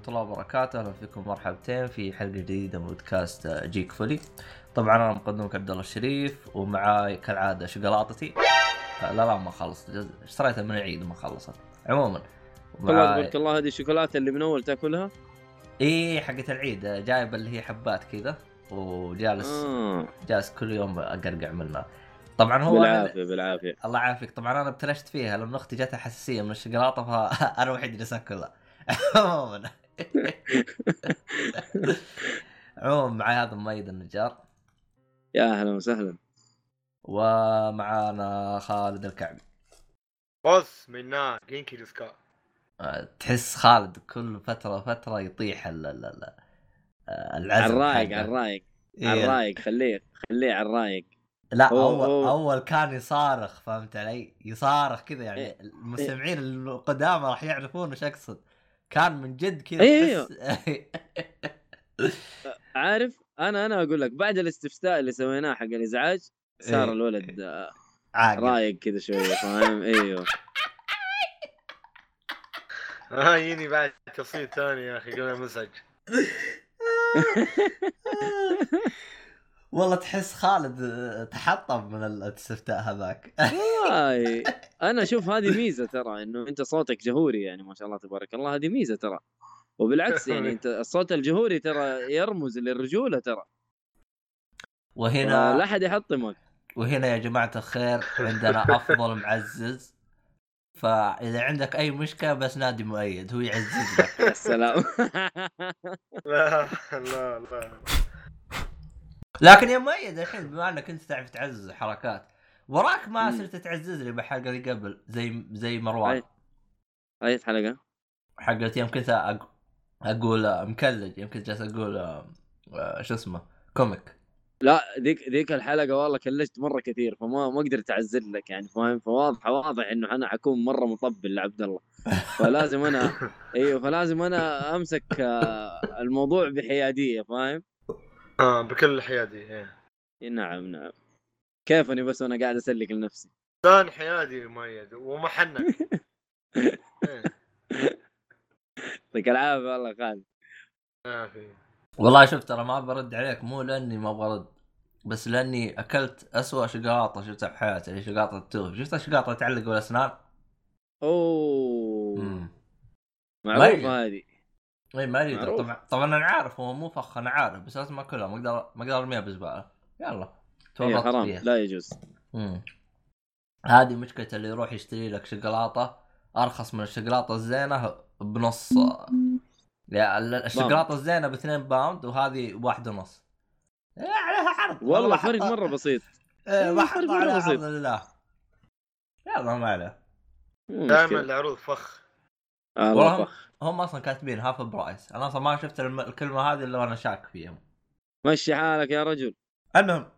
ورحمة الله وبركاته، أهلا فيكم مرحبتين في حلقة جديدة من بودكاست جيك فولي. طبعا أنا مقدمك عبد الله الشريف ومعاي كالعادة شقلاطتي. لا لا ما خلصت اشتريتها من العيد وما خلصت. عموما الله معاي تبارك الله هذه الشوكولاتة اللي من أول تأكلها اي حقت العيد جايب اللي هي حبات كذا وجالس آه. جالس كل يوم أقرقع منها. طبعا هو بالعافية بالعافية الله يعافيك طبعا أنا ابتلشت فيها لأن أختي جاتها حساسية من الشوكولاتة فانا وحيد جالس أكلها عموما عموما معي هذا مؤيد النجار يا أهلا وسهلا ومعانا خالد الكعبي بص منا جينكي ديسكا أه، تحس خالد كل فترة فتره يطيح ال ال ال العزم على الرايق. على الرايق إيه. على الرايق خليه خليه على الرايق لا هو- اول أول كان يصارخ فهمت علي؟ يصارخ كذا يعني إيه. المستمعين القدامى راح يعرفون وش أقصد كان من جد كذا إيه، تحس عارف أنا أنا أقول لك بعد الاستفتاء اللي سويناه حق الإزعاج صار إيه. الولد آه، عاقل رايق كذا شوية فاهم؟ إيوه. ها يجيني بعد تصويت ثاني يا أخي قبل مزعج والله تحس خالد تحطم من الاستفتاء هذاك. والله أنا أشوف هذه ميزة ترى إنه أنت صوتك جهوري يعني ما شاء الله تبارك الله هذه ميزة ترى. وبالعكس يعني أنت الصوت الجهوري ترى يرمز للرجولة ترى. وهنا لا أحد يحطمك. وهنا يا جماعة الخير عندنا أفضل معزز. فإذا عندك أي مشكلة بس نادي مؤيد هو يعزز لك يا سلام. لا لا لا. لكن يا مؤيد الحين بما انك انت تعرف تعزز حركات وراك ما. صرت تعزز لي بالحلقة اللي قبل زي زي مروان. أي. حلقة؟ حقت يوم كنت أق... أقول مكلج يوم كنت جالس أقول آه، شو اسمه كوميك. لا ذيك ذيك الحلقة والله كلجت مرة كثير فما ما قدرت اعزل لك يعني فاهم؟ فواضح واضح إنه أنا حكون مرة مطبل لعبد الله. فلازم أنا إيوه فلازم أنا أمسك آه، الموضوع بحيادية فاهم؟ آه بكل الحيادية إيه. نعم نعم. كيفني بس وأنا قاعد أسلك لنفسي؟ كان حيادي مؤيد ومحنك إيه. يعطيك العافية والله خالد. والله شوف ترى ما برد عليك مو لأني ما برد بس لأني أكلت أسوأ شقاطة شفتها في حياتي اللي شقاطة التوف. شفت الشقاطه اللي تعلق بالأسنان؟ أوه. معروفة ميت. هذه. اي ما معروف. طبعا طبعا أنا عارف هو مو فخ أنا عارف بس لازم اكلها ما أقدر ما أقدر أرميها بزبالة. يلا تورطت حرام فيها. لا يجوز. هذه مشكلة اللي يروح يشتري لك شوكولاتة أرخص من الشوكولاتة الزينة بنص. ال- الشوكولاتة الزينة ب 2 باوند وهذه واحد ونص. إيه، عليها عرض. والله فرق مرة بسيط. إيه ما حط مرة عليها بسيط. عرض لله. يلا ما عليه. دائما. العروض فخ. والله فخ. هم أصلا كاتبين half price أنا أصلا ما شفت الكلمة هذه إلا وأنا شاك فيهم. مشي حالك يا رجل. المهم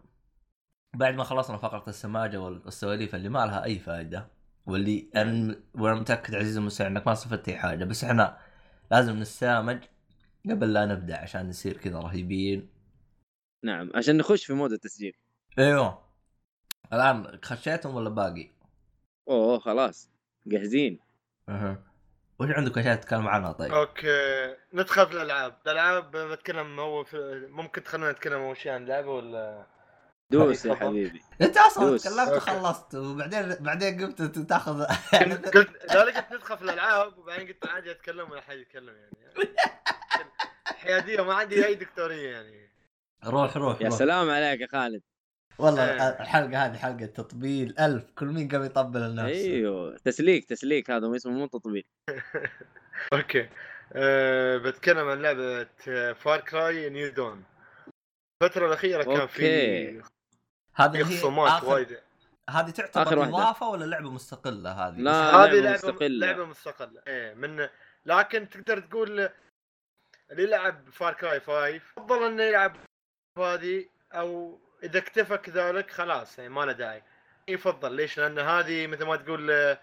بعد ما خلصنا فقرة السماجة والسواليف اللي ما لها أي فائدة واللي أنا وأنا متأكد عزيزي المستمع إنك ما استفدت أي حاجة بس إحنا لازم نسامج قبل لا نبدأ عشان نصير كذا رهيبين. نعم عشان نخش في mood التسجيل. أيوه. الآن خشيتهم ولا باقي؟ أوه خلاص. جاهزين. أها. وش عندك أشياء تتكلم عنها طيب؟ أوكي ندخل في الألعاب الألعاب بتكلم هو في... ممكن تخلينا نتكلم اول شيء عن لعبة ولا دوس يا. حبيبي أنت أصلا دوس. تكلمت. وخلصت وبعدين بعدين قمت تاخذ قلت لا قلت ندخل في الألعاب وبعدين قلت عادي أتكلم ولا حد يتكلم يعني حيادية ما عندي أي دكتورية يعني روح روح يا روح. سلام عليك يا خالد والله إيه. الحلقة هذه حلقة تطبيل ألف كل مين قام يطبل لنفسه أيوه تسليك تسليك هذا ما اسمه مو تطبيل أوكي أه بتكلم عن لعبة Far Cry New Dawn الفترة الأخيرة كان في. هذه خصومات وايد هذه تعتبر. إضافة ولا لعبة مستقلة هذه؟ لا. هذه لعبة لعبه مستقلة. لعبة مستقلة إيه من لكن تقدر تقول اللي يلعب Far Cry 5 أفضل إنه يلعب هذه أو إذا اكتفى كذلك خلاص يعني ما له داعي. يفضل ليش؟ لأن هذه مثل ما تقول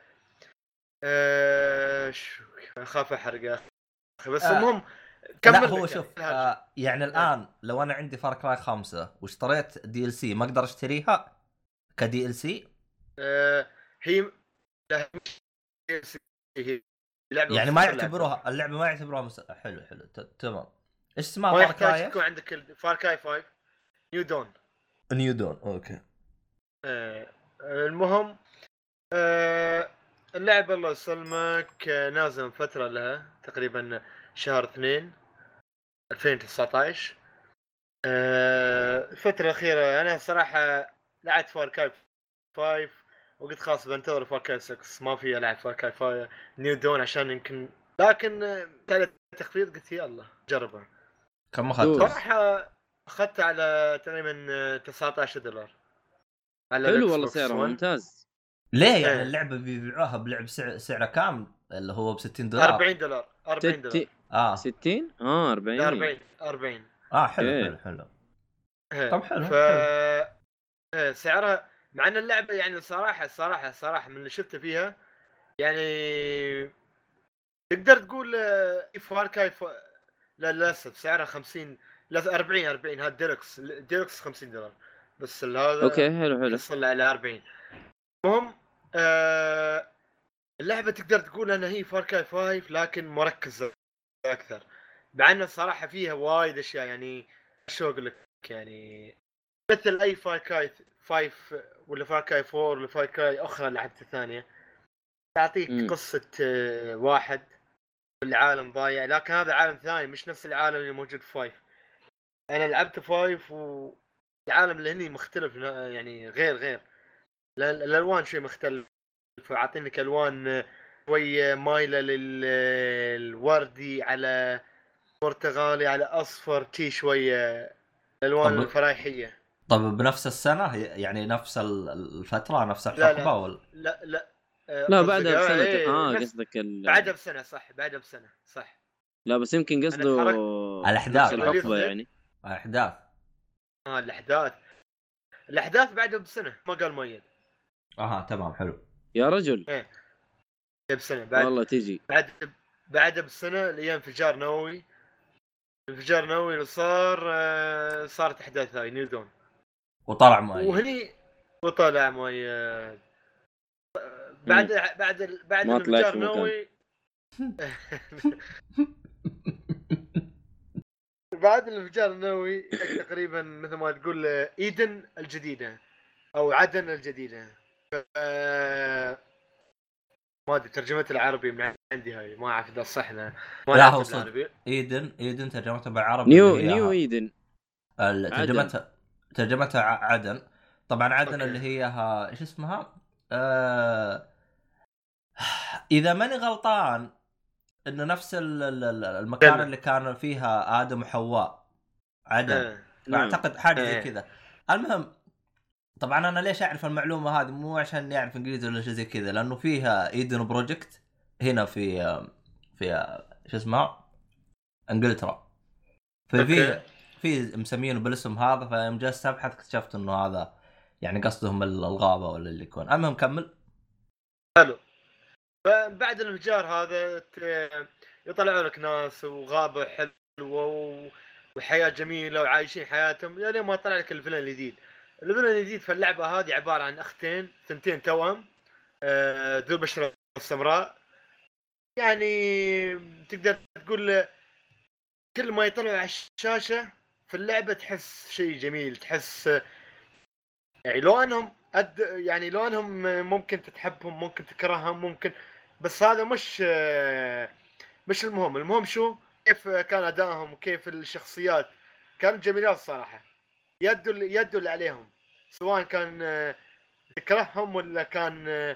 آه، شو أخاف أحرق يا أخي. بس آه. المهم لا كمل هو لك شوف يعني. آه يعني الآن لو أنا عندي Far Cry خمسة واشتريت DLC ما أقدر أشتريها ك DLC آه، هي لا، هي لعبة يعني ما يعتبروها اللعبة ما يعتبروها مس... حلو حلو تمام. إيش اسمها ما يحتاج يكون عندك فار كراي 5 نيو دون نيو دون أوكي آه، المهم آه، اللعبة الله يسلمك آه، نازل من فترة لها تقريبا شهر اثنين 2019 آه، الفترة الأخيرة أنا صراحة لعبت Far Cry 5 وقلت خلاص بنتظر Far Cry 6 ما في ألعب Far Cry 5 New Dawn عشان يمكن لكن كانت تخفيض قلت يلا جربها كم. أخذت؟ صراحة أخذتها على تقريبا آه، 19 دولار. على حلو والله سعره 1. ممتاز. ليه يعني إيه. اللعبة بيبيعوها بلعب سعر سعره كام؟ اللي هو ب 60 دولار. 40 دولار 40 دولار. 60 آه. 60 آه 40 لا 40 40 آه حلو إيه. حلو حلو. إيه. طب حلو، ف سعرها مع إن اللعبة يعني صراحة صراحة صراحة من اللي شفته فيها يعني تقدر تقول آه، Far Cry ف... لا للأسف سعرها 50 لا 40 40 هذا deluxe deluxe 50 دولار. بس هذا أوكي حلو حلو. يوصل على 40 المهم آه اللعبة تقدر تقول انها هي Far Cry 5 لكن مركزة أكثر. مع إنه صراحة فيها وايد أشياء يعني شو أقول لك؟ يعني مثل أي Far Cry 5 ولا Far Cry 4 ولا Far Cry أخرى لعبتها ثانية. تعطيك مم. قصة آه، واحد العالم ضايع لكن هذا عالم ثاني مش نفس العالم اللي موجود في 5 أنا لعبت 5 والعالم اللي هني مختلف يعني غير غير. ال- الألوان شوي مختلف. عاطينك ألوان شوي مايلة للوردي على برتغالي على أصفر تي شوية الألوان طب- الفرايحية. طب بنفس السنة؟ يعني نفس ال- الفترة نفس لا، لا. الحقبه ولا؟ لا لا. لا بعدها بسنة إيه، آه قصدك ال... بعدها بسنة صح بعدها بسنة صح. لا بس يمكن قصده. نفس الحقبة يعني. احداث آه الأحداث. الأحداث بعدها بسنه ما قال مؤيد. أها تمام حلو. يا رجل. إيه، بسنه بعد والله تجي بعد بعدها بسنه الأيام انفجار نووي. انفجار نووي اللي صار آه، صارت أحداث هاي نيو دون. وطلع مؤيد. وهني وطلع مؤيد. بعد بعد ال- بعد الانفجار. النووي. بعد الانفجار النووي تقريبا مثل ما تقول آه، Eden الجديدة أو عدن الجديدة ف- ما أدري ترجمتها العربي من عندي هاي ما أعرف إذا صح لا ما لا، أعرف هو صدق. Eden Eden ترجمتها بالعربي new new Eden. ترجمتها ترجمتها ع- عدن طبعا عدن أوكي. اللي هي ها... إيش اسمها؟ آه... إذا ماني غلطان انه نفس ال- ال- ال- المكان جنة. اللي كان فيها آدم وحواء عدن آه. نعم. اعتقد حاجة زي إيه. كذا المهم طبعا أنا ليش أعرف المعلومة هذه مو عشان اعرف إنجليزي ولا شيء زي كذا لأنه فيها Eden Project هنا في في شو اسمها إنجلترا ففي. في مسمينه بالاسم هذا فيوم جلست أبحث اكتشفت إنه هذا يعني قصدهم ال- الغابة ولا اللي يكون المهم كمل فبعد الانفجار هذا يطلعوا لك ناس وغابة حلوة وحياة جميلة وعايشين حياتهم يا لين ما طلع لك الفيلن الجديد. الفيلن الجديد في اللعبة هذه عبارة عن أختين ثنتين توأم آه، ذو البشره السمراء يعني تقدر تقول كل ما يطلعوا على الشاشة في اللعبة تحس شيء جميل تحس يعني لو انهم أد... يعني لو انهم ممكن تتحبهم ممكن تكرههم ممكن بس هذا مش مش المهم. المهم شو؟ كيف كان أدائهم؟ وكيف الشخصيات؟ كانت جميلات صراحة يدوا يدوا اللي عليهم. سواء كان تكرههم ولا كان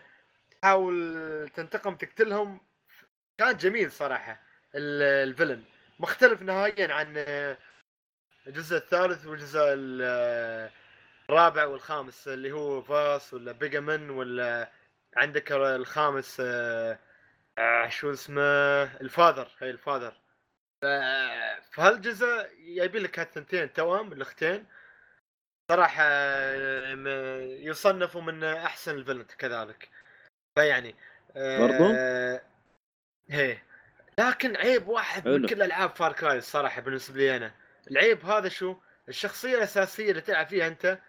تحاول تنتقم تقتلهم. كان جميل صراحة ال- الفيلن. مختلف نهائيا عن الجزء الثالث والجزء ال- الرابع والخامس اللي هو فاس ولا بيجامن ولا عندك الخامس آه، شو اسمه الفاذر. هي الفاذر. فهالجزء جايبين لك هالثنتين توأم الاختين صراحة آه، يصنفوا من أحسن الفيلن كذلك. فيعني برضو؟ هي. لكن عيب واحد من. كل ألعاب Far Cry الصراحة بالنسبة لي أنا. العيب هذا شو؟ الشخصية الأساسية اللي تلعب فيها أنت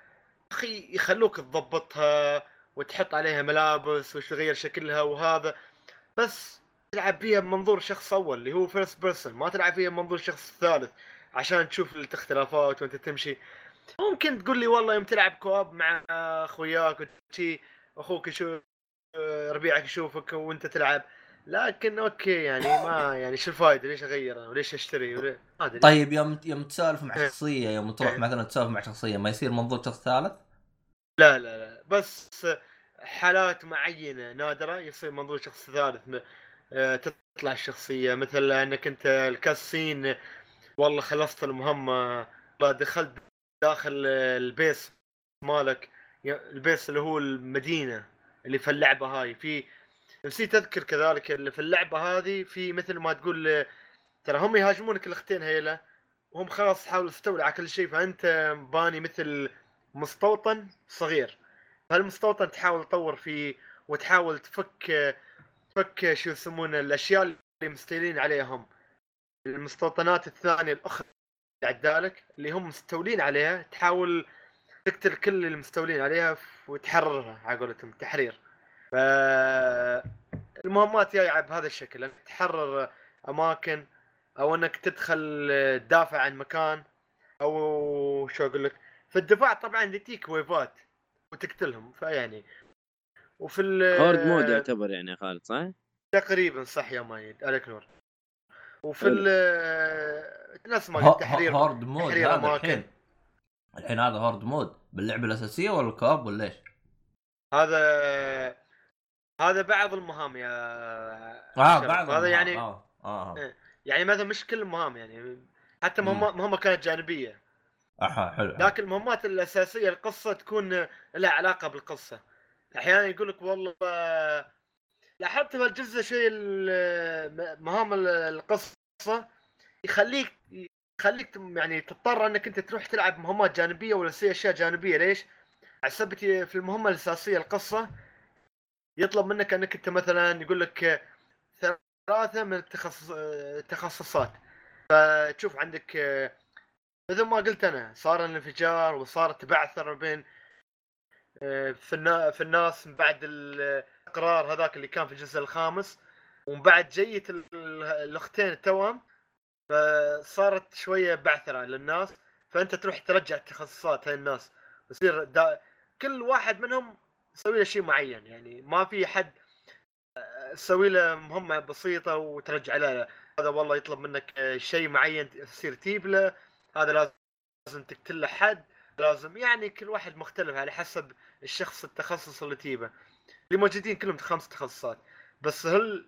أخي يخلوك تضبطها وتحط عليها ملابس وتغير شكلها وهذا. بس تلعب فيها بمنظور شخص أول اللي هو first person ما تلعب فيها بمنظور شخص ثالث عشان تشوف الاختلافات وأنت تمشي. ممكن تقول لي والله يوم تلعب co-op مع أخوياك وشي أخوك يشوف ربيعك يشوفك وأنت تلعب. لكن أوكي يعني ما يعني شو الفائده ليش اغير وليش أشتري؟ أدري. طيب يوم يوم تسولف مع إيه. شخصية يوم تروح إيه. مثلا تسولف مع شخصية ما يصير منظور شخص ثالث؟ لا لا لا بس حالات معينة نادرة يصير منظور شخص ثالث آه، تطلع الشخصية. مثل أنك أنت ال cutscene والله خلصت المهمة دخلت داخل ال base مالك البيس اللي هو المدينة اللي في اللعبة هاي. في نسيت أذكر كذلك اللي في اللعبة هذه في مثل ما تقول ترى هم يهاجمونك الاختين هيلا وهم خلاص حاولوا يستولوا على كل شيء فأنت باني مثل مستوطن صغير. هالمستوطن تحاول تطور فيه وتحاول تفك تفك شو يسمونه الأشياء اللي مستولين عليهم؟ المستوطنات الثانية الأخرى عدالك اللي هم مستولين عليها تحاول تقتل كل المستولين عليها وتحررها على قولتهم تحرير. ف المهمات جاية بهذا الشكل إنك تحرر أماكن أو إنك تدخل تدافع عن مكان أو شو أقول لك؟ في الدفاع طبعا يجيك ويفات وتقتلهم فيعني وفي ال هورد مود يعتبر يعني يا خالد صح؟ تقريبا صح يا مايد عليك نور وفي. ال نفس ما تحرير هورد مود تحرير هذا أماكن. الحين الحين هذا هورد مود باللعبة الأساسية ولا الكواب ولا إيش؟ هذا هذا بعض المهام يا آه. بعد هذا يعني آه آه إيه. يعني مثلا مش كل المهام يعني حتى مم. مهمة مهمة كانت جانبية أها حلو. لكن المهمات الأساسية القصة تكون لها علاقة بالقصة أحيانا يقول لك والله لاحظت في الجزء شيء مهام ال- القصة يخليك يخليك يعني تضطر أنك أنت تروح تلعب مهمات جانبية ولا تسوي أشياء جانبية ليش؟ على سبب في المهمة الأساسية القصة يطلب منك أنك أنت مثلا يقول لك ثلاثة من التخصص التخصصات فتشوف عندك مثل ما قلت أنا صار الانفجار وصارت بعثه ما بين آه، في النا- في الناس من بعد الإقرار هذاك اللي كان في الجزء الخامس ومن بعد جيت ال- ال- الأختين التوام فصارت شوية بعثرة للناس فأنت تروح ترجع التخصصات هاي الناس يصير كل واحد منهم يسوي له شيء معين يعني ما في حد آه، تسوي له مهمة بسيطة وترجع له هذا والله يطلب منك شيء معين تصير تجيب له هذا لازم تقتل له حد لازم يعني كل واحد مختلف على حسب الشخص التخصص اللي تجيبه. اللي موجودين كلهم خمس تخصصات. بس هل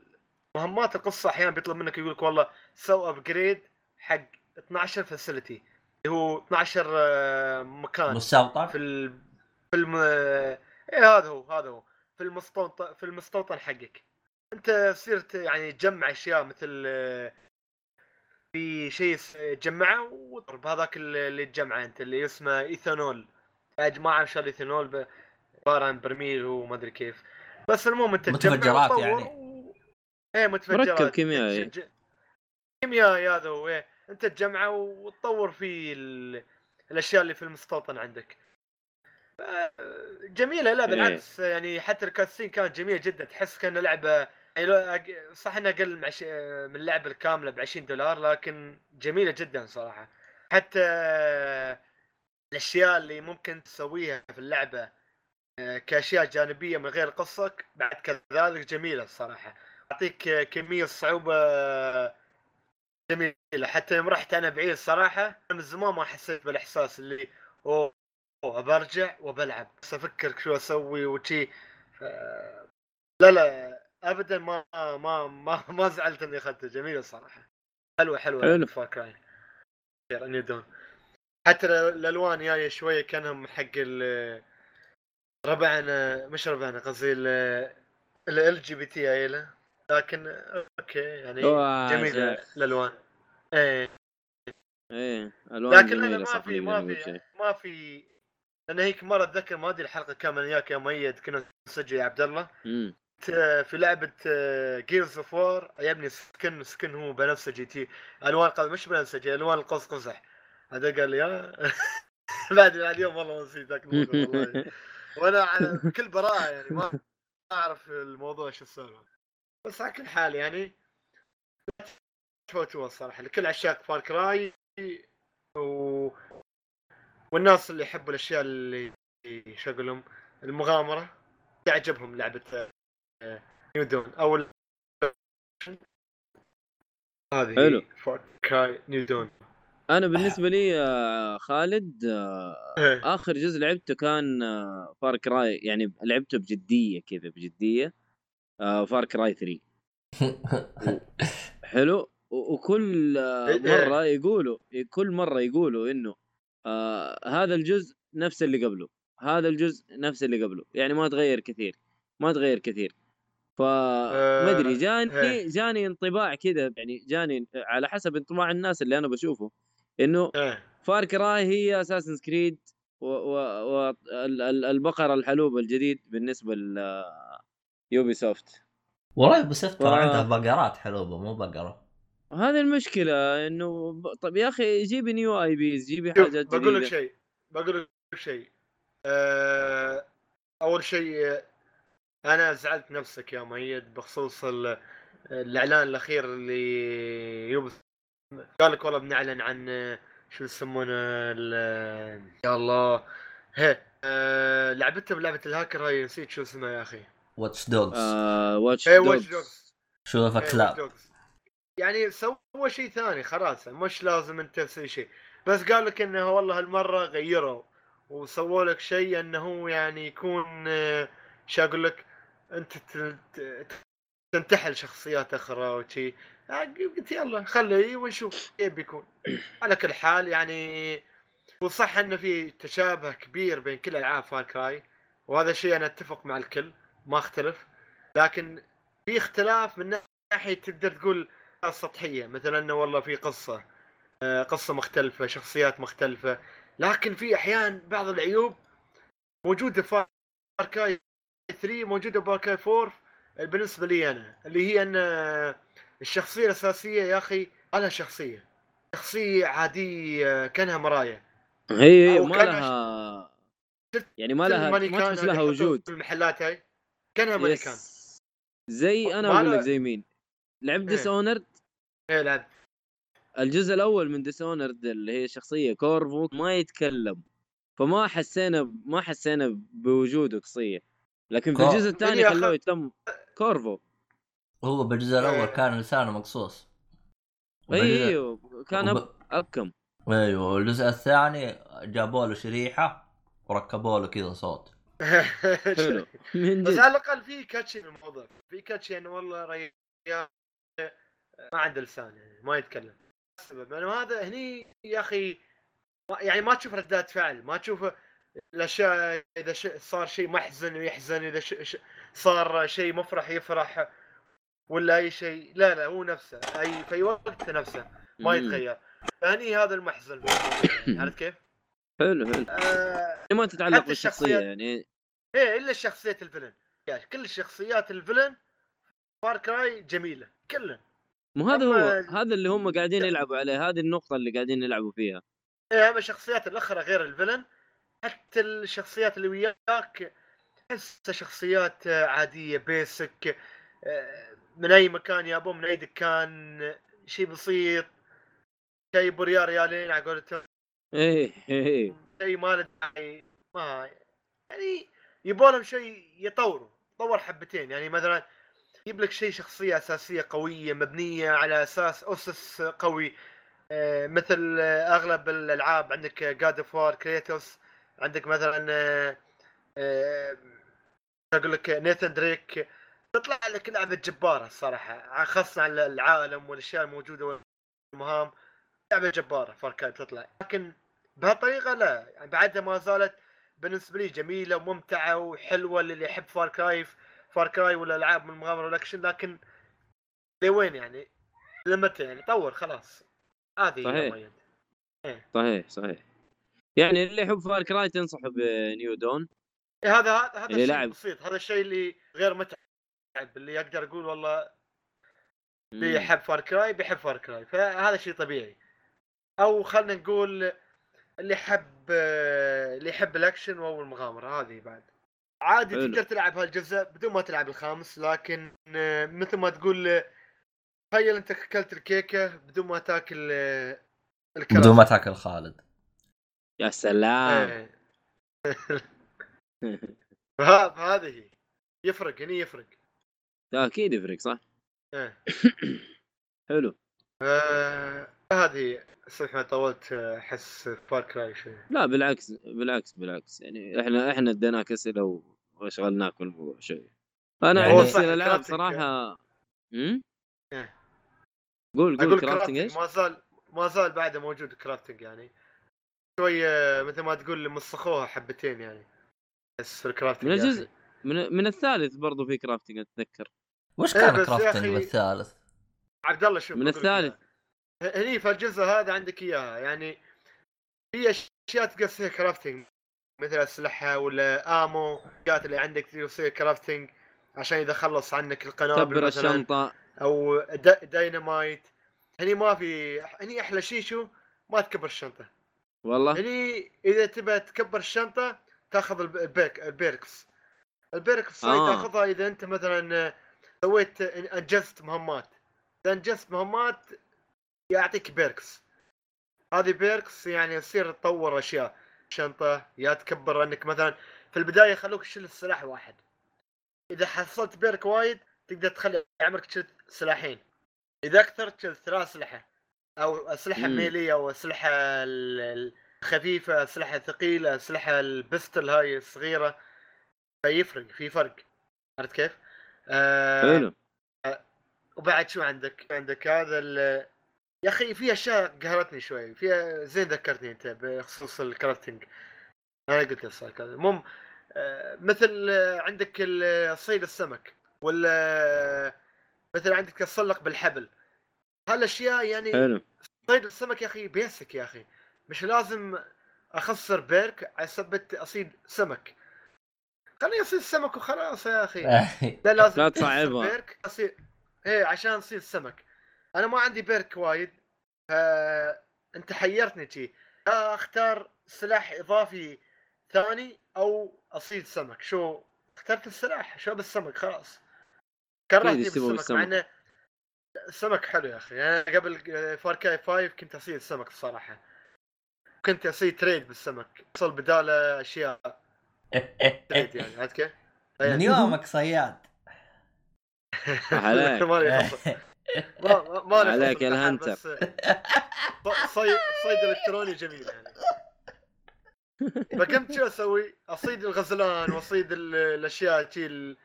مهمات القصة أحيانا بيطلب منك يقول لك والله سو upgrade حق 12 facility اللي هو 12 آه، مكان. مستوطن؟ في ال... في الم... إيه هذا هو هذا هو. في المستوطن في المستوطن حقك. أنت صرت يعني تجمع أشياء مثل آه، في شيء تجمعه وتضرب. هذاك اللي اللي تجمعه أنت اللي اسمه إيثانول. بعد ما اعرف شو الايثانول ب- عبارة عن برميل وما أدري كيف. بس المهم أنت تجمع متفجرات يعني. و... إيه متفجرات. مركب كيميائي. تج- كيميائي هذا هو إيه. أنت تجمعه وتطور فيه ال... الأشياء اللي في المستوطن عندك. جميلة لا إيه. بالعكس يعني حتى الكاتسين كانت جميلة جدا. تحس كانها لعبة يعني لو أق- صح انها أقل من اللعبه الكاملة ب 20 دولار لكن جميلة جدا صراحة. حتى الأشياء اللي ممكن تسويها في اللعبة آه، كأشياء جانبية من غير قصه بعد كذلك جميلة الصراحه تعطيك كمية صعوبة جميلة. حتى يوم رحت أنا بعيد صراحة من زمان ما حسيت بالإحساس اللي أوه أوه، برجع وبلعب بس أفكر شو أسوي وشي ف... لا لا. ابدا ما ما ما ما زعلت إني أخذته. جميله الصراحة. حلوة حلوة حلو. Far Cry Dawn حتى ال- الألوان جاية شوية كأنهم حق ال ربعنا مش ربعنا قصدي LGBT عيله لكن أوكي يعني جميله. الألوان. إيه. إيه ألوان لكن أنا ما في ما في. ما في. لأن هيك مرة أتذكر ما أدري الحلقة كاملة وياك يا مؤيد كنا نسجل يا عبد الله. في لعبة Gears of War عجبني skin skin هو بنفسجي تي. ألوان مش بنفسجي ألوان القوس قزح هذا قال لي ها بعد بعد يوم والله نسيت ذاك والله. وأنا على بكل براءة يعني ما أعرف الموضوع شو السالفة. بس على كل حال يعني تفوتوها الصراحة. لكل عشاق Far Cry و... والناس اللي يحبوا الأشياء اللي شو أقول لهم المغامرة تعجبهم لعبة New Dawn أو ال- هذه حلو. Far Cry New Dawn أنا بالنسبة لي يا خالد آه، إيه. آخر جزء لعبته كان Far Cry يعني لعبته بجدية كذا بجدية Far Cry 3 حلو وكل آه، إيه. مرة يقولوا كل مرة يقولوا إنه آه هذا الجزء نفس اللي قبله هذا الجزء نفس اللي قبله يعني ما تغير كثير ما تغير كثير ف ما ادري آه، جاني إيه. جاني انطباع كذا يعني جاني على حسب انطباع الناس اللي أنا بشوفه إنه إيه. Far Cry هي Assassin's Creed والبقره الحلوب الجديد بالنسبة ل Ubisoft والله Ubisoft ترى ف- عندها بقرات حلوبة مو بقرة. هذه المشكلة إنه طب يا أخي جيبي new IPs جيبي حاجات بقول لك جديدة. شيء بقول لك شيء أه أول شيء آه، أنا زعلت نفسك يا مؤيد بخصوص ال- الإعلان الأخير اللي Ubisoft قال لك والله بنعلن عن شو يسمونه ال- يا الله. هي أه لعبته بلعبة الهاكر هاي نسيت شو اسمها يا أخي. Watch Dogs Watch Watch Dogs شوفها كلاب. يعني سوى شيء ثاني خلاص مش لازم أنت تسوي شيء بس قال لك إنه والله هالمرة غيروا وسووا لك شيء إنه يعني يكون آه، شو أقول لك؟ أنت تنتحل شخصيات أخرى وشي قلت يلا خليه ونشوف كيف بيكون. على كل حال يعني وصح إنه في تشابه كبير بين كل ألعاب فار كراي وهذا شيء أنا أتفق مع الكل ما أختلف. لكن في اختلاف من ناحية تقدر تقول سطحية مثلا إنه والله في قصة آه، قصة مختلفة شخصيات مختلفة. لكن في أحيان بعض العيوب موجودة في فار كراي 3 موجودة Cry 4 بالنسبة لي أنا اللي هي أن آه، الشخصية الأساسية يا أخي لها شخصية. شخصية عادية كأنها مراية. هي ما لها يعني ما لها ما تحس لها وجود. في المحلات هاي. كأنها مانيكان زي أنا أقول لك زي مين؟ لعبت إيه. Dis honored إيه لعب. الجزء الأول من Dishonored اللي هي شخصية Corvo ما يتكلم. فما حسينا ما حسينا بوجوده قصيه لكن في الجزء الثاني خلوه يتم كورفو. هو بالجزء الأول إيه. كان لسانه مقصوص. وبالجزء- إيوه كان وب- أب... أبكم. إيوه والجزء الثاني جابوا له شريحة وركبوا له كذا صوت. حلو. من بس على الأقل في كاتشي في الموضوع. في كاتشي إنه والله ريال ما عنده لسان يعني ما يتكلم. السبب لأنه هذا هني يا أخي يعني ما تشوف ردات فعل ما تشوف الاشياء إذا ش... صار شيء محزن ويحزن إذا ش... ش... صار شيء مفرح يفرح ولا أي شيء لا لا هو نفسه أي في أي وقت نفسه ما. يتغير. فهني هذا المحزن. عرفت كيف؟ حلو حلو. آه ما تتعلق بالشخصية الشخصيات- يعني. إيه إلا شخصية الفيلن. يعني كل شخصيات الفيلن Far Cry جميلة كلها مو هذا هو هذا اللي هم قاعدين يلعبوا عليه هذه النقطة اللي قاعدين يلعبوا فيها. إيه أما الشخصيات الأخرى غير ال villain حتى الشخصيات اللي وياك تحسها شخصيات آه، عادية basic آه، من أي مكان يابون من أي دكان شيء بسيط شيء بريال ريالين على قولتهم. إيه إيه شيء ما له داعي ما يعني يبغى لهم شيء يطوروا طور حبتين. يعني مثلا يجيب لك شيء شخصية أساسية قوية مبنية على أساس أسس قوي آه، مثل أغلب الألعاب عندك God of War كريتوس عندك مثلا آه، آه، أقول لك نيثن دريك تطلع لك لعبة جبارة الصراحة خاصة على العالم والأشياء الموجودة والمهام لعبة جبارة Far Cry تطلع. لكن بهالطريقة لا يعني بعدها ما زالت بالنسبة لي جميلة وممتعة وحلوة للي يحب Far Cry Far Cry ولا ألعاب من المغامره والاكشن لكن لوين يعني؟ لمتى يعني؟ طور خلاص. هذه صحيح. مؤيد. صحيح صحيح. يعني اللي يحب Far Cry تنصحه ب New Dawn إيه هذا هذا هذا اللي الشيء لعب. بسيط هذا الشيء اللي غير متعب اللي أقدر أقول والله مم. بيحب Far Cry بيحب Far Cry فهذا شيء طبيعي أو خلينا نقول اللي يحب اللي يحب الأكشن أو المغامرة هذه بعد عادي حلو. تقدر تلعب هالجزء بدون ما تلعب الخامس لكن آه، مثل ما تقول آه، تخيل أنت اكلت الكيكه بدون ما تاكل آه، الكرز بدون ما تاكل خالد يا سلام. إيه. فه- فهذه هي. يفرق هني يفرق. لا أكيد يفرق صح؟ إيه. حلو. آه، هذه صح ما طولت آه، أحس Far Cry شوي. لا بالعكس بالعكس بالعكس. يعني إحنا إحنا اديناك اسئله و- وشغلناك بالموضوع شوي. أنا يعني- عن هو نفسي صح، الالعاب crafting- صراحة. امم. قول قول crafting إيش؟ ما زال ما زال بعده موجود crafting يعني. شوي مثل ما تقول مسخوها حبتين يعني. بس في ال crafting من الجزء. من من الثالث برضو في crafting أتذكر. وش إيه كان يا crafting بالثالث؟ عبد الله شوف من الثالث. هني في الجزء هذا عندك إياها. يعني في أشياء تقص فيها crafting مثل أسلحة ولا ammo اللي عندك تصير crafting عشان إذا خلص عنك القنابل كبر مثلا الشنطة. أو دا- داينامايت هني ما في هني أحلى شيء شو؟ ما تكبر الشنطة. والله. هني إذا تبى تكبر الشنطة تاخذ الب- البيك ال perks. ال perks آه. تاخذها إذا أنت مثلا سويت أنجزت مهمات. إذا أنجزت مهمات يعطيك perks. هذه perks يعني يصير تطور أشياء. شنطة يا تكبر إنك مثلا في البداية يخلوك تشيل السلاح واحد. إذا حصلت perk وايد تقدر تخلي عمرك تشيل سلاحين. إذا أكثر تشيل ثلاث اسلحه أو أسلحة مم. melee أو أسلحة ال- الخفيفه أسلحة ثقيلة أسلحة البستل هاي الصغيرة. فيفرق في فرق. عرفت كيف؟ آه حلو. وبعد شو عندك؟ عندك هذا ال يا أخي في أشياء قهرتني شوي. فيها زين ذكرتني أنت بخصوص الكرافتنج أنا قلت السؤال هذا المهم آه، مثل آه، عندك صيد السمك ولا مثل عندك تسلق بالحبل. هالأشياء يعني حلو. صيد السمك يا أخي بيسك يا أخي. مش لازم أخسر بيرك سبت أصيد سمك. خليني أصيد سمك وخلاص يا أخي. لا لازم لا تصعبها. بيرك اصير إيه عشان أصيد سمك. أنا ما عندي بيرك وايد فانت حيرتني لا أختار سلاح إضافي ثاني أو أصيد سمك. شو؟ اخترت السلاح شو بالسمك؟ خلاص. كرهتني بالسمك مع. إنه السمك حلو يا أخي. أنا قبل فار كاي 5 كنت أصيد السمك الصراحة. كنت أصيد تريد بالسمك. أصل بدالة أشياء. تريد يعني عرفت كيف؟ من يومك صياد. عليك. ما ما عليك الهنتر. بس صيد صيد إلكتروني جميل يعني. فقمت شو أسوي؟ أصيد الغزلان وأصيد ال- الأشياء شي ال-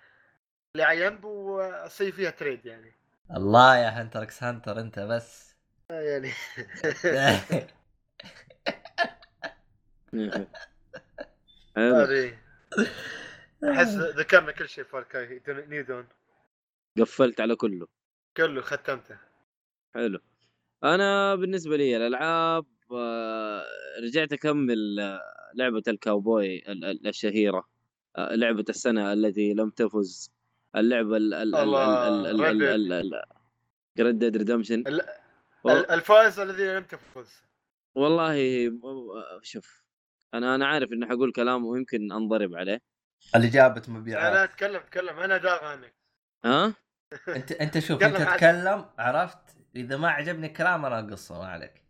اللي على جنب وأصيد فيها تريد يعني. الله يا Hunter x Hunter أنت بس. يعني. أحس ذكرنا كل شيء Far Cry New Dawn قفلت على كله. كله ختمته. حلو. أنا بالنسبة لي الألعاب آه، رجعت أكمل آه، لعبة الكاوبوي ال- ال- الشهيرة آه، لعبة السنة التي لم تفز. اللعبه ال ال الله، Red Dead Redemption ال- ال- الفائز الذي لم تفوز. والله شوف أنا أنا عارف إني حقول كلام ويمكن أنضرب عليه. اللي جابت لا لا مبيعات تكلم تكلم أنا داغ عنك ها؟ أنت أنت شوف تكلم أنت. تتكلم عرفت؟ إذا ما عجبني الكلام أنا أقصه ما عليك.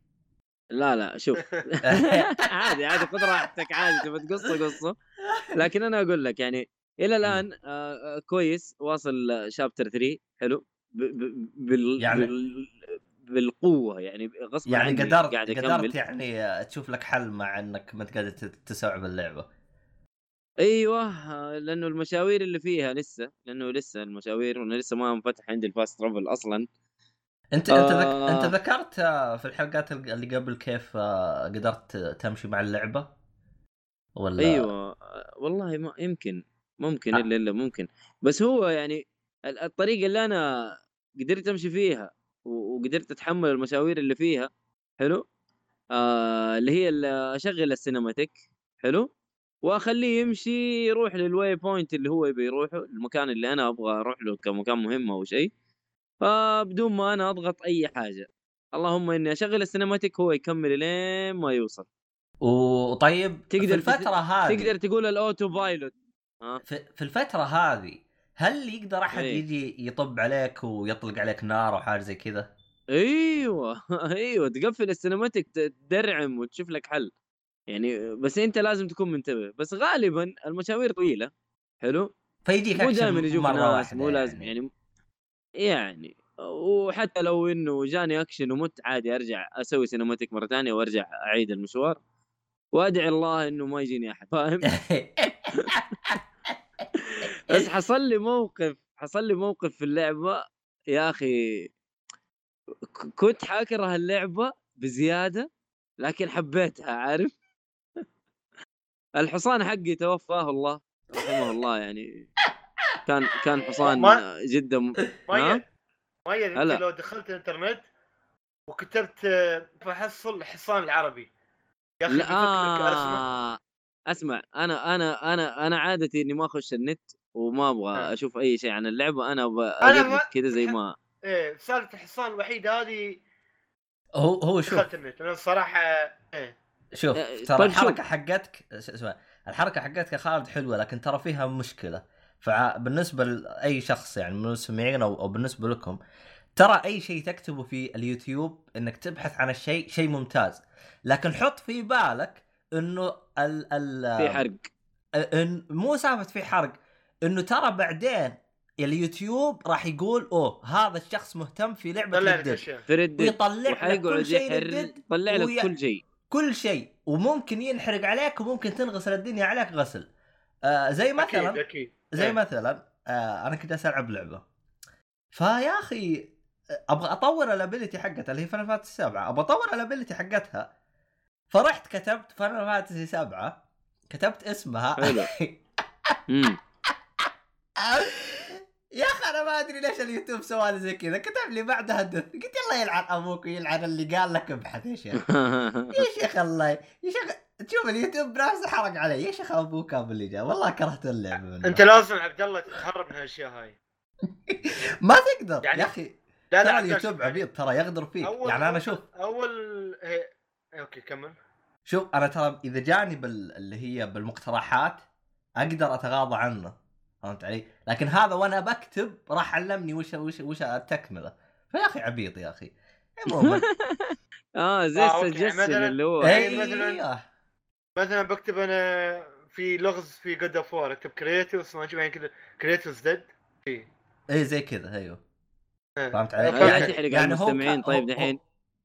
لا لا شوف. عادي عادي خذ راحتك عادي تبغى تقصه قصه. لكن أنا أقول لك يعني إلى الآن آه آه، كويس واصل شابتر 3 حلو. ب ب بال يعني- بال بالقوة يعني غصب يعني عني قدرت قاعد قدرت يعني تشوف لك حل مع إنك ما تقدر تت- تستوعب اللعبه أيوه آه، لأنه المشاوير اللي فيها لسه لأنه لسه المشاوير وأنا لسه ما انفتح عندي الفاست ترافل أصلا. أنت أنت ذك... آه. أنت ذكرت آه، في الحلقات اللي قبل كيف آه، قدرت تمشي مع اللعبة؟ ولا أيوه آه، والله ما يمكن. ممكن آه. إلا إلا ممكن. بس هو يعني ال- الطريقة اللي أنا قدرت أمشي فيها وقدرت أتحمل المشاوير اللي فيها حلو؟ آه اللي هي ال- أشغل ال cinematic حلو؟ وأخليه يمشي يروح لل waypoint اللي هو يبي يروحه المكان اللي أنا أبغى أروح له كمكان مهم أو شيء. فبدون ما أنا أضغط أي حاجة. اللهم إني أشغل ال cinematic هو يكمل لين ما يوصل. وطيب تقدر في الفترة هذه تقدر تقول ال autopilot. في, في الفترة هذه هل يقدر أحد إيه. يجي يطب عليك ويطلق عليك نار أو حاجة زي كذا؟ أيوه أيوه تقفل ال cinematic تدرعم وتشوف لك حل. يعني بس أنت لازم تكون منتبه. بس غالبا المشاوير طويلة. حلو؟ فيجيك مو دائما يجوك ناس مو لازم يعني. يعني وحتى لو إنه جاني أكشن ومت عادي أرجع أسوي cinematic مرة ثانية وأرجع أعيد المشوار. وأدعي الله إنه ما يجيني أحد فاهم؟ بس حصل لي موقف حصل لي موقف في اللعبة يا أخي كنت حاكره اللعبة بزيادة لكن حبيتها عارف؟ الحصان حقي توفاه الله رحمه الله يعني. كان كان حصان جدا م- ها؟ ميت ميت هلا. أنت لو دخلت الإنترنت وكتبت بحصل الحصان العربي. يا أخي لا آه. أسمع أنا أنا أنا أنا عادتي إني ما أخش النت وما أبغى آه. أشوف أي شيء عن اللعبة أنا ما- بقرب كذا زي ما إيه سالفة الحصان الوحيدة هذه هو هو شوف دخلت النت أنا الصراحة إيه شوف آه، ترى طيب شوف. الحركة حقتك اسمع الحركة حقتك يا خالد حلوة لكن ترى فيها مشكلة فبالنسبه لاي شخص يعني من المستمعين أو أو بالنسبة لكم ترى أي شيء تكتبه في اليوتيوب إنك تبحث عن الشيء شيء ممتاز لكن حط في بالك إنه ال ال في حرق. إن مو سالفة في حرق إنه ترى بعدين اليوتيوب راح يقول أوه هذا الشخص مهتم في لعبة طلع لك الدد أشياء. في ردد ويطلع لك كل شيء يطلع لك ويا- كل شيء. كل شيء. وممكن ينحرق عليك وممكن تنغسل الدنيا عليك غسل. آه زي مثلا أكيد. زي إيه. مثلا آه أنا كنت العب لعبة. فيا أخي أبغى أطور ال ability حقتها اللي هي Fantasy 7 أبغى أطور ال ability حقتها فرحت كتبت Final Fantasy 7 كتبت اسمها. يا أخي أنا ما أدري ليش اليوتيوب سوالي زي كذا. كتب لي بعدها death قلت الله يلعن أبوك ويلعن اللي قال لك ابحث يا شيخ. يا شيخ الله. يا شيخ تشوف اليوتيوب بنفسه حرق علي. يا شيخ أبوك أبو اللي جاء والله كرهت اللعبة منه. أنت لازم عبد الله تتهرب من هالأشياء هاي. ما تقدر. يعني- يا أخي لا ترى لا اليوتيوب عبيط ترى يغدر فيك. أول يعني أنا شوف أول إيه. أوكي كمل شوف أنا ترى إذا جاني بال... اللي هي بالمقترحات أقدر أتغاضى عنه فهمت علي؟ لكن هذا وأنا بكتب راح علمني وش وش وش التكمله فيا أخي عبيط يا أخي عموما آه زي آه، مثلاً- اللي هو يعني مثلاً- أيوه مثلا بكتب أنا في لغز في God of War أكتب كريتوس ما أشوف يعني كذا كريتوس dead اي زي كذا أيوه إيه. فهمت علي؟ أوكي. لا تحرق على هو طيب دحين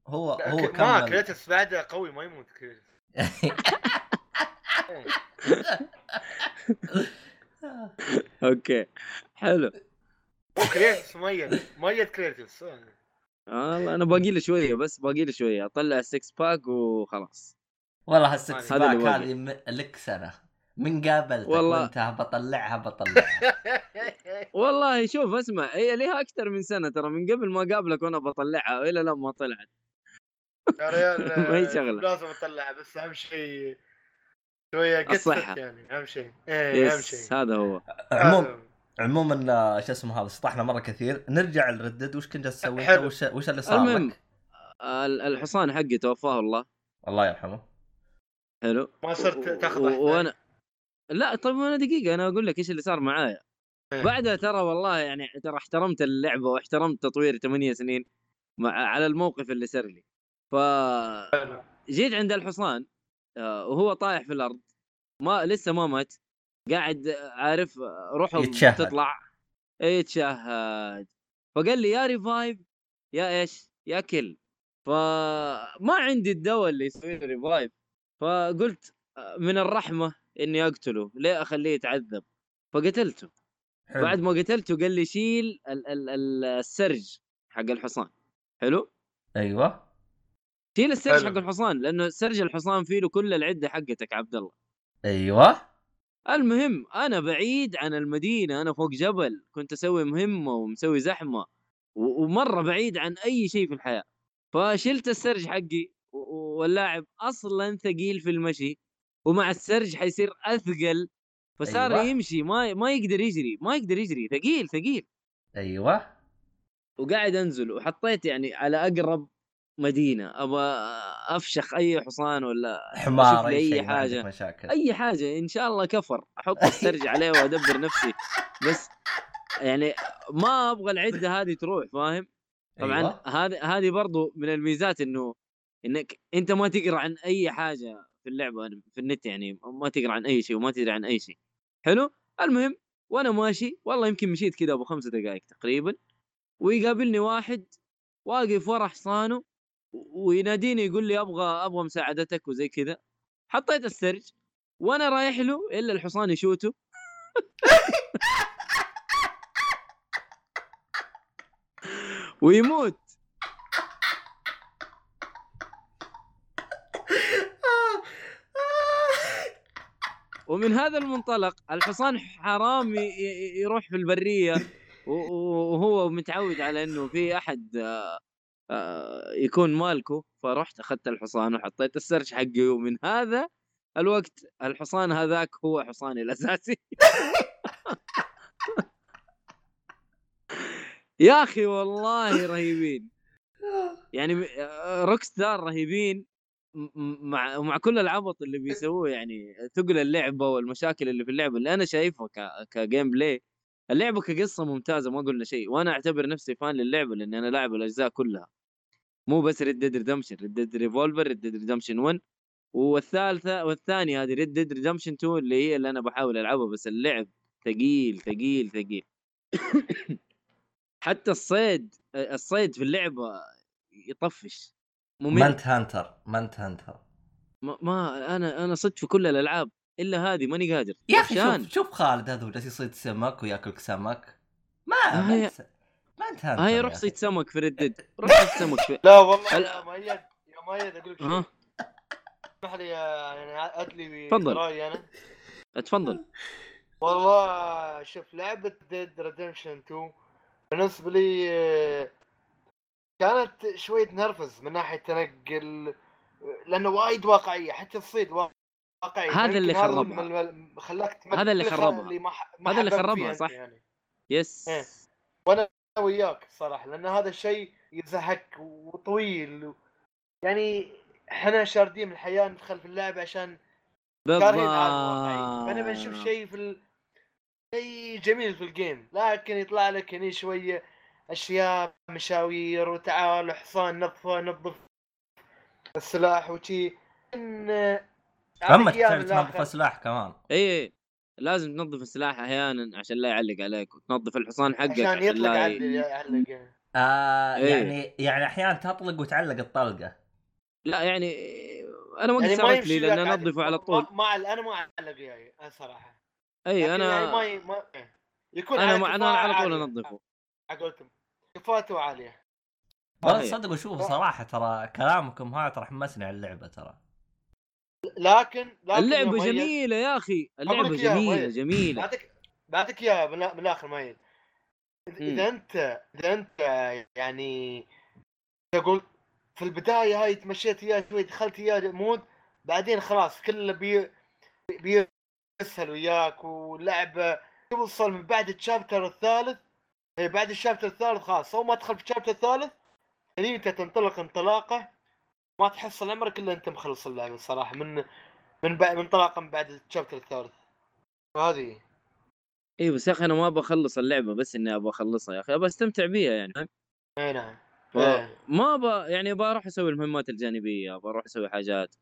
هو هو ك- ما كمل كريتوس بعده قوي ما يموت كريتوس إيه. أوكي حلو هو كريتوس ميت ميت كريتوس آه. والله أنا باقي لي شوية بس باقي لي شوية أطلع ال six pack وخلاص والله ال six pack. هذه م- لك سنة من قابلتك والله. وانت بطلعها بطلعها والله شوف اسمع هي ليها أكثر من سنة ترى من قبل ما قابلك وأنا بطلعها إلى لا ما طلعت يا ريال ما هي آه، شغلة. لازم اطلعها بس أهم شيء شوية قصة الصحة. يعني أهم شيء إيه أهم شيء هذا هو عموم هذا. عموما آه، شو اسمه هذا سطحنا مرة كثير نرجع لردد وش كنت تسوي أنت. وش وش اللي صار المهم. لك؟ ال- الحصان حقي توفاه الله الله يرحمه ما حلو يعني. صرت تاخذ وأنا لا طيب أنا دقيقة أنا أقول لك إيش اللي صار معايا إيه. بعدها ترى والله يعني ترى احترمت اللعبة واحترمت تطوير 8 سنين مع على الموقف اللي صار لي ف. جيت عند الحصان آه، وهو طايح في الأرض ما لسه ما مات قاعد آه، عارف آه، روحه يتشهد. تطلع إيه، يتشهد. فقال لي يا revive يا إيش؟ يا kill فما عندي الدواء اللي يسوي revive فقلت من الرحمة إني أقتله ليه أخليه يتعذب؟ فقتلته. حلو. بعد ما قتلته قال لي شيل ال- ال- ال- السرج حق الحصان. حلو؟ أيوه. شيل السرج. حق الحصان لأنه سرج الحصان فيه له كل العدة حقتك عبد الله أيوه المهم أنا بعيد عن المدينة أنا فوق جبل كنت أسوي مهمة ومسوي زحمة ومرة بعيد عن أي شيء في الحياة فشلت السرج حقي واللاعب أصلا ثقيل في المشي ومع السرج حيصير أثقل فصار. أيوة. يمشي ما ما يقدر يجري ما يقدر يجري ثقيل ثقيل أيوه وقاعد أنزل وحطيت يعني على أقرب مدينة أبغى أفشخ أي حصان ولا حمار أي أي حاجة. مشاكل. أي حاجة إن شاء الله كفر. أحط السرج عليه وأدبر نفسي. بس يعني ما أبغى العدة هذه تروح فاهم؟ طبعا أيوة. هذه هذه برضو من الميزات إنه إنك أنت ما تقرأ عن أي حاجة في اللعبة في النت يعني ما تقرأ عن أي شيء وما تدري عن أي شيء. حلو؟ المهم وأنا ماشي والله يمكن مشيت كذا أبو خمسة دقائق تقريبا ويقابلني واحد واقف ورا حصانه ويناديني يقول لي أبغى أبغى مساعدتك وزي كذا. حطيت السرج وأنا رايح له إلا الحصان يشوته. ويموت. ومن هذا المنطلق الحصان حرام يروح في البرية. وهو متعود على إنه في أحد يكون مالكه فرحت أخذت الحصان وحطيت السرج حقي ومن هذا الوقت الحصان هذاك هو حصاني الأساسي. يا أخي والله رهيبين. يعني روك ستار رهيبين مع مع كل العبط اللي بيسووه يعني ثقل اللعبة والمشاكل اللي في اللعبة اللي أنا شايفها ك... ك gameplay اللعبة كقصة ممتازة ما قلنا شيء وأنا أعتبر نفسي fan للعبة لأني أنا لاعب الأجزاء كلها. مو بس Red Dead Redemption Red Dead Revolver Red Dead Redemption 1 والثالثة والثانية هذه Red Dead Redemption 2 اللي هي اللي أنا بحاول ألعبها بس اللعب ثقيل ثقيل ثقيل. حتى الصيد الصيد في اللعبة يطفش. ممل. منت hunter منت hunter ما, ما أنا أنا صدت في كل الألعاب إلا هذه ماني قادر. يا أخي شوف شوف خالد هذا هو جالس يصيد سمك ويأكل سمك. ما ما ما انت hunter هاي روح. صيد سمك في Red Dead روح صيد سمك في لا والله ال- يا مؤيد يا مؤيد أقول لك شيء اسمح لي يعني أدلي تفضل. رايي أنا اتفضل والله شوف لعبة Dead Redemption 2 بالنسبة لي كانت شوية نرفز من ناحية تنقل لأنه وايد واقعية حتى الصيد واقعي هذا اللي خربها. خلاك هذا اللي خربها. هذا اللي خربها، صح. يعني. يس إيه. وأنا وياك صراحة لأن هذا الشيء يزهق وطويل. و... يعني إحنا شاردين من الحياة ندخل في اللعبه عشان كارهين فأنا بنشوف شيء في ال... شيء جميل في الجيم لكن يطلع لك هني شوية أشياء مشاوير وتعال حصان نظف نظف السلاح وشي. إن من تنظف. اسلحه كمان. اي إي. لازم تنظف السلاح أحيانا عشان لا يعلق عليك وتنظف الحصان حقك عشان عشان يطلق لا ي... يعلق يعني. آه إيه. يعني يعني أحيانا تطلق وتعلق الطلقة لا يعني أنا ما قد يعني لي لأن. أنظفه على طول ما أنا ما أعلق يعني صراحة اي لكن يعني أنا ما ي- ما يكون أنا أنا على طول عالية. أنظفه على قولتهم كفاءته عالية والله صحيح. صدق وشوف صراحة ترى كلامكم هذا ترى حمسني على اللعبة ترى لكن لكن اللعبة جميلة يا أخي اللعبة جميلة. جميلة بعطيك بعطيك اياها من, الآخر مؤيد. إذا أنت إذا أنت يعني تقول في البداية هاي تمشيت اياه شوي دخلت اياه mood بعدين خلاص كله بي بيسهل وياك واللعبه توصل من بعد ال chapter الثالث إيه، بعد ال chapter الثالث خلاص أول ما تدخل في ال chapter الثالث هني أنت تنطلق انطلاقة ما تحصل عمرك الا أنت مخلص اللعبة صراحة من من بعد من بعد ال chapter الثالث. وهذه إي بس يا أخي أنا ما أبغى أخلص اللعبة بس إني أبغى أخلصها يا أخي أبغى أستمتع بيها يعني؟ أي نعم. إيه. فما أبغى يعني أبغى أروح أسوي المهمات الجانبية أبغى أروح أسوي حاجات.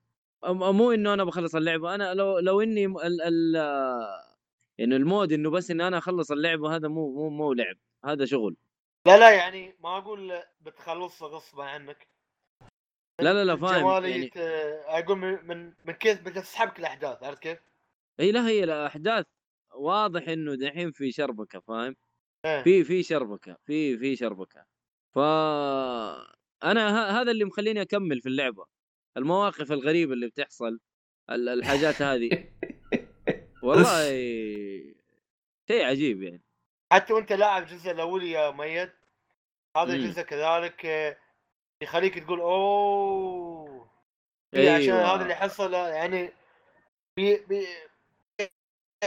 مو إنه أنا بخلص اللعبة أنا لو لو إني ال ال يعني المود إنه بس إني أنا أخلص اللعبة هذا مو مو مو لعب هذا شغل. لا لا يعني ما أقول بتخلصها غصبا عنك. لا لا لا فاهم يعني أقول من من, من كيف بتسحبك الاحداث عرفت كيف؟ هي لا هي الأحداث واضح إنه دحين في شربكة فاهم إيه. في في شربكة في في شربكة ف أنا ه- هذا اللي مخليني أكمل في اللعبة المواقف الغريبة اللي بتحصل ال- الحاجات هذه والله شيء عجيب يعني حتى وأنت لاعب الجزء الاولي يا ميت هذا. الجزء كذلك يخليك تقول أوه إيه عشان أيوة. هذا اللي حصل يعني بي بي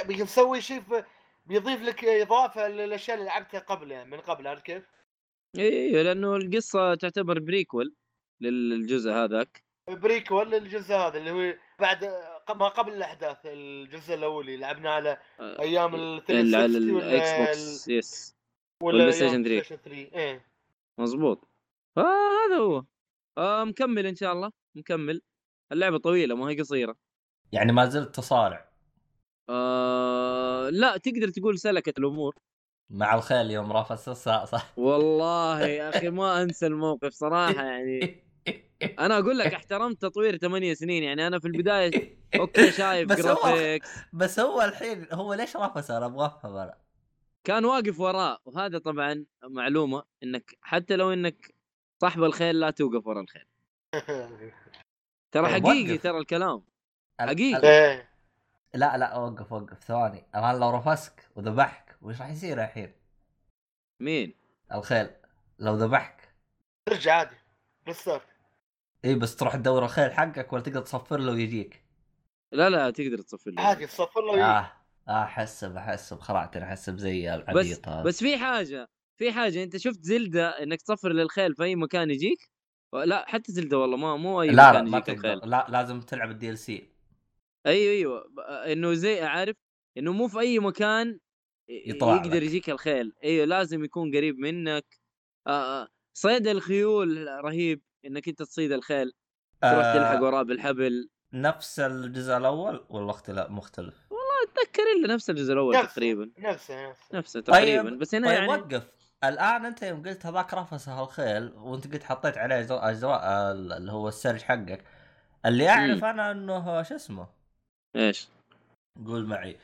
بيسوي شيء بيضيف لك إضافة للأشياء اللي لعبتها قبل يعني من قبل عرفت كيف؟ أيوه لأنه القصة تعتبر prequel للجزء هذاك prequel الجزء هذا اللي هو بعد ما قبل الأحداث الجزء الأولي لعبناه على آه، أيام ال اللي على 360 ولا الاكس ال- بوكس يس ولا والبلاي ستيشن أيام 3. بلاي ستيشن 3 إيه مظبوط فهذا هو. آه مكمل إن شاء الله مكمل. اللعبة طويلة ما هي قصيرة. يعني ما زلت تصارع. آه لا تقدر تقول سلكت الأمور. مع الخيل يوم رفس صح صح؟ والله يا أخي ما أنسى الموقف صراحة يعني. أنا أقول لك احترمت تطوير ثمانية سنين يعني أنا في البداية أوكي شايف بس هو- graphics بس هو الحين هو ليش رفس أنا أبغى أفهم أنا. كان واقف وراه وهذا طبعا معلومة إنك حتى لو إنك صاحب الخيل لا توقف ورا الخيل. ترى طيب حقيقي. ترى الكلام. ال- حقيقي. إيه. لا لا وقف وقف. ثواني. الان لو رفسك وذبحك وش راح يصير الحين؟ مين؟ الخيل. لو ذبحك. ترجع عادي؟ restart إي بس تروح تدور الخيل حقك ولا تقدر تصفر له ويجيك. لا لا تقدر تصفر له عادي تصفر له ويجي. آه آه أحسب أحسب. خرعتني أحسب زي بس العبيط هذا بس في حاجة. في حاجة أنت شفت زلدة إنك تصفر للخيل في أي مكان يجيك؟ لا حتى زلدة والله ما مو أي لا لا مكان ما يجيك تقدر. الخيل. لا لازم تلعب ال DLC أيوه أيوه. إنه زي عارف؟ إنه مو في أي مكان يطلع يقدر لك. يجيك الخيل. أيوه لازم يكون قريب منك. آه آه. صيد الخيول رهيب إنك أنت تصيد الخيل. تروح آه. تلحق وراه بالحبل. نفس الجزء الأول؟ ولا اختلاف مختلف؟ أتذكر إلا نفس الجزء الأول نفسه تقريبا. نفسه نفسه. نفسه طيب- تقريبا. بس هنا طيب يعني وقف. الان انت يوم قلت هذاك رفس الخيل وانت قلت حطيت عليه اجزاء اللي هو السرج حقك اللي اعرف أنا انه شو اسمه إيش قول معي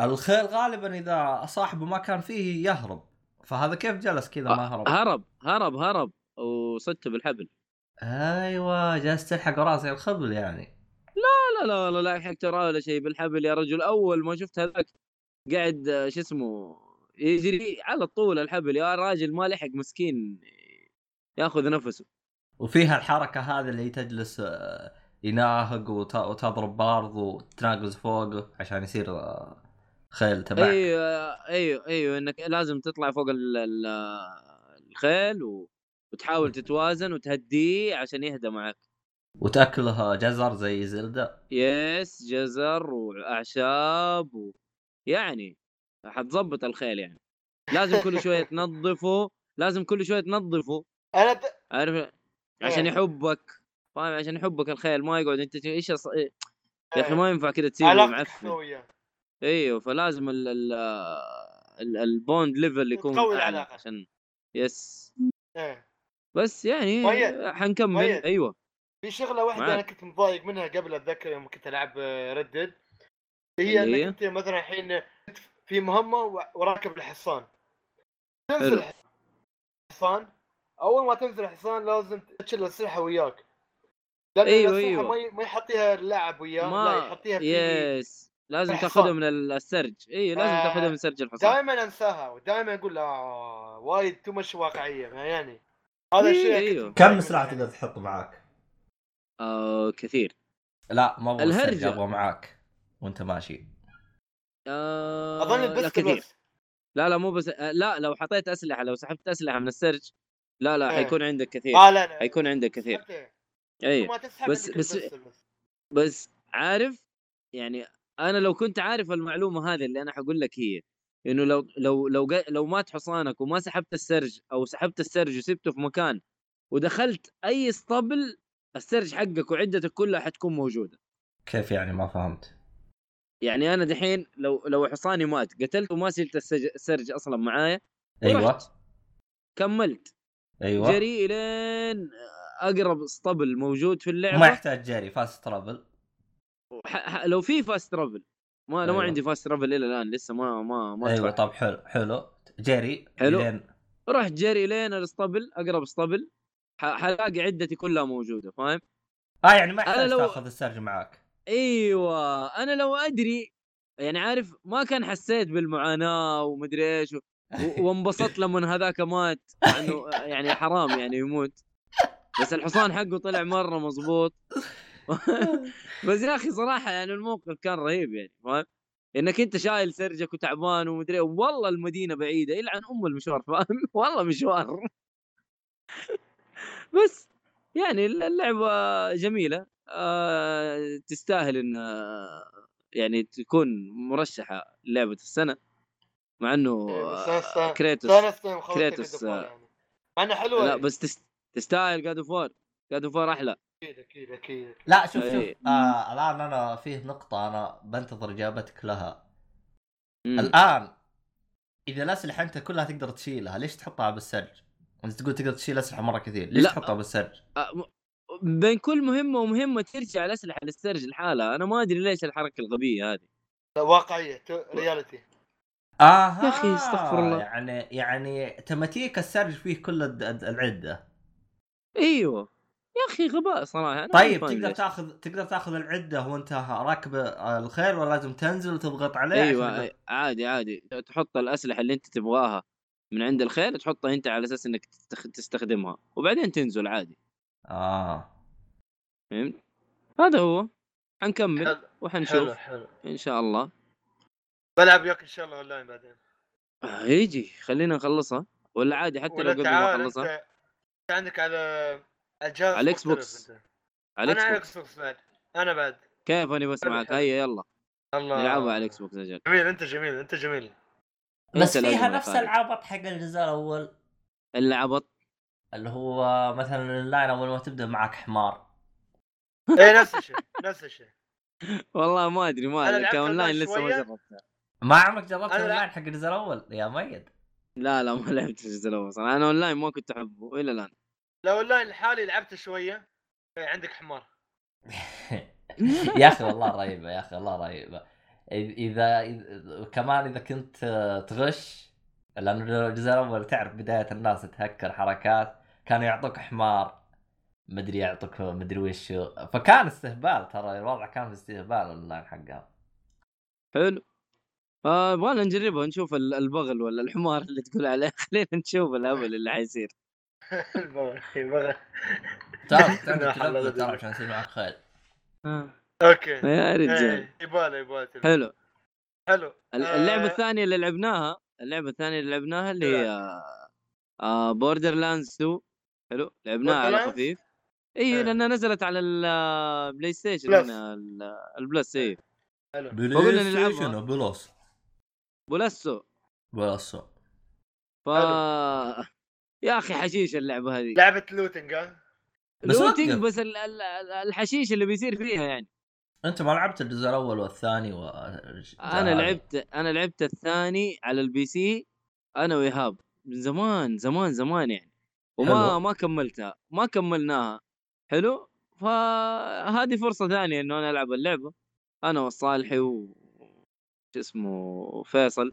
الخيل غالبا اذا صاحبه ما كان فيه يهرب فهذا كيف جلس كذا ما هرب هرب هرب هرب وصدته بالحبل أيوه جالس تلحق راسي الخبل يعني لا لا لا يحق ترى ولا شيء بالحبل يا رجل اول ما شفت هذاك قاعد آه، شو اسمه يجري على طول الحبل يا راجل ما لحق مسكين ياخذ نفسه. وفيها الحركة هذه اللي تجلس آه، يناهق وت- وتضرب بارض وتناقز فوقه عشان يصير آه، خيل تبعك. أيوه أيوه أيوه إنك لازم تطلع فوق ال- ال- الخيل. وتحاول تتوازن وتهديه عشان يهدى معك. وتاكلها جزر زي زلدة؟ yes جزر وأعشاب و... يعني حتظبط الخيل يعني. لازم كل شوية تنظفه لازم كل شوية تنظفه. أنا د... عارف؟ عشان إيه. يحبك. فاهم؟ عشان يحبك الخيل ما يقعد. أنت إيش أص... يا أخي إيه. ما ينفع كذا علاقتك معفن. أيوه فلازم ال ال ال- ال bond level يكون تقوي أعلى. العلاقة. عشان يس إيه. بس يعني مؤيد. حنكمل مؤيد. أيوه. في شغلة واحدة معك. أنا كنت متضايق منها قبل أتذكر يوم كنت ألعب ردد هي اللي هي؟ انك أنت مثلا الحين في مهمة وراكب الحصان تنزل. الحصان أول ما تنزل الحصان لازم تشيل الأسلحة وياك لأن أيوة، الأسلحة أيوه. ما يحطيها اللاعب وياه لا ما يحطيها في يس لازم الحصان. تاخذها من السرج اي لازم آه، تاخذها من سرج الحصان دائما أنساها ودائما أقول آه وايد too much واقعية يعني هذا إيه، الشيء كنت أيوه. كم سلاح. تقدر تحط معاك؟ آه كثير لا ما أبغى معاك وأنت ماشي آه أظن ال pistol كثير لا لا مو بس آه لا لو حطيت أسلحة لو سحبت أسلحة من السرج لا لا إيه. حيكون عندك كثير آه لا لا حيكون عندك كثير. اي بس- بس- بس عارف يعني أنا لو كنت عارف المعلومة هذه اللي أنا حقول لك هي إنه لو لو لو جا- لو مات حصانك وما سحبت السرج أو سحبت السرج وسبته في مكان ودخلت أي اسطبل السرج حقك وعدتك كلها حتكون موجودة. كيف يعني ما فهمت؟ يعني أنا دحين لو لو حصاني مات قتلته وما السج- السرج أصلا معايا أيوه ورحت. كملت أيوه جري إلين أقرب اسطبل موجود في اللعبة ما يحتاج جري fast travel لو في fast travel ما أنا ما أيوة. عندي fast travel إلى الآن لسه ما ما ما أيوه. طب حلو حلو جري حلو. لين رحت جري لين الاسطبل أقرب اسطبل ح- حلاقي عدتي كلها موجودة فاهم؟ آه يعني ما يحتاج لو- تاخذ السرج معاك أيوه أنا لو أدري يعني عارف ما كان حسيت بالمعاناة ومدري إيش و- وانبسطت لما هذاك مات إنه يعني حرام يعني يموت بس الحصان حقه طلع مرة مظبوط بس يا أخي صراحة يعني الموقف كان رهيب يعني فاهم؟ إنك أنت شايل سرجك وتعبان ومدري إيه، والله المدينة بعيدة يلعن أم المشوار فاهم؟ والله مشوار بس يعني اللعبة جميلة آه تستاهل إن آه، يعني تكون مرشحة لعبة السنة مع إنه إيه، آه، كريتوس خلصت كريتوس، War آه، يعني مع إنه حلوة لا بس تست... تستاهل God of War God of War أحلى أكيد أكيد أكيد لا شوف شوف إيه. آه الآن أنا فيه نقطة أنا بنتظر إجابتك لها مم. الآن إذا الأسلحة أنت كلها تقدر تشيلها ليش تحطها بالسرج؟ انت تقول تقدر تشيل أسلحة مرة كثير ليش لا. تحطها بالسرج؟ بين كل مهمة ومهمة ترجع الأسلحة للسرج لحالها. أنا ما أدري ليش الحركة الغبية هذه. لا واقعية too- reality آها! يا أخي، استغفر الله. يعني يعني تماتيك السرج فيه كل العدة. أيوه. يا أخي غباء صراحة. أنا طيب تقدر ليش. تاخذ تقدر تاخذ العدة وانت راكب الخيل ولا لازم تنزل وتضغط عليه أيوه عادي عادي. تحط الأسلحة اللي أنت تبغاها من عند الخيل تحطها أنت على أساس إنك تستخ- تستخدمها. وبعدين تنزل عادي. آه. فهمت؟ هذا هو. حنكمل حلو حلو وحنشوف حلو إن شاء الله. بلعب وياك إن شاء الله أونلاين بعدين. آه، يجي. خلينا نخلصها. ولا عادي حتى لو قبل ما أخلصها. أنت عندك على الجهاز على مختلف بوكس. على أنا على ال X ال Xbox بعد. أنا بعد. كيف أني بس معك. هيا يلا. الله. نلعبها على ال Xbox أجل جميل أنت جميل أنت جميل. بس فيها نفس. العبط حق الجزء الأول. اللي عبط اللي هو مثلا اللاين أول ما تبدأ معك حمار. إيه نفس الشيء نفس الشيء. والله ما أدري ما أدري. ك online online لسه ما شوية. جربتها ما عمرك جربت اللاين حق الجزء الأول يا ميد لا لا ما لعبت الجزء الأول صراحة. أنا اونلاين ما كنت أحبه إلى الآن. لو اونلاين لحالي لعبت شوية إيه، عندك حمار. يا أخي والله رهيبة يا أخي والله رهيبة. اذا إذا- كمان إذا كنت تغش لأنه الجزء الأول تعرف بداية الناس تهكر حركات كانوا يعطوك حمار مدري يعطوك مدري وش فكان استهبال ترى الوضع كان في استهبال اللاين حقها حلو. آه يبغانا نجربها نشوف ال- البغل ولا الحمار اللي تقول عليه. خلينا نشوف الهبل اللي حيصير. البغل- البغل. تعرف تعرف ترى. عشان يصير معك خيل. آه. okay. يا رجال. إيه، يباله يباله تلبس. حلو. حلو. آه، اللعبة الثانية اللي لعبناها اللعبة الثانية اللي لعبناها اللي هي Borderlands 2 حلو لعبناها على؟ خفيف. إي إيه. لأنها نزلت على ال PlayStation Plus. هنا ال- ال Plus إي. حلو. فقلنا نلعبها. Plus بولسو Plus ف يا أخي حشيش اللعبة هذه. لعبة looting ها؟ بس looting وقف. بس ال- ال- ال- الحشيش اللي بيصير فيها يعني. أنت ما لعبت الجزء الأول والثاني و أنا لعبت أنا لعبت الثاني على ال PC أنا وإيهاب. من زمان زمان زمان يعني. وما حلو. ما كملتها ما كملناها حلو؟ فهذه فرصة ثانية إنه أنا ألعب اللعبة. أنا والصالحي و شو اسمه فيصل.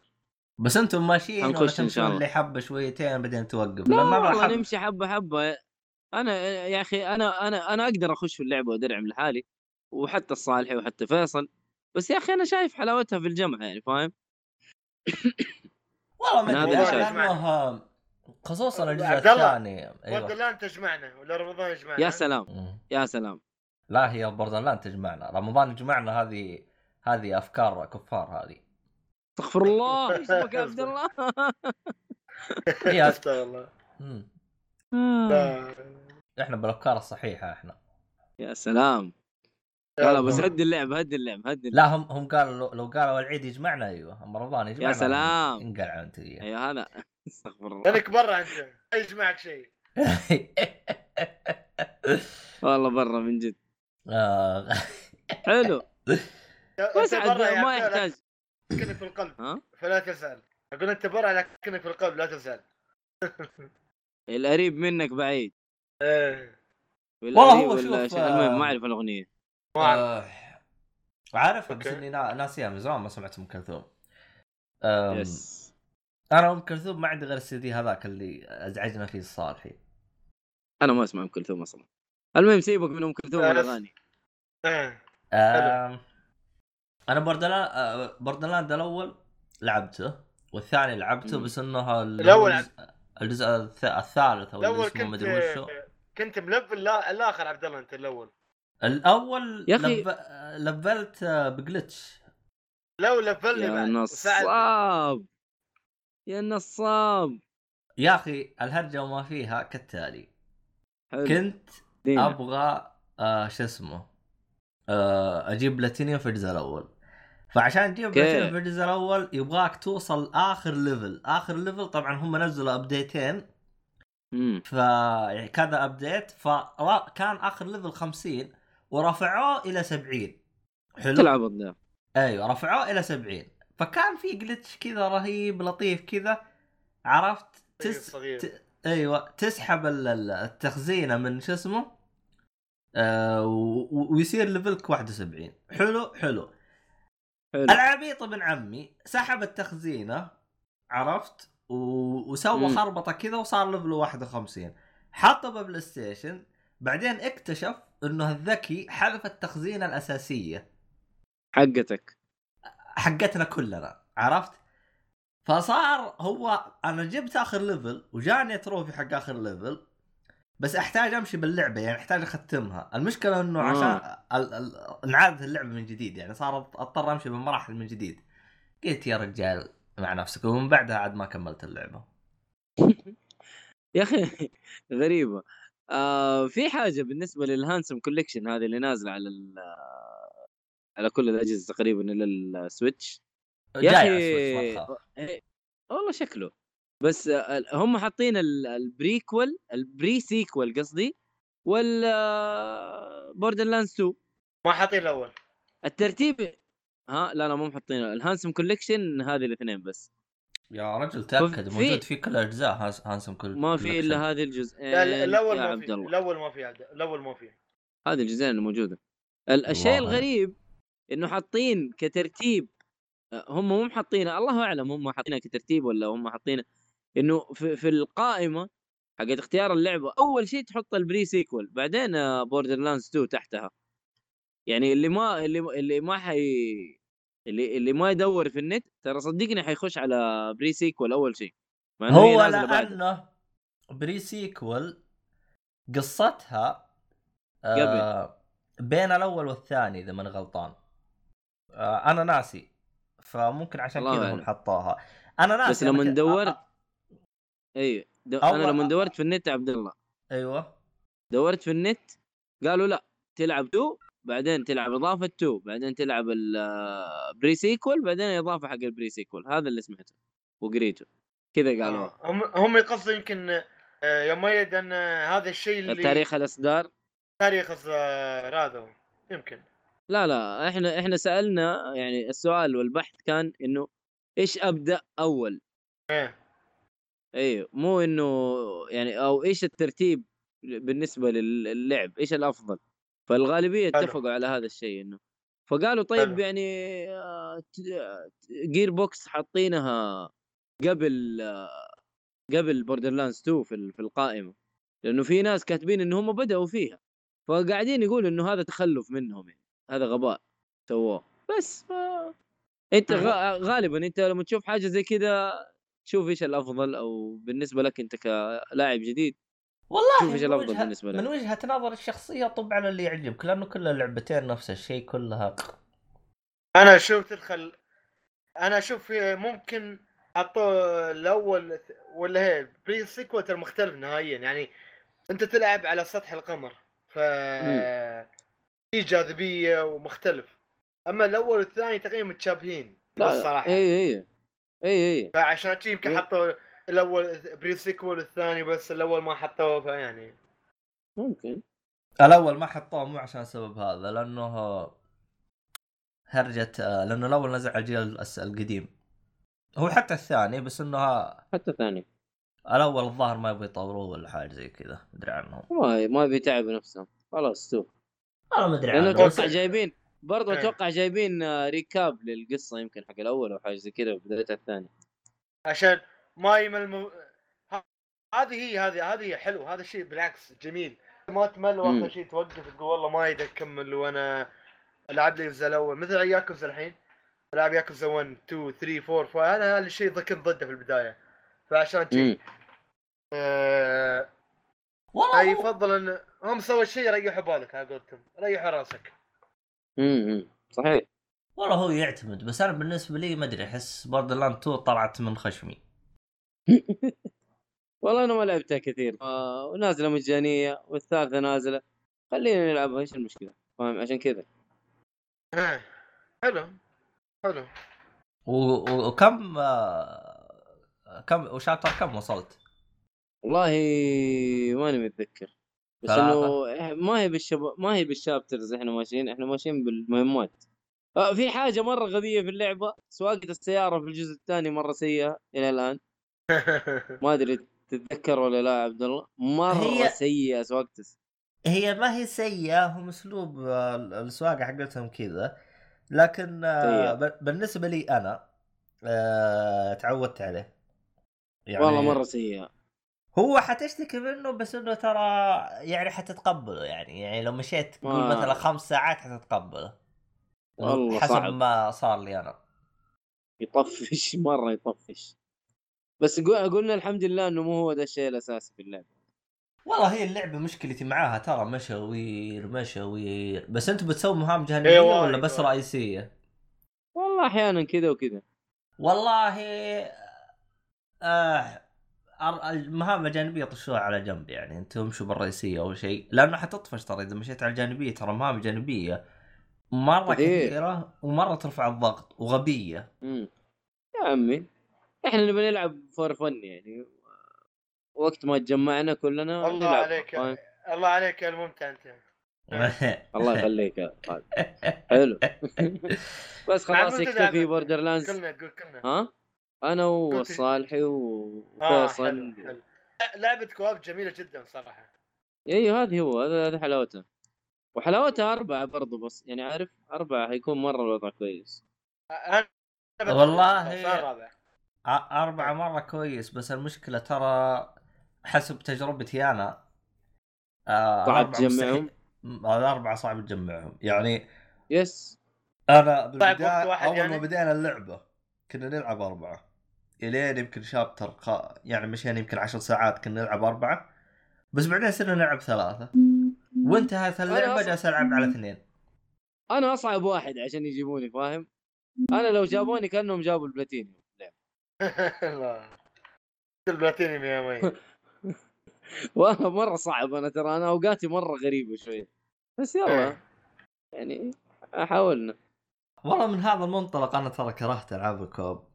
بس أنتم ماشيين تمشوا شاء الله. اللي حبه شويتين بعدين توقف؟ لا أنا والله حب- نمشي حبة حبة. أنا يا أخي أنا أنا أنا أقدر أخش في اللعبة وادرعم لحالي وحتى الصالحي وحتى فيصل. بس يا أخي أنا شايف حلاوتها في الجمع يعني فاهم؟ والله ما ادري لأنه خصوصا الجزء عبد الله، الثاني. أيوه. land تجمعنا ولا رمضان يجمعنا يا سلام. مم. يا سلام. لا هي Borderland تجمعنا رمضان يجمعنا هذه هذه أفكار كفار هذه. استغفر الله إيش اسمك يا عبد الله؟ استغفر الله. لا. إحنا بالأفكار الصحيحة إحنا. يا سلام. لا لا بس هدي اللعب هدي اللعب هدي اللعب. لا هم هم قالوا لو, لو قالوا العيد يجمعنا أيوه. اما رمضان يجمعنا. يا سلام. انقلع انت. أيوه هذا استغفر الله. لانك برا انت ما يجمعك شيء؟ والله برا من جد. آه. حلو. بس ما يحتاج. لكنك في القلب. ها؟ فلا تسال أقول أنت برا لكنك في القلب لا تسال القريب منك بعيد. إيه. والله هو شوف،. المهم آه، ما أعرف الأغنية. ما أعرف. آه. عارفها بس. إني نا- ناسيها من زمان ما سمعت ام كلثوم بس أنا ام كلثوم ما عندي غير السي دي هذاك اللي ازعجنا فيه الصالحي أنا ما اسمع ام كلثوم أصلا. المهم سيبك من ام كلثوم لا، والاغاني. إيه أم، أنا بوردرلاند آه، بوردرلاند الأول لعبته والثاني لعبته. بس إنه ال- الأول الجزء- الجزء الث- الثالث أو الأول اسمه كنت مدري وشو كنت ملفل لا الآخر عبد الله أنت الأول. الأول يا أخي- لف... لفلت آه، بجلتش. لو لفلني يا بعد. وساعدني. يا نصاب. يا أخي الهرجة وما فيها كالتالي. حلو. كنت دينا. أبغى آه شو اسمه آه أجيب بلاتينيوم في الجزء الأول. فعشان تجيب. بلاتينيوم في الجزء الأول يبغاك توصل آخر level آخر level طبعا هم نزلوا update ين. فكذا update فكان آخر level 50 ورفعوه إلى 70 حلو؟ تلعب ده أيوه رفعوه إلى 70 فكان في glitch كذا رهيب لطيف كذا. عرفت؟ تس... ت... أيوه تسحب ال- ال- التخزينة من شو اسمه؟ آه و... و- ويصير level ك 71 حلو حلو. حلو. العبيط ابن عمي سحب التخزينة عرفت؟ و... وسوى مم. خربطة كذا وصار level ه 51 حطه ب PlayStation بعدين اكتشف إنه الذكي حذف التخزينة الأساسية. حقتك. حقتنا كلنا عرفت؟ فصار هو أنا جبت آخر level وجاني trophy حق آخر level بس أحتاج أمشي باللعبة يعني أحتاج أختمها المشكلة إنه آه. عشان ال- ال- انعادت اللعبة من جديد يعني صار أضطر أمشي بالمراحل من جديد قلت يا رجال مع نفسك ومن بعدها عاد ما كملت اللعبة يا أخي غريبة آه في حاجة بالنسبة لل Handsome Collection هذه اللي نازلة على على كل الأجهزة تقريبا إلا ال Switch. يا أخي. إيه، والله شكله. بس آه، هم حاطين ال- ال Prequel ال Pre-Sequel قصدي ولا Borderlands 2 ما حاطين الأول. الترتيب ها لا لا مو محطينه ال Handsome Collection هذه الاثنين بس. يا رجل تأكد في- موجود في كل الأجزاء Hands- Handsome كل ما في. إلا هذه الجزئين لا الأول ما في الأول ما في الأول ما في. هذه الجزئين اللي موجودة. ال- الشيء. الغريب إنه حاطين كترتيب هم مو محطينه الله أعلم هم حاطينها كترتيب ولا هم حاطينه إنه في, في القائمة حقت اختيار اللعبة أول شيء تحط ال Pre-Sequel بعدين Borderlands 2 تحتها. يعني اللي ما اللي اللي ما حي اللي اللي ما يدور في النت ترى صدقني حيخش على Pre-Sequel أول شيء مع هي هو. لأنه بري سيكول قصتها آه بين الأول والثاني إذا ماني غلطان. آه أنا ناسي فممكن عشان كذا. هم حطوها. أنا ناسي بس لما دورت آه، اي د... أول- أنا لما دورت في النت يا عبد الله. أيوه. دورت في النت قالوا لا تلعب 2 بعدين تلعب إضافة 2 بعدين تلعب ال Pre-Sequel بعدين إضافة حق ال Pre-Sequel هذا اللي سمعته وقريته. كذا قالوا. آه. هم هم يقصدوا يمكن آه، يوم ميد أن آه، هذا الشيء اللي تاريخ الإصدار. تاريخ آه، هذا يمكن. لا لا إحنا إحنا سألنا يعني السؤال والبحث كان إنه إيش أبدأ أول؟ إيه. أيوه مو إنه يعني أو إيش الترتيب بالنسبة للعب إيش الأفضل؟ فالغالبية. اتفقوا على هذا الشيء إنه فقالوا طيب حلو. يعني آه، Gearbox حاطينها قبل آه، قبل Borderlands 2 في في القائمة لأنه في ناس كاتبين ان هم بدأوا فيها فقاعدين يقولوا إنه هذا تخلف منهم يعني. هذا غباء سووه. بس ف... انت غ... غالبا انت لما تشوف حاجة زي كذا تشوف إيش الأفضل أو بالنسبة لك أنت كلاعب جديد. والله شوف إيش من الأفضل وجهة بالنسبة لك. من وجهة نظر الشخصية طب على اللي يعجبك لأنه كل اللعبتين نفس الشيء كلها أنا أشوف تدخل أنا أشوف ممكن حطوا الأول ولا هي Pre-Sequel ترى مختلف نهائيا يعني أنت تلعب على سطح القمر ف في جاذبية ومختلف. أما الأول والثاني تقريبا متشابهين لا الصراحه اي اي اي اي فعشان كذي يمكن إيه. حطوا الأول Pre-Sequel الثاني بس الأول ما حطوه فيعني. ممكن. الأول ما حطوه مو عشان السبب هذا لأنه هرجة آه، لأنه الأول نزل على الجيل القديم. هو حتى الثاني بس إنه حتى ثاني الأول الظاهر ما يبغى يطوروه ولا حاجة زي كذا مدري عنهم. ما ما بيتعبوا نفسهم خلاص شوف. أنا ما أدري بس- أتوقع جايبين برضه إيه. أتوقع جايبين آه، recap للقصة يمكن حق الأول أو حاجة زي كذا بدايتها الثاني عشان ما يمل هذه هي هذه هذه هي حلو هذا الشيء بالعكس جميل ما تمل. واخر شيء توقف تقول والله ما يدك اكمل وأنا ألعب لي الجزء الأول مثل ياكوزا الحين ألعب ياكوزا 1 2 3 4 فانا هذا الشيء كنت ضده في البداية فعشان كذي. آه... والله هو- يفضل إن هم سووا شيء ريحوا بالك على قولتهم. ريحوا راسك. امم صحيح. والله هو يعتمد بس أنا بالنسبة لي ما أدري أحس Borderland 2 طلعت من خشمي. والله أنا ما لعبتها كثير. آه ونازلة مجانية والثالثة نازلة. خلينا نلعبها إيش المشكلة؟ فاهم؟ عشان كذا. إيه. حلو. حلو. وكم آه، كم و chapter كم وصلت؟ والله ماني متذكر. بس. إنه ما هي بالشب... ما هي بالشابترز إحنا ماشيين إحنا ماشيين بالمهمات. آه في حاجة مرة غبية في اللعبة سواقة السيارة في الجزء الثاني مرة سيئة إلى الآن. ما أدري تتذكر ولا لا يا عبد الله. مرة هي- سيئة سواقة هي ما هي سيئة هم أسلوب السواقة حقتهم كذا. لكن آه، سيئة. ب- بالنسبة لي أنا آه، تعودت عليه. يعني والله مرة سيئة. هو حتشتكي منه بس إنه ترى يعني حتتقبله يعني. يعني لو مشيت تقول ما- مثلا خمس ساعات حتتقبله. والله حسب صعب. ما صار لي أنا. يطفش مرة يطفش. بس قلنا الحمد لله إنه مو هو ده الشيء الأساسي في اللعبة. والله هي اللعبة مشكلتي معاها ترى مشاوير مشاوير. بس أنتم بتسوي مهام جانبية إيه ولا بس وايد. رئيسية؟ والله أحيانا كذا وكذا. والله آه المهام الجانبية طشوها على جنب يعني. أنتم امشوا بالرئيسية أو شيء؟ لأنه حتطفش ترى إذا مشيت على الجانبية ترى المهام الجانبية مرة كثير. كثيرة ومرة ترفع الضغط وغبية. امم يا عمي إحنا نبي نلعب فور فن يعني. وقت ما تجمعنا كلنا الله نلعب عليك فاهم؟ الله عليك يا الممتع أنت. الله يخليك يا خالد. حلو. بس خلاص يكتفي. Borderlands كلنا ها؟ أنا والصالحي آه وفيصل حلو لعبة co-op جميلة جدا صراحة. أيوه هذه هو هذا هذا حلاوتها. وحلاوتها أربعة برضو بس يعني عارف أربعة هيكون مرة الوضع كويس. بدخل والله- أربعة مرة كويس بس المشكلة ترى حسب تجربتي أنا آه صعب تجمعهم؟ الأربعة صعب تجمعهم. يعني يس. أنا وقت بالبداية أول ما يعني؟ بدينا اللعبة كنا نلعب أربعة. إلين يمكن شابتر خ... يعني مشينا يمكن عشر ساعات كنا نلعب أربعة بس بعدين صرنا نلعب ثلاثة. وانتهت اللعبة أصلاً- جالس ألعب على اثنين. أنا أصعب واحد عشان يجيبوني فاهم؟ أنا لو جابوني كأنهم جابوا البلاتينيوم. لا البلاتينيوم يا مي. والله مرة صعب أنا ترى أنا أوقاتي مرة غريبة شوية بس يلا إيه. يعني حاولنا والله من هذا المنطلق أنا ترى كرهت ألعاب ال co-op.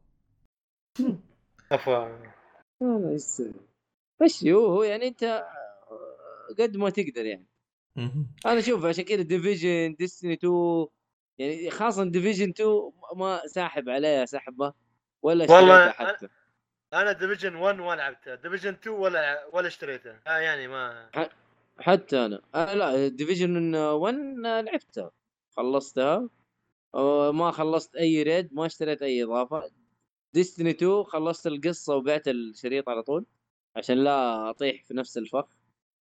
أفا. والله إيش تسوي؟ مشي هو هو يعني أنت قد ما تقدر يعني. أنا شوف عشان كذا Division Destiny 2 يعني خاصة Division 2 ما ساحب عليها سحبة ولا والله اشتريتها حتى. أنا Division 1 ما لعبته Division 2 ولا ولا اشتريته آه يعني ما. حتى أنا. آه لا Division 1 لعبتها. خلصتها. آه، ما خلصت أي raid ما اشتريت أي إضافة. Destiny 2 خلصت القصة وبعت الشريط على طول عشان لا أطيح في نفس الفخ.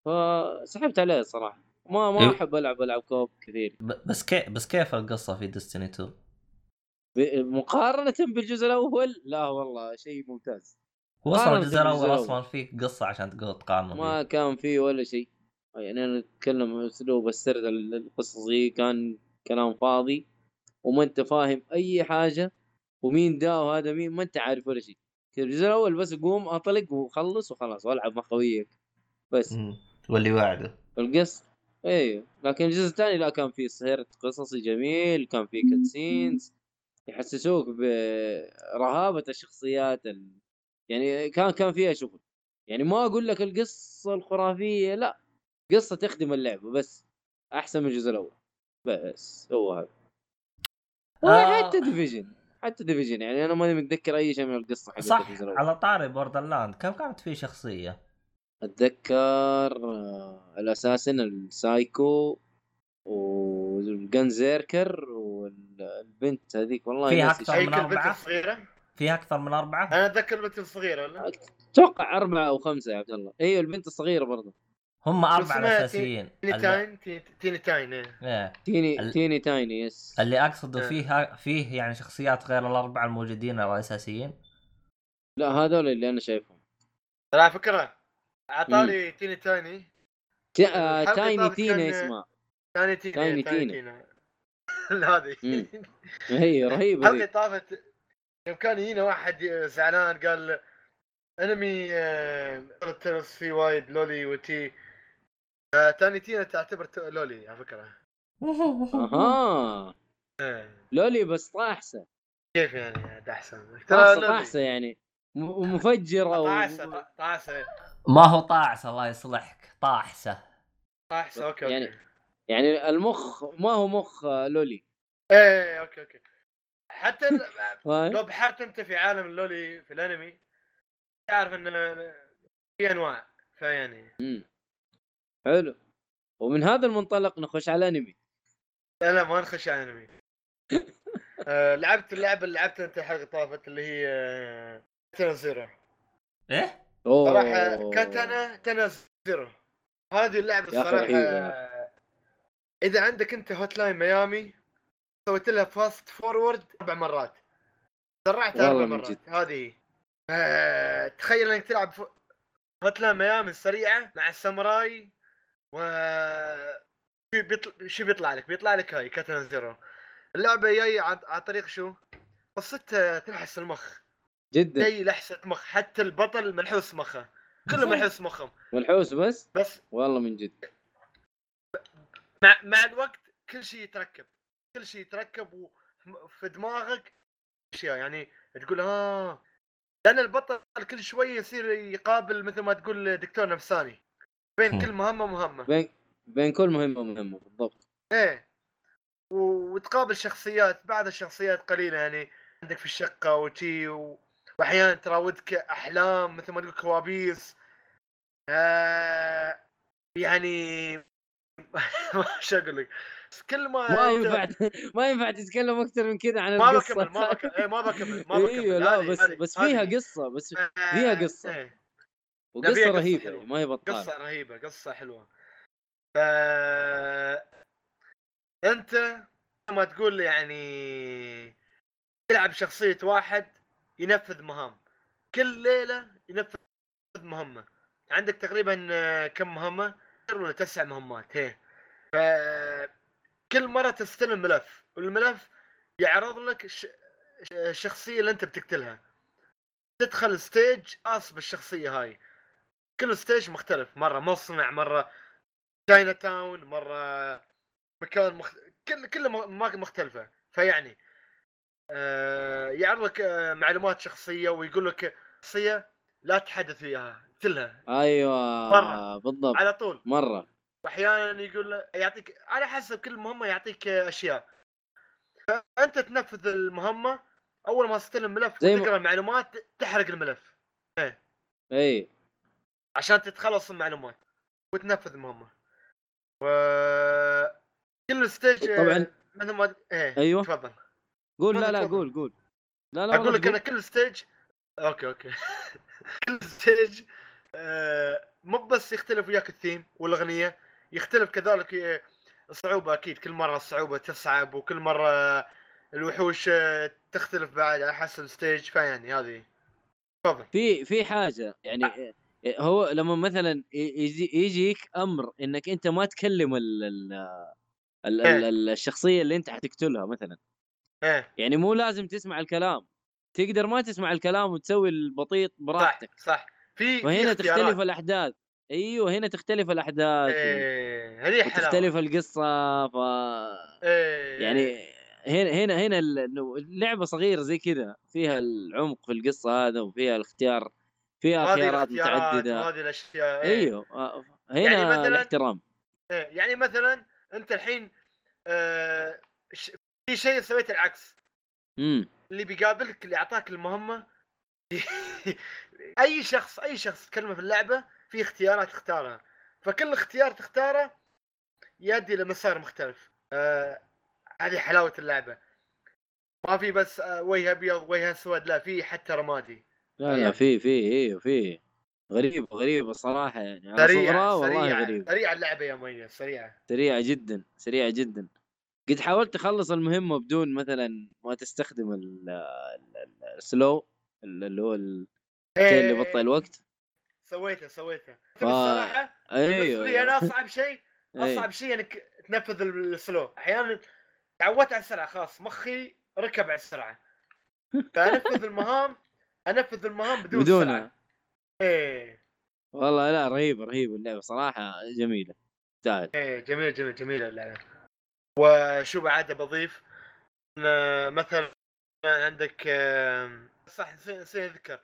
فسحبت عليه صراحة. ما ما إيه. أحب ألعب العاب co-op كثير. بس كيف بس كيف القصة في ديستني 2؟ ب- مقارنة بالجزء الأول؟ لا والله شيء ممتاز. هو أصلا قارنة الجزء الأول أصلا فيه قصة عشان تقول تقارنه ما فيه. كان فيه ولا شيء. يعني أنا أتكلم عن أسلوب السرد القصصي كان كلام فاضي وما أنت فاهم أي حاجة. ومين ده وهذا مين ما أنت عارف ولا شيء. كذا الجزء الأول بس قوم أطلق وخلص وخلاص والعب مع خويك بس. واللي واعده القص؟ أيوه لكن الجزء الثاني لا كان فيه سرد قصصي جميل كان فيه cutscenes يحسسوك برهابه الشخصيات ال... يعني كان كان فيها شغل. يعني ما أقول لك القصة الخرافية لا. قصة تخدم اللعبة بس. أحسن من الجزء الأول. بس هو هذا. آه. حتى Division حتى Division يعني أنا ماني متذكر أي شيء من القصة حقت صح على طاري Borderlands كم كانت فيه شخصية؟ أتذكر آه، الأساسن ال Psycho وال Gunzerker والبنت هذيك والله فيها. هيك من؟ الصغيرة فيها أكثر من أربعة؟ أنا أتذكر البنت الصغيرة ولا أتوقع أربعة أو خمسة يا عبد الله أيوه البنت الصغيرة برضه هم اربعة اسمها الاساسيين تيني تاين تيني- تيني تاين إيه. إيه. تيني تيني تايني يس اللي اقصده إيه. فيه فيه يعني شخصيات غير الأربعة الموجودين الأساسيين. لا هذول اللي أنا شايفهم. ترى على فكرة. أعطاني تيني تايني. تا- آه، الحلقة تايني طافت تينا اسمها تايني تينا تايني تايني تينا. هذه. هي رهيبه الحلقة ذي طافت. يوم كان يجينا واحد زعلان قال انمي آه، في وايد لولي وتي. آه، تاني تينا تعتبر ت- لولي على فكرة. أها. إيه. لولي بس طاحسه كيف يعني أحسن؟ طاحسه لولي. طاحسه يعني. م- ومفجره و... طاعسه طاعسه ما هو طاعس الله يصلحك. طاحسه طاعسه أوكي يعني- أوكي يعني المخ ما هو مخ آه، لولي. إيه أوكي أوكي. حتى ال- فاهم؟ لو بحرت أنت في عالم اللولي في الأنمي تعرف إن في أنواع فيعني. مم. حلو. ومن هذا المنطلق نخش على الانمي لا لا ما نخش على أنمي. آه لعبت اللعبة اللي لعبتها أنت الحلقة طافت اللي هي آه، Katana Zero إيه أوه. صراحة كاتانا تانا زيرو هذه اللعبة الصراحة. آه، إذا عندك أنت Hotline Miami سويت لها fast forward أربع مرات. سرعتها أربع مرات. هذه. هي. آه، تخيل إنك تلعب ف... Hotline Miami السريعة مع الساموراي و شو بيطلع شو بيطلع لك؟ بيطلع لك هاي Katana Zero اللعبة جاية عن عن طريق شو؟ قصتها تلحس المخ. جدا. جاي لحسه مخ حتى البطل منحوس مخه. كله منحوس مخهم منحوس بس؟ بس. والله من جد. مع مع الوقت كل شيء يتركب. كل شيء يتركب وفي دماغك أشياء. يعني تقول آه. لأن البطل كل شوي يصير يقابل مثل ما تقول دكتور نفساني. بين كل مهمة ومهمة. بين بين كل مهمة ومهمة بالضبط. إيه. و- وتقابل شخصيات بعض الشخصيات قليلة يعني. عندك في الشقة وشي و... وأحيانا تراودك أحلام مثل ما تقول كوابيس. آه يعني شو أقول لك. كل ما ما ينفع ما ينفع تتكلم أكثر من كذا عن ما القصة. بكمل ما بكمل إيه ما بكمل ما بكمل. أيوه لا بس هذه- بس. فيها قصة بس فيها آه، قصة. إيه. وقصة رهيبة حلوة. ما هي بطالة. قصة رهيبة قصة حلوة. ف أنت ما تقول يعني تلعب شخصية واحد ينفذ مهام. كل ليلة ينفذ مهمة. عندك تقريبا كم مهمة؟ ولا تسع مهمات هي. ف كل مرة تستلم ملف والملف يعرض لك ش... الشخصية اللي أنت بتقتلها. تدخل stage خاص بالشخصية هاي. كل stage مختلف. مرة مصنع مرة Chinatown مرة مكان مخ... كل كل م- أماكن مختلفة. فيعني آه يعرض لك آه معلومات شخصية ويقول لك شخصية لا تحدث فيها اقتلها أيوه مرة. بالضبط. على طول. مرة. واحيانا يقول يعطيك على حسب كل مهمة يعطيك أشياء. فأنت تنفذ المهمة أول ما تستلم ملف زي ما- وتقرا المعلومات تحرق الملف. اي عشان تتخلص من المعلومات وتنفذ المهمه و كل ستيج طبعاً. ما إيه أيوة. تفضل. قول لا لا تفضل. قول قول. لا لا أقول لك أنا كل stage okay okay. كل stage آه، مو بس يختلف وياك الثيم والأغنية يختلف كذلك آه، الصعوبه أكيد. كل مرة الصعوبة تصعب وكل مرة الوحوش آه، تختلف بعد على حسب ال stage فيعني هذه. تفضل. في في حاجة يعني إيه، هو لما مثلا يجي يجيك أمر إنك أنت ما تكلم ال ال ال ال ال الشخصية اللي أنت حتقتلها مثلا. إيه. يعني مو لازم تسمع الكلام. تقدر ما تسمع الكلام وتسوي البطيط صح براحتك. صح. في في وهنا. تختلف الأحداث. أيوه هنا تختلف الأحداث إيه هذه حلاوة. وتختلف القصة ف إيه. يعني هنا هنا هنا اللعبه صغيرة زي كذا فيها العمق في القصة هذا وفيها الاختيار فيها هذه خيارات متعددة. وهذه الأشياء إيه. أيوه آه، هنا يعني مثلاً- الاحترام. إيه، يعني مثلا أنت الحين آه في شيء سويت العكس. امم اللي بيقابلك اللي أعطاك المهمة. أي شخص أي شخص تكلمه في اللعبة في اختيارات تختارها. فكل اختيار تختاره يؤدي لمسار مختلف. آه هذه حلاوة اللعبة. ما في بس آه وجه أبيض وجه أسود لا في حتى رمادي. لا لا يعني. في في أيوه في. غريبه غريبه صراحة يعني. على سريعه صغرها والله سريعه غريبه سريعه اللعبة يا مميز سريعه سريعه جدا سريعه جدا. قد حاولت اخلص المهمة بدون مثلا ما تستخدم ال- ال- ال- السلو اللي هو الشيء اللي إيه، يبطئ الوقت؟ سويته سويته. ف- الصراحة بالنسبة أيوه لي أنا أصعب شيء أيوة. أصعب شيء إنك تنفذ السلو أحيانا تعودت على السرعة خلاص مخي ركب على السرعة. فأنفذ المهام انفذ المهام بدون سرعه إيه. والله لا رهيب رهيب اللعبة صراحة جميلة. تستاهل إيه جميل جميل جميلة اللعبة. وشو بعد بضيف مثلا عندك صح أذكر.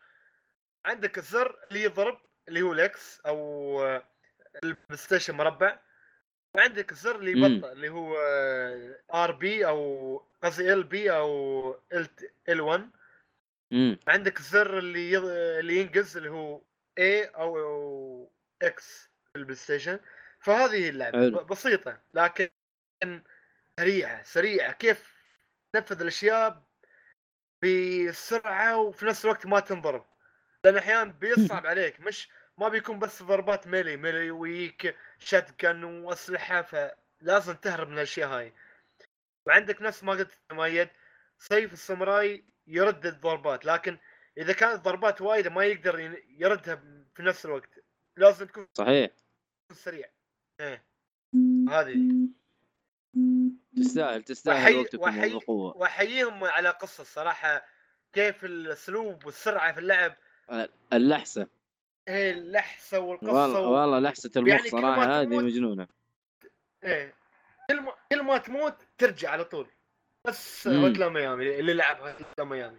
عندك الزر اللي يضرب اللي هو ال X أو آه، ال PlayStation مربع. وعندك الزر اللي. يبطئ اللي هو RB أو قصدي LB أو L 1 امم عندك الزر اللي يض... اللي ينقز اللي هو A أو X في ال PlayStation. فهذه اللعبة حلو. بسيطة لكن سريعة سريعة. كيف تنفذ الأشياء بسرعة وفي نفس الوقت ما تنضرب. لأن أحيانا بيصعب عليك مش ما بيكون بس ضربات melee melee ويجيك shotgun وأسلحة فلازم تهرب من الأشياء هاي. وعندك نفس ما قلت مؤيد سيف الساموراي يرد الضربات لكن إذا كانت ضربات وايدة ما يقدر يردها في نفس الوقت. لازم تكون صحيح. سريع. إيه. هذه. تستاهل تستاهل وحي- وقتكم وحي- وبقوه وأحييهم على قصة الصراحه كيف الأسلوب والسرعة في اللعب. اللحسة. هي اللحسة والقصة والله و... والله لحسة المخ يعني صراحة هذه مجنونة. إيه. كل ما كل ما تموت ترجع على طول. بس. Hotline Miami اللي لعب Hotline Miami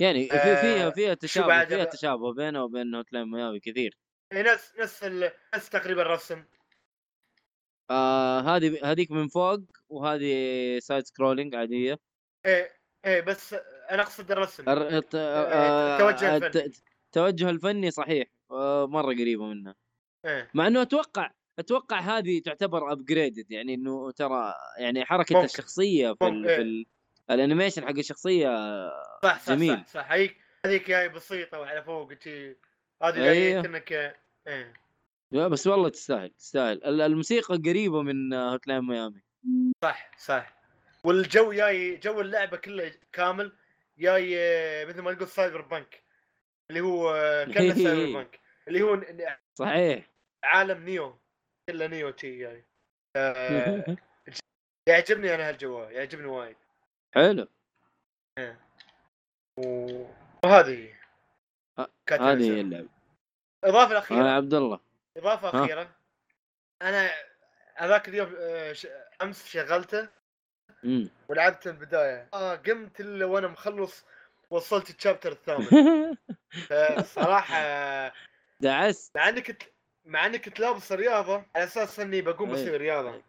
يعني في آه، فيها فيها تشابه فيها؟ تشابه بينه وبين Hotline Miami كثير إيه، نفس نفس. نفس تقريبا الرسم آه هذه هذيك من فوق وهذه side scrolling عادية إيه إيه بس أنا أقصد الرسم الر- الت- آه، التوجه الت- الفني. التوجه الفني صحيح آه، مرة قريبة منها إيه مع إنه أتوقع أتوقع هذه تعتبر upgraded يعني إنه ترى يعني حركة ممكن. الشخصية في ال في. ال ال animation حق الشخصية صح صح جميل. صح صح. هيك هذيك جاي بسيطة وعلى فوق شي. هذه أيوه. جاية كأنك إيه. لا بس والله تستاهل تستاهل. ال- الموسيقى قريبة من Hotline Miami. صح صح. والجو جاي جو اللعبة كله كامل جاي مثل ما تقول cyberpunk. اللي هو كانه cyberpunk. اللي هو صحيح. عالم نيو. كله neon city آه، يعجبني أنا هالجو يعجبني وايد. حلو. و- وهذه. ه- كانت هذه. هي اللعبة. الاضافه آه الاخيره يا عبد الله. إضافة ها. أخيرة. أنا هذاك اليوم آه، أمس شغلته مم. ولعبت البداية. آه قمت إلا وأنا مخلص وصلت الشابتر الثامن. صراحة دعست. مع اني كنت مع اني كنت لابس رياضه على أساس إني بقوم إيه. بسوي رياضة.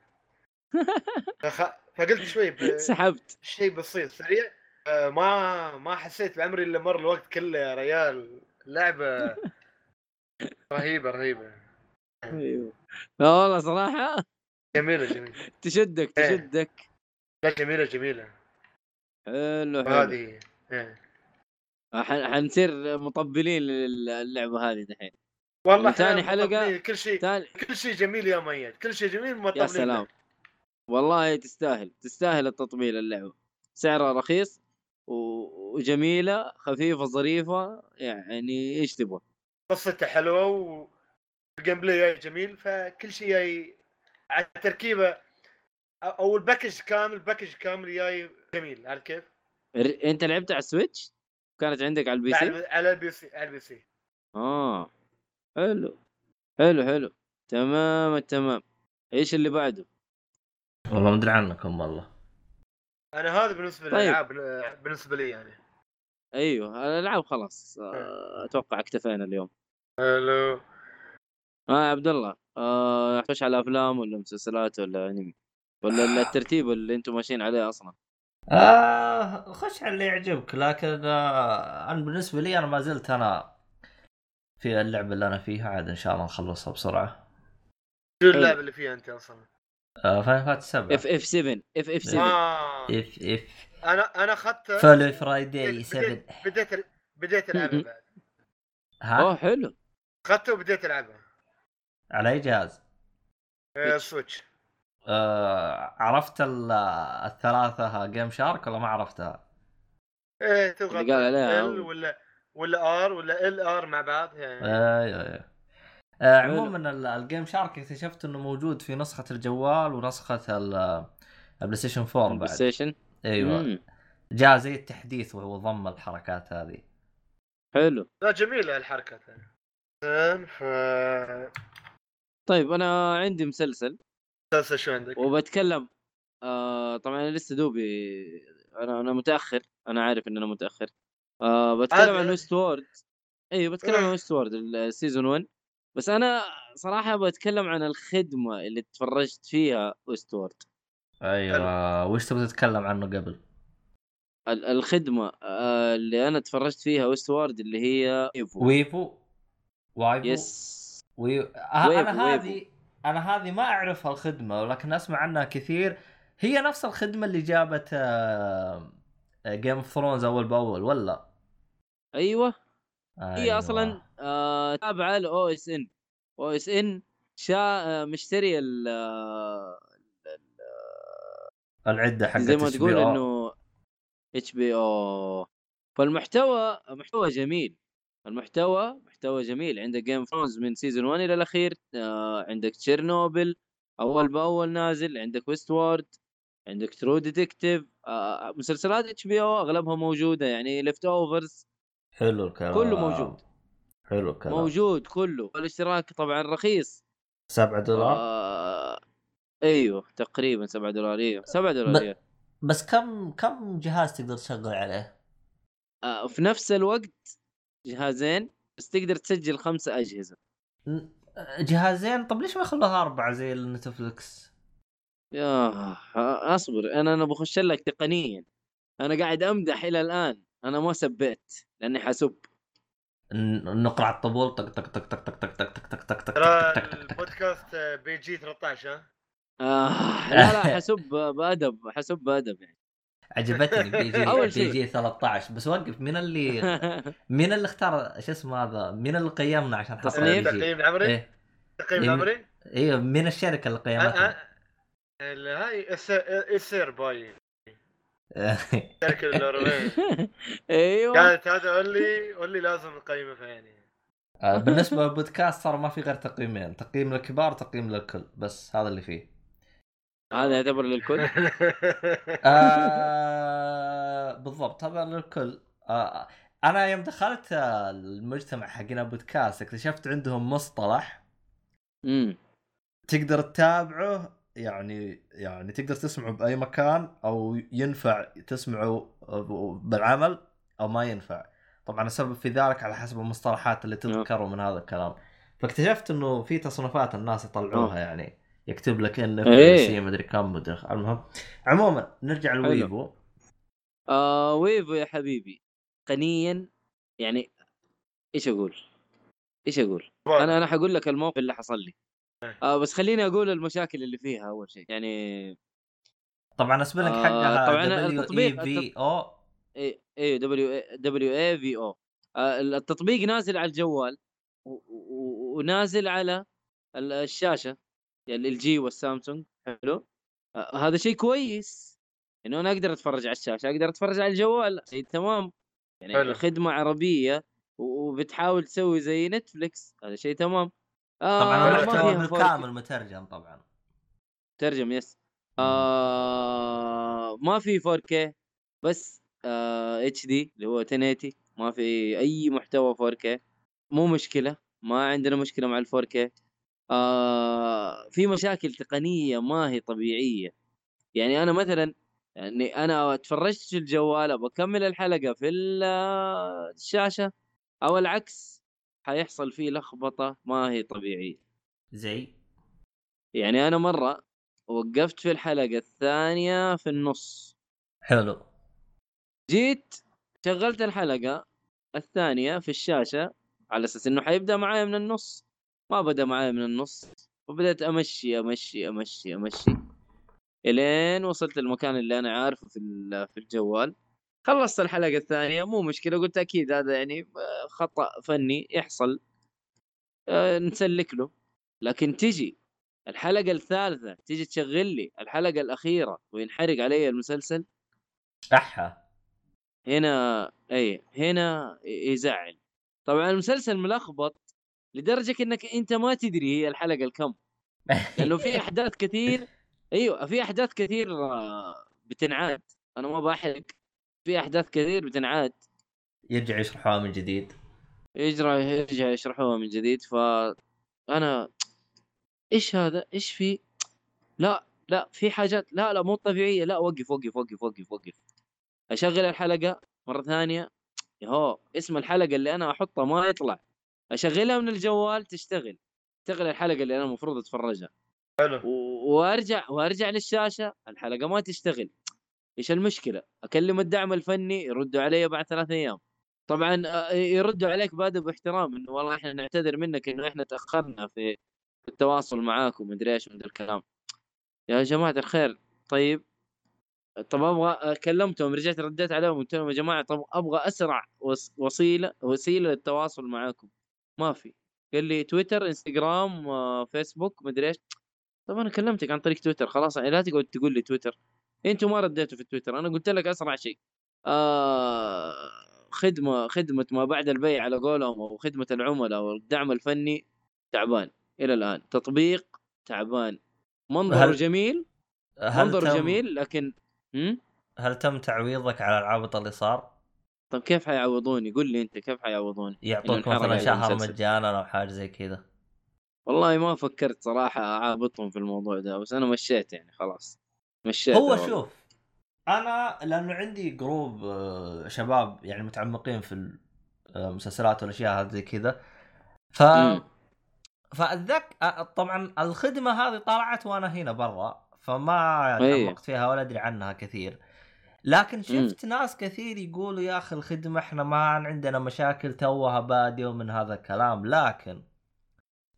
فخ... فقلت شوي ب... سحبت. شيء بسيط سريع. آه، ما ما حسيت بعمري إلا مر الوقت كله يا ريال. اللعبه رهيبة رهيبة. أيوه. لا والله صراحة. جميلة جميلة. تشدك إيه. تشدك. لا جميلة جميلة. حلو حلو. هذه إيه. حنصير مطبلين للعبة هذه دحين. والله ثاني مطبلين كل شيء ثاني كل شيء جميل يا ميت كل شيء جميل يا مطبلين. سلام. والله تستاهل تستاهل التطبيل اللعبة. سعرها رخيص و- وجميلة خفيفة ظريفة يعني إيش تبغى. قصته حلوة وال gameplay جميل فكل شيء جاي على التركيبه أو ال package كامل package كامل جاي جميل عارف كيف؟ أنت لعبت على ال Switch؟ كانت عندك على ال PC؟ على ال PC على ال PC. آه. حلو حلو حلو. تمام التمام إيش اللي بعده؟ والله ما أدري عنكم والله. أنا هذا بالنسبة طيب. للألعاب بالنسبة لي يعني. أيوه الألعاب خلاص آه، أتوقع اكتفينا اليوم. حلو. آه يا عبد الله آه نخش على أفلام ولا مسلسلات ولا أنمي؟ ولا ال- الترتيب اللي أنتم ماشيين عليه أصلا؟ آه خش على اللي يعجبك لكن آه أنا بالنسبة لي أنا ما زلت أنا في اللعبة اللي أنا فيها عاد إن شاء الله نخلصها بسرعة شو. اللعبة اللي فيها أنت أصلا؟ آه Final Fantasy سبعة FF 7 FF 7 آه. F F أنا أنا أخذت Final Fantasy 7 بديت بديت بديت ألعبها بعد أوه ها حلو اخذته وبديت ألعبها على اي جهاز؟ آه، Switch آه عرفت ال- الثلاثة GameShark ولا ما عرفتها؟ إيه تضغط اللي قال عليها. ولا ولا R ولا L R مع بعض يعني. أيوه أيوه آه. عموما ال- ال GameShark اكتشفت إنه موجود في نسخة الجوال ونسخة ال- ال PlayStation 4 Play بعد. Station أيوه. مم. جاء زي التحديث وضم الحركات هذه. حلو. لا جميلة الحركة. زين ف طيب أنا عندي مسلسل. مسلسل شو عندك؟ وبتكلم آه طبعا أنا لسه دوبي أنا أنا متأخر. أنا عارف ان أنا متأخر. آه بتكلم عن. Westworld أيوه بتكلم عن Westworld ال season 1 بس أنا صراحة بتكلم عن الخدمة اللي تفرجت فيها Westworld أيوه وش تبغى تتكلم عنه قبل؟ ال- الخدمة آه اللي أنا تفرجت فيها Westworld اللي هي Wavo Wavo Wavo yes Wa... Wavo، أنا Wavo. هذه أنا هذه ما اعرف الخدمة ولكن أسمع عنها كثير. هي نفس الخدمة اللي جابت Game of Thrones أول بأول ولا؟ أيوه. أيوة. هي أصلا آه تابعة ل OSN. OSN شا آه مشتري ال آه، العدة حقت زي ما. تقول إنه HBO. فالمحتوى محتوى جميل. المحتوى محتوى جميل. عندك Game of Thrones من season 1 إلى الأخير آه عندك Chernobyl أول بأول نازل. عندك Westworld عندك True Detective آه مسلسلات HBO أغلبها موجودة. يعني Leftovers حلو الكلام. كله موجود. حلو الكلام. موجود كله. والاشتراك طبعا رخيص. 7 دولار؟ آه أيوه تقريبا 7 دولار أيوه 7 دولار ب- بس كم كم جهاز تقدر تشغل عليه؟ آه في نفس الوقت جهازين بس تقدر تسجل خمسة أجهزة. ن- جهازين؟ طب ليش ما يخلوها أربعة زي النتفلكس؟ يا أصبر أنا أنا بخش لك تقنيا. أنا قاعد أمدح إلى الآن. أنا ما سبيت لأني حسب ن- نقرع الطبول طق طق طق طق طق طق طق طق طق طق ترى طق طق طق طق. البودكاست PG 13 ها آه لا لا حسب بأدب حسب بأدب يعني عجبتني PG أول شيء. PG 13 بس وقف مين اللي مين اللي اختار شو اسمه هذا مين اللي قيمنا عشان؟ PG؟ تقييم العمري إيه تقييم إيه. العمري أيوه مين الشركة اللي قيمتها؟ هاي السير باي الاوروبيه أيوه. كانت هذا قول لي قول لي لازم نقيمها يعني. آه، بالنسبة للبودكاست صار ما في غير تقييمين. تقييم للكبار تقييم للكل. بس هذا اللي فيه. هذا يعتبر للكل؟ آه بالضبط. هذا للكل. آه أنا يوم دخلت المجتمع حقنا بودكاست اكتشفت عندهم مصطلح. امم تقدر تتابعه يعني يعني تقدر تسمعه بأي مكان أو ينفع تسمعه بالعمل أو ما ينفع. طبعا السبب في ذلك على حسب المصطلحات اللي تذكر من هذا الكلام. فاكتشفت إنه في تصنيفات الناس يطلعوها يعني يكتب لك إن. في مدري كم مدري المهم عموما نرجع لويفو. آه ويفو يا حبيبي تقنيا يعني إيش أقول؟ إيش أقول؟ أنا أنا حقول لك الموقف اللي حصل لي. آه بس خليني أقول المشاكل اللي فيها أول شيء. يعني طبعا اسم لك آه، حقها طبعاً دبليو اي التطبيق- في أو اي اي دبليو دبليو اي في أو التطبيق نازل على الجوال ونازل على ال- الشاشة يعني LG والسامسونج. حلو؟ آه، هذا شيء كويس. انه أنا أقدر أتفرج على الشاشة أقدر أتفرج على الجوال. شيء تمام. يعني حلو. خدمة عربية وبتحاول تسوي زي Netflix هذا شيء تمام. آه طبعا المحتوى فيها 4K. بالكامل مترجم طبعا. ترجم yes. آه ما في 4K بس آه HD اللي هو 1080 ما في أي محتوى 4K مو مشكلة ما عندنا مشكلة مع ال 4K آه في مشاكل تقنية ما هي طبيعية. يعني أنا مثلا يعني أنا تفرجت في الجوال بكمل الحلقة في آه، الشاشة أو العكس. حيحصل فيه لخبطة ما هي طبيعية. زي؟ يعني أنا مرة وقفت في الحلقة الثانية في النص. حلو. جيت شغلت الحلقة الثانية في الشاشة على أساس إنه حيبدأ معايا من النص. ما بدأ معايا من النص. وبدأت أمشي أمشي أمشي أمشي. إلين وصلت المكان اللي أنا عارفه في في الجوال. خلصت الحلقة الثانية مو مشكلة قلت أكيد هذا يعني آه، خطأ فني يحصل آه، نسلك له. لكن تجي الحلقة الثالثة تجي تشغل لي الحلقة الأخيرة وينحرق علي المسلسل؟ احا هنا إي هنا يزعل. طبعا المسلسل ملخبط لدرجة إنك أنت ما تدري هي الحلقة الكم. لأنه في أحداث كثير أيوه في أحداث كثير بتنعاد. أنا ما بحرق. في أحداث كثير بتنعاد. يرجع يشرحوها من جديد. يجرى يرجع يشرحوها من جديد فانا إيش هذا؟ إيش في؟ لا لا في حاجات لا لا مو طبيعية لا وقف وقف وقف وقف وقف. أشغل الحلقة مرة ثانية. يهو اسم الحلقة اللي أنا احطها ما يطلع. أشغلها من الجوال تشتغل. تشتغل الحلقة اللي أنا المفروض أتفرجها. حلو. و- وأرجع وأرجع للشاشة الحلقة ما تشتغل. إيش المشكلة؟ أكلم الدعم الفني يردوا علي بعد ثلاث أيام. طبعا آه، يردوا عليك بادب باحترام إنه والله إحنا نعتذر منك إنه إحنا تأخرنا في التواصل معاكم ومدري إيش ذا الكلام. يا جماعة الخير طيب طب أبغى آه، كلمتهم رجعت رديت عليهم قلت لهم يا جماعة طب أبغى أسرع وس- وسيلة وسيلة للتواصل معاكم. ما في. قال لي تويتر إنستغرام آه، فيسبوك مدري إيش. طب أنا كلمتك عن طريق تويتر خلاص يعني لا تقعد تقول لي تويتر. أنتوا ما رديتوا في التويتر أنا قلت لك أسرع شيء. آه خدمة خدمة ما بعد البيع على قولهم أو خدمة العملاء والدعم الفني تعبان إلى الآن. تطبيق تعبان. منظره هل- جميل هل منظره تم جميل لكن هم؟ هل تم تعويضك على العابط اللي صار؟ طب كيف حيعوضوني؟ قول لي أنت كيف حيعوضوني؟ يعطوك مثلا شهر. مجانا أو حاجة زي كذا. والله ما فكرت صراحة أعابطهم في الموضوع ده بس أنا مشيت يعني خلاص. مشيت هو والله. شوف أنا لأنه عندي جروب آه، شباب يعني متعمقين في المسلسلات والأشياء هذه كذا ف مم. فاتذك آه، طبعا الخدمة هذه طلعت وأنا هنا برا فما إيه. تعمقت فيها ولا أدري عنها كثير لكن شفت ناس كثير يقولوا يا أخي الخدمة إحنا ما عندنا مشاكل توها بادية ومن هذا الكلام لكن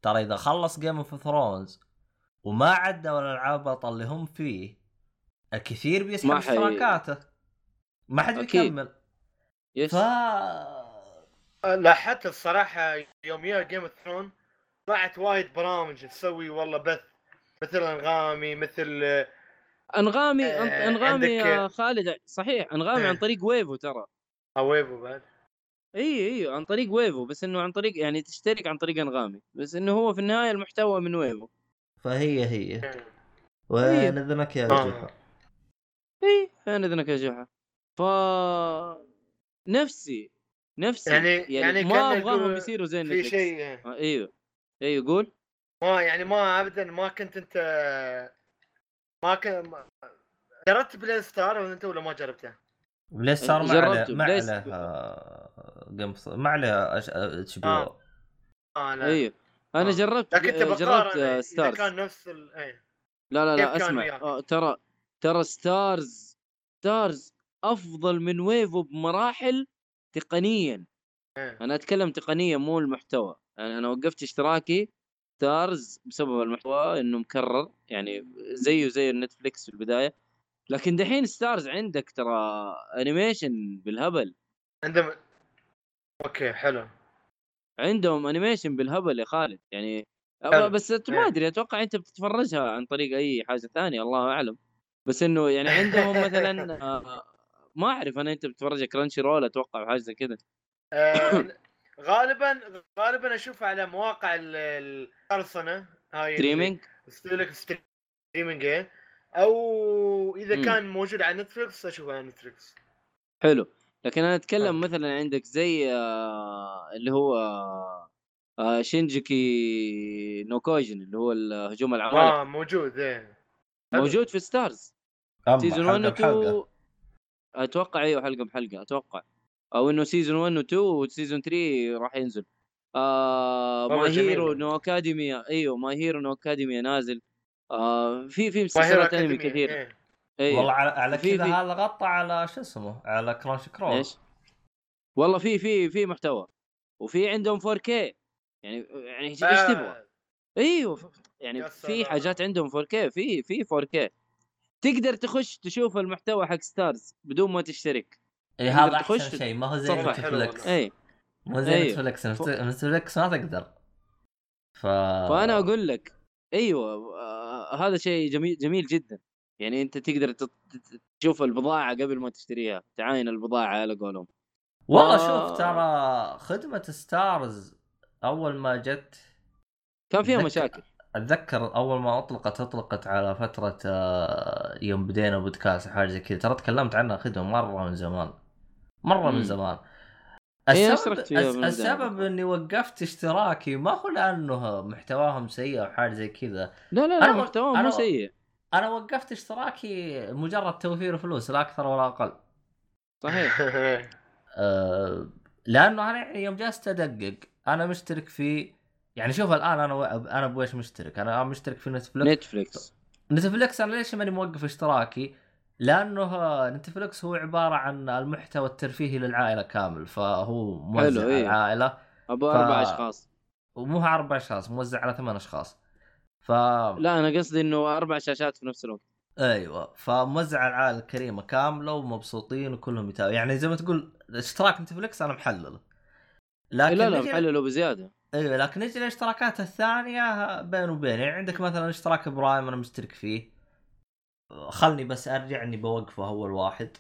ترى إذا خلص Game of Thrones وما عدوا الألعاب اللي هم فيه الكثير بيسحب ما اشتراكاته. ما حد. بيكمل. yes. ف لاحظت الصراحة يوم يا Game of Thrones طلعت وايد برامج تسوي والله بث مثل أنغامي مثل أنغامي آه، أنغامي عندك- يا خالد صحيح أنغامي. عن طريق Wavo ترى. Wavo بعد. إي إي عن طريق Wavo بس إنه عن طريق يعني تشترك عن طريق أنغامي بس إنه هو في النهاية المحتوى من Wavo. فهي هي. طيب. وين إذنك يا آه. اي فين اذنك يا جحا ف نفسي نفسي يعني- يعني, يعني ما أبغاهم يصيروا زي في شيء آه، أيوه. أيوه قول. ما يعني ما ابدا ما كنت أنت ما كنت جربت بلاي ستار ولا أنت ولا ما جربته؟ بلاي ستار ما عليه جربته، ما عليه آه، جيم ما عليه أتش بي أو. آه. آه لا. أيوه. أنا آه. جربت لكن أنت جربت آه، Starz كان نفس ال... إيه. لا لا لا أسمع؟ آه، ترى ترى Starz Starz أفضل من Wavo بمراحل تقنيا إيه. أنا أتكلم تقنيا مو المحتوى يعني أنا وقفت اشتراكي Starz بسبب المحتوى إنه مكرر يعني زيه زي ال Netflix في البداية لكن دحين Starz عندك ترى animation بالهبل عندهم okay حلو عندهم animation بالهبل يا خالد يعني حلو. بس ما إيه. أدري أتوقع أنت بتتفرجها عن طريق أي حاجة ثانية الله أعلم بس إنه يعني عندهم مثلا آه، ما أعرف أنا أنت بتتفرج Crunchyroll أتوقع حاجة زي كذا آه غالبا غالبا اشوفها على مواقع ال- القرصنة هاي streaming لك streaming إيه. أو إذا مم. كان موجود على Netflix أشوفه على Netflix حلو لكن أنا أتكلم آه. مثلا عندك زي آه، اللي هو آه، Shingeki no Kyojin اللي هو الهجوم العمالقة آه موجود إيه. موجود في Starz. season 1 و حلقة بحلقة. 2 أتوقع إيوه حلقة بحلقة أتوقع. أو إنه season 1 و 2 و season 3 راح ينزل. آه جميل. Hero no Academia إيوه My Hero no Academia نازل. آه في في ما مسلسلات انمي كثير. إيه. إيوه. والله على, كذا هذا غطى على شو اسمه على Crunchyroll إيش؟ والله في في في محتوى. وفي عندهم 4K يعني يعني إيش إيش تبغى؟ آه، إيوه يعني في. حاجات عندهم 4K في في 4K تقدر تخش تشوف المحتوى حق Starz بدون ما تشترك. اي هذا أحسن شيء ما هو زي Netflix اي مو زي أيوه. Netflix نت- Netflix ما تقدر. ف فأنا أقول لك أيوه آه هذا شيء جميل جميل جدا. يعني أنت تقدر تشوف البضاعة قبل ما تشتريها تعاين البضاعة على قولهم. والله آه. شوف ترى خدمة ستارز أول ما جت كان فيها مشاكل. أتذكر أول ما أطلقت أطلقت على فترة آه، يوم بدينا بودكاست حاجة زي كذا ترى تكلمت عنها خدمة مرة من زمان. مرة مم. من زمان. السبب. السبب إني وقفت اشتراكي ما هو لأنه محتواهم سيء أو حاجة زي كذا. لا لا لا أنا و- محتواه أنا مو سيء. أنا وقفت اشتراكي مجرد توفير فلوس لا أكثر ولا أقل. صحيح. أه لأنه أنا يعني يوم جلست أدقق أنا مشترك في يعني شوف الآن أنا و... أنا بإيش مشترك. أنا مشترك في Netflix Netflix. Netflix أنا ليش ماني موقف اشتراكي؟ لأنه Netflix هو عبارة عن المحتوى الترفيهي للعائلة كامل فهو موزع على إيه. العائلة. أبو ف- أربع أشخاص. ومو أربع أشخاص موزع على ثمان أشخاص. ف لا أنا قصدي إنه أربع شاشات في نفس الوقت. أيوه. فموزع على العائلة الكريمه كاملة ومبسوطين وكلهم يتابعوا يعني زي ما تقول اشتراك Netflix أنا محلله لكن لا لا محلله بزياده أيوه لكن نجي للاشتراكات الثانية بين وبين يعني عندك مثلا اشتراك Prime أنا مشترك فيه. خلني بس أرجع إني بوقفه أول واحد.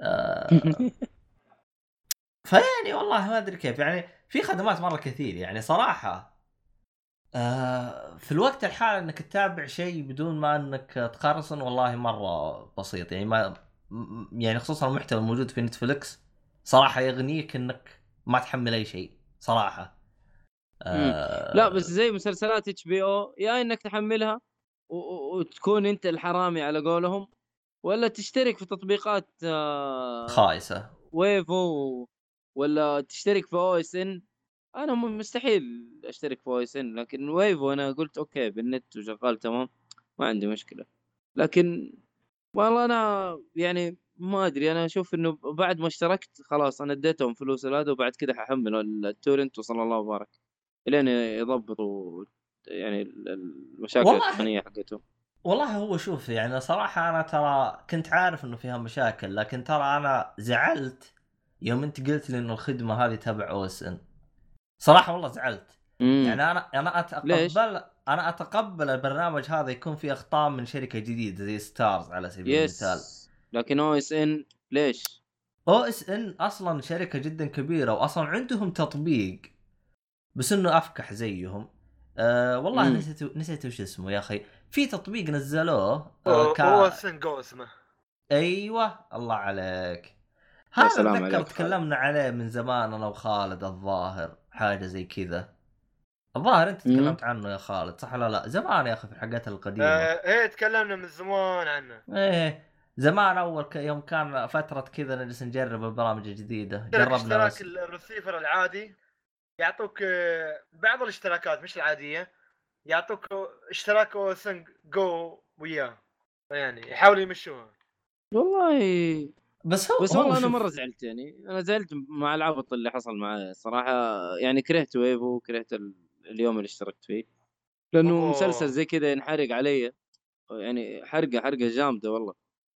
آه فيعني والله ما أدري كيف. يعني في خدمات مرة كثير يعني صراحة. آه في الوقت الحالي إنك تتابع شيء بدون ما إنك تقرصن والله مرة بسيط. يعني ما يعني خصوصا المحتوى الموجود في Netflix صراحة يغنيك إنك ما تحمل أي شيء صراحة. آه لا بس زي مسلسلات HBO يا إنك تحملها وتكون أنت الحرامي على قولهم ولا تشترك في تطبيقات آه، خايسة. Wavo ولا تشترك في OSN أنا مستحيل أشترك في أو اس ان لكن Wavo أنا قلت okay بالنت وشغال تمام ما عندي مشكلة. لكن والله أنا يعني ما أدري أنا أشوف إنه بعد ما اشتركت خلاص أنا اديتهم فلوس هذا وبعد كذا ححمل ال torrent وصلى الله وبارك. لين يضبطوا يعني ال- المشاكل. التقنيه حقتهم والله هو شوف يعني صراحة أنا ترى كنت عارف إنه فيها مشاكل لكن ترى أنا زعلت يوم أنت قلت لي إنه الخدمة هذه تبع OSN صراحة والله زعلت مم. يعني أنا أنا أتقبل ليش؟ أنا أتقبل البرنامج هذا يكون فيه أخطاء من شركة جديدة زي Starz على سبيل المثال yes لكن OSN ليش؟ OSN أصلا شركة جدا كبيرة واصلا عندهم تطبيق بس إنه أفكح زيهم. أه والله مم. نسيت نسيت وش اسمه يا أخي. في تطبيق نزلوه هو كا... هو سنجو اسمه. أيوه الله عليك. هذا اتذكر تكلمنا عليه من زمان أنا وخالد الظاهر حاجة زي كذا. الظاهر أنت مم. تكلمت عنه يا خالد صح ولا لا؟ زمان يا أخي في الحاجات القديمة. آه إيه تكلمنا من زمان عنه. إيه زمان أول ك... يوم كان فترة كذا نجلس نجرب البرامج الجديدة. جربنا اشتراك بس. الرسيفر العادي. يعطوك آه، بعض الاشتراكات مش العادية يعطوك اشتراك أو اس جو وياه. يعني يحاولوا يمشوها. والله بس هو بس والله أنا مرة زعلت يعني. أنا زعلت مع العبط اللي حصل معي صراحة يعني كرهت Wavo وكرهت ال- اليوم اللي اشتركت فيه. لأنه أوه. مسلسل زي كذا ينحرق علي. يعني حرقة حرقة جامدة والله.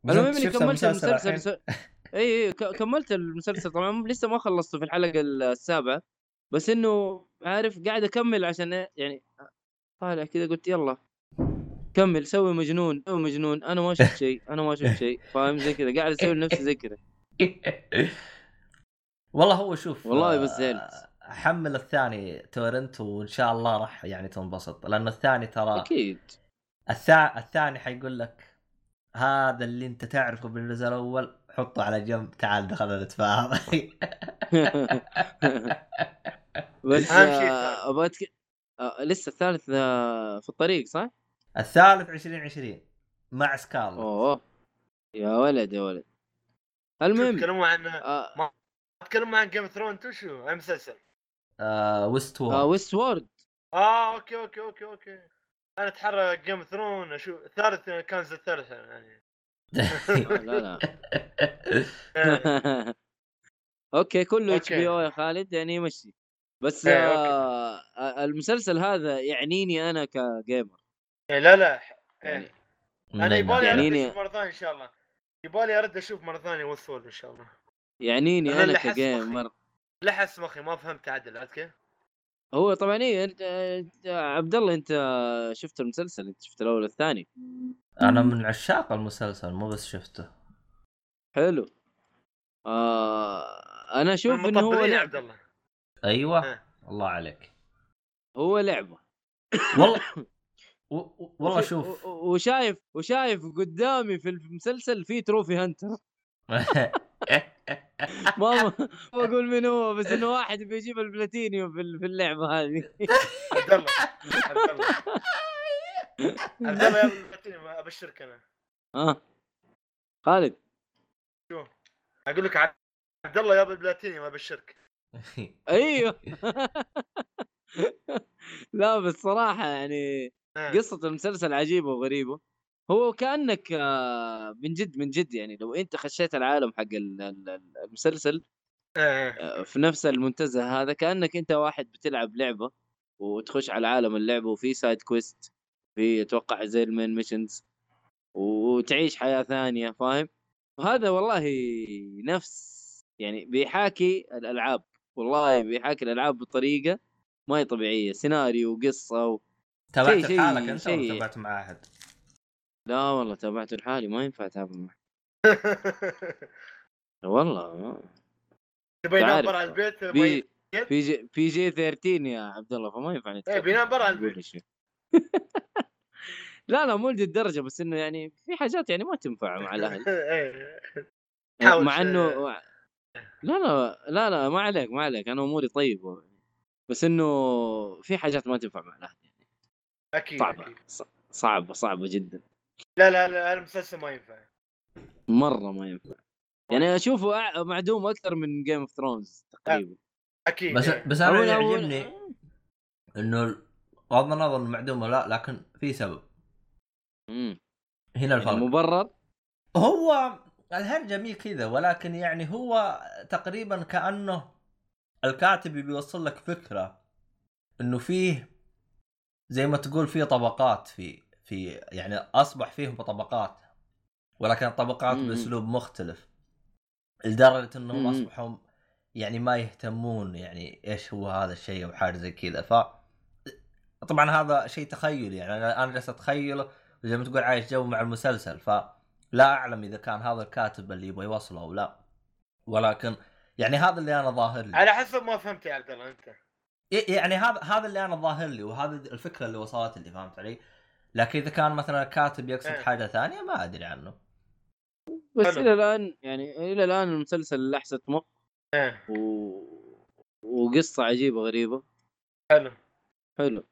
المهم اني كملت المسلسل؟ س... اي اي ك- كملت المسلسل طبعا. لسه ما خلصته في الحلقة السابعة. بس إنه عارف قاعد أكمل عشان إيه، يعني طالع كذا قلت يلا. كمل سوي مجنون سوي مجنون أنا ما شفت شيء أنا ما شفت شيء فاهم زي كذا قاعد أسوي لنفسي زي كذا. والله هو شوف والله بس آه، زعلت. حمل الثاني torrent وإن شاء الله راح يعني تنبسط لأنه الثاني ترى أكيد. الثا... الثاني حيقول لك هذا اللي أنت تعرفه بالجزء الأول حطه على جنب تعال دخلنا نتفاهم بس آه، أبغى. آه، لسه الثالث آه، في الطريق صح؟ الثالث 2020 مع سكارلت. أوه. يا ولد يا ولد. المهم تكلموا عن آه تكلموا عن Game Thrones شو أي مسلسل. آه West آه World Westworld آه okay okay okay okay. أنا أتحرى Game Thrones أشوف الثالث كان الثالث يعني. آه، لا لا. يعني okay كله H. B O يا خالد يعني يمشي بس إيه، آه آه، المسلسل هذا يعنيني أنا ك gamer إيه، لا لا يعني إيه. أنا يبالي يعني- أرد يعني- أشوف مرة ثانية إن شاء الله. يبالي أرد أشوف مرة ثانية the whole إن شاء الله. يعنيني أنا أنا حس ك gamer لحس مخي ما فهمت عدل عرفت كيف؟ هو طبعا إيه أنت- عبد الله أنت شفت المسلسل؟ أنت شفت الأول والثاني؟ أنا من عشاق المسلسل مو بس شفته. حلو. آه أنا أشوف إنه هو المطبلين يا لعب. عبد الله. أيوه. إيه. الله عليك. هو لعبه. والله و- و- والله شوف. و- وشايف وشايف قدامي في المسلسل في trophy hunter. ما ما بقول من هو بس إنه واحد بيجيب البلاتينيوم في ال- في اللعبة هذه. عبد الله عبد الله عبد الله يا البلاتينيوم أبشرك أنا. ها خالد. أقول لك عبد الله يا البلاتينيوم أبشرك. أيوه. لا بس صراحة يعني آه. قصة المسلسل عجيبة وغريبة. هو كأنك آه، من جد من جد يعني لو أنت خشيت العالم حق ال- ال- ال- المسلسل آه. آه، في نفس المنتزه هذا كأنك أنت واحد بتلعب لعبة وتخش على عالم اللعبة وفي side quest في أتوقع زي ال main missions وتعيش حياة ثانية فاهم؟ وهذا والله نفس يعني بيحاكي الألعاب والله بيحاكي الألعاب بطريقة ما هي طبيعية سيناريو وقصة و... تابعت شيء- لحالك أنت شيء- ولا تابعت مع احد؟ لا والله تابعته لحالي ما ينفع أتابع معه والله تبي ينام. برا البيت في تبي- في جي في جي 13 يا عبد الله فما ينفع إيه نتكلم بينام برا البيت. لا لا مو لدي الدرجة بس إنه يعني في حاجات يعني ما تنفع مع الأهل إيه. حاول مع إنه لا لا لا لا ما عليك ما عليك أنا أموري طيبة بس إنه في حاجات ما تنفع مع الأهل يعني أكيد صعبة أكيد. صعبة صعبة جدا لا لا لا المسلسل ما ينفع. مرة ما ينفع. يعني أشوفه معدوم أكثر من Game of Thrones تقريبا. أكيد. بس إيه. بس أنا اللي يعجبني إنه بغض النظر إنه معدوم ولا لا لكن في سبب. مم. هنا يعني الفرق. مبرر؟ هو الهرجه مي كذا ولكن يعني هو تقريبا كأنه الكاتب بيوصل لك فكرة إنه فيه زي ما تقول فيه طبقات في في يعني أصبح فيهم طبقات ولكن الطبقات مم. بأسلوب مختلف لدرجة إنهم. أصبحوا يعني ما يهتمون يعني إيش هو هذا الشيء أو حاجة زي كذا ف طبعا هذا شيء تخيلي يعني أنا أنا جالس اتخيله وزي ما تقول عايش جو مع المسلسل فلا أعلم إذا كان هذا الكاتب اللي يبغى يوصله أو لا ولكن يعني هذا اللي أنا ظاهر لي على حسب ما فهمت يا عبد الله أنت إيه يعني هذا هذا اللي أنا ظاهر لي وهذا الفكرة اللي وصلت لي فهمت علي؟ لكن إذا كان مثلا الكاتب يقصد إيه. حاجة ثانية ما أدري عنه. بس حلو. إلى الآن يعني إلى الآن المسلسل لحسه مخ إيه. و... وقصة عجيبة غريبة. حلو. ان حلو.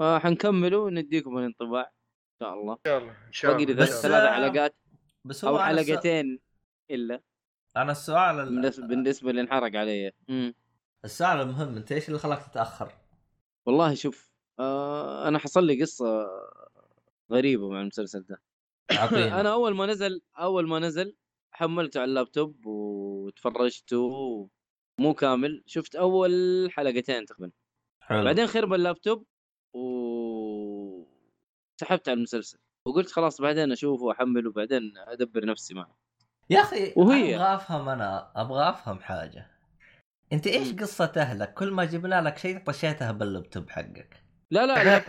آه حنكمله ونديكم الانطباع إن شاء الله. شاء الله إن شاء الله. بس- ثلاث حلقات بس هو أو حلقتين إلا. أنا السؤال ال- بالنسبة بالنسبة اللي انحرق علي. مم. السؤال المهم أنت إيش اللي خلاك تتأخر؟ والله شوف آه أنا حصل لي قصة غريبة مع المسلسل ده. أنا أول ما نزل أول ما نزل حملته على اللابتوب وتفرجته مو كامل شفت أول حلقتين تقريبا. حلو. بعدين خرب اللابتوب و سحبت على المسلسل. وقلت خلاص بعدين أشوفه وأحمله وبعدين أدبر نفسي معه. يا أخي وهي- أبغى أفهم أنا أبغى أفهم حاجة. أنت إيش. قصة أهلك؟ كل ما جبنا لك شيء طشيتها باللابتوب حقك. لا لا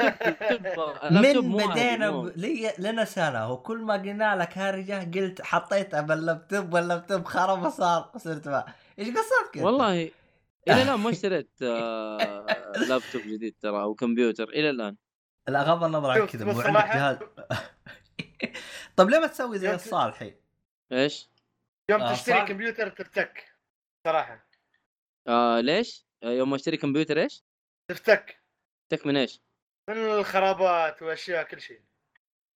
من بدينا ب... لي... لنا سنة وكل ما قلنا لك هارجة قلت حطيتها باللابتوب واللابتوب خرب وصار صرت ما إيش قصتك؟ والله إلى الآن ما اشتريت آه، لابتوب جديد ترى أو كمبيوتر إلى الآن لا غض النظر عن كذا مو عندك جهاز طب ليه ما تسوي زي الصالحي؟ إيش؟ يوم آه، تشتري صار- كمبيوتر تفتك صراحة آه ليش؟ آه يوم اشتري كمبيوتر إيش؟ تفتك تك من إيش؟ من الخرابات وأشياء كل شيء.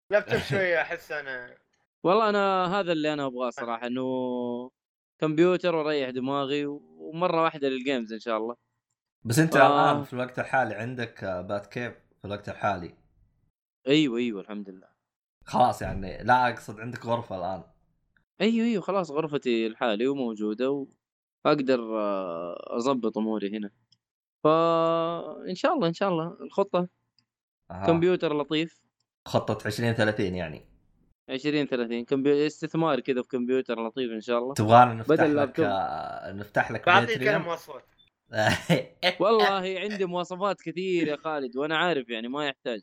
لابتوب شوية أحس أنا والله أنا هذا اللي أنا أبغاه صراحة إنه كمبيوتر وأريح دماغي ومرة واحدة للجيمز إن شاء الله. بس أنت آه. الآن في الوقت الحالي عندك بات كيف في الوقت الحالي؟ أيوه أيوه الحمد لله. خلاص يعني لا أقصد عندك غرفة الآن. أيوه أيوه خلاص غرفتي لحالي وموجودة واقدر آه، أضبط أموري هنا. فان شاء الله إن شاء الله الخطة. آه. كمبيوتر لطيف. خطة 20 30 يعني. 20 30 كمبيوتر استثمار كذا في كمبيوتر لطيف إن شاء الله. تبغانا نفتح بدل لك. آه، نفتح لك بعطيك أنا مواصفات. والله عندي مواصفات كثير يا خالد وأنا عارف يعني ما يحتاج.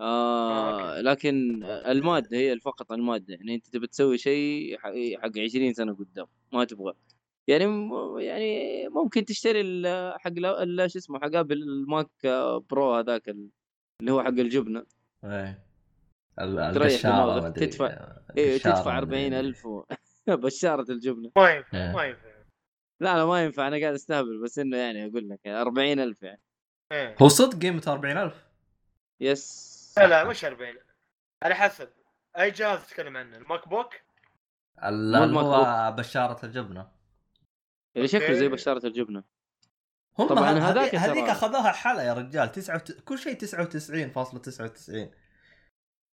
آه لكن المادة هي فقط المادة. يعني أنت تبي تسوي شيء حق 20 سنة قدام. ما تبغى. يعني م- يعني ممكن تشتري ال- حق لا- ال- شو اسمه حق Apple ال Mac Pro هذاك ال- اللي هو حق الجبنة إيه. ال- تريح القشارة دماغك،. تدفع- إيه القشارة تدفع ما أدري. 40000 و... بشارة الجبنة ما ينفع إيه. ما ينفع لا لا ما ينفع أنا قاعد أستهبل بس إنه يعني أقول لك 40000 يعني إيه. هو صدق قيمة 40000 yes لا لا مش 40 على حسب أي جهاز تتكلم عنه ال MacBook اللي مو ال Mac هو بشارة الجبنة اللي شكله زي. بشارة الجبنة هم طبعاً هذ- هذاك هذيك أخذوها حلا يا رجال تسعة وت... كل شيء 99.99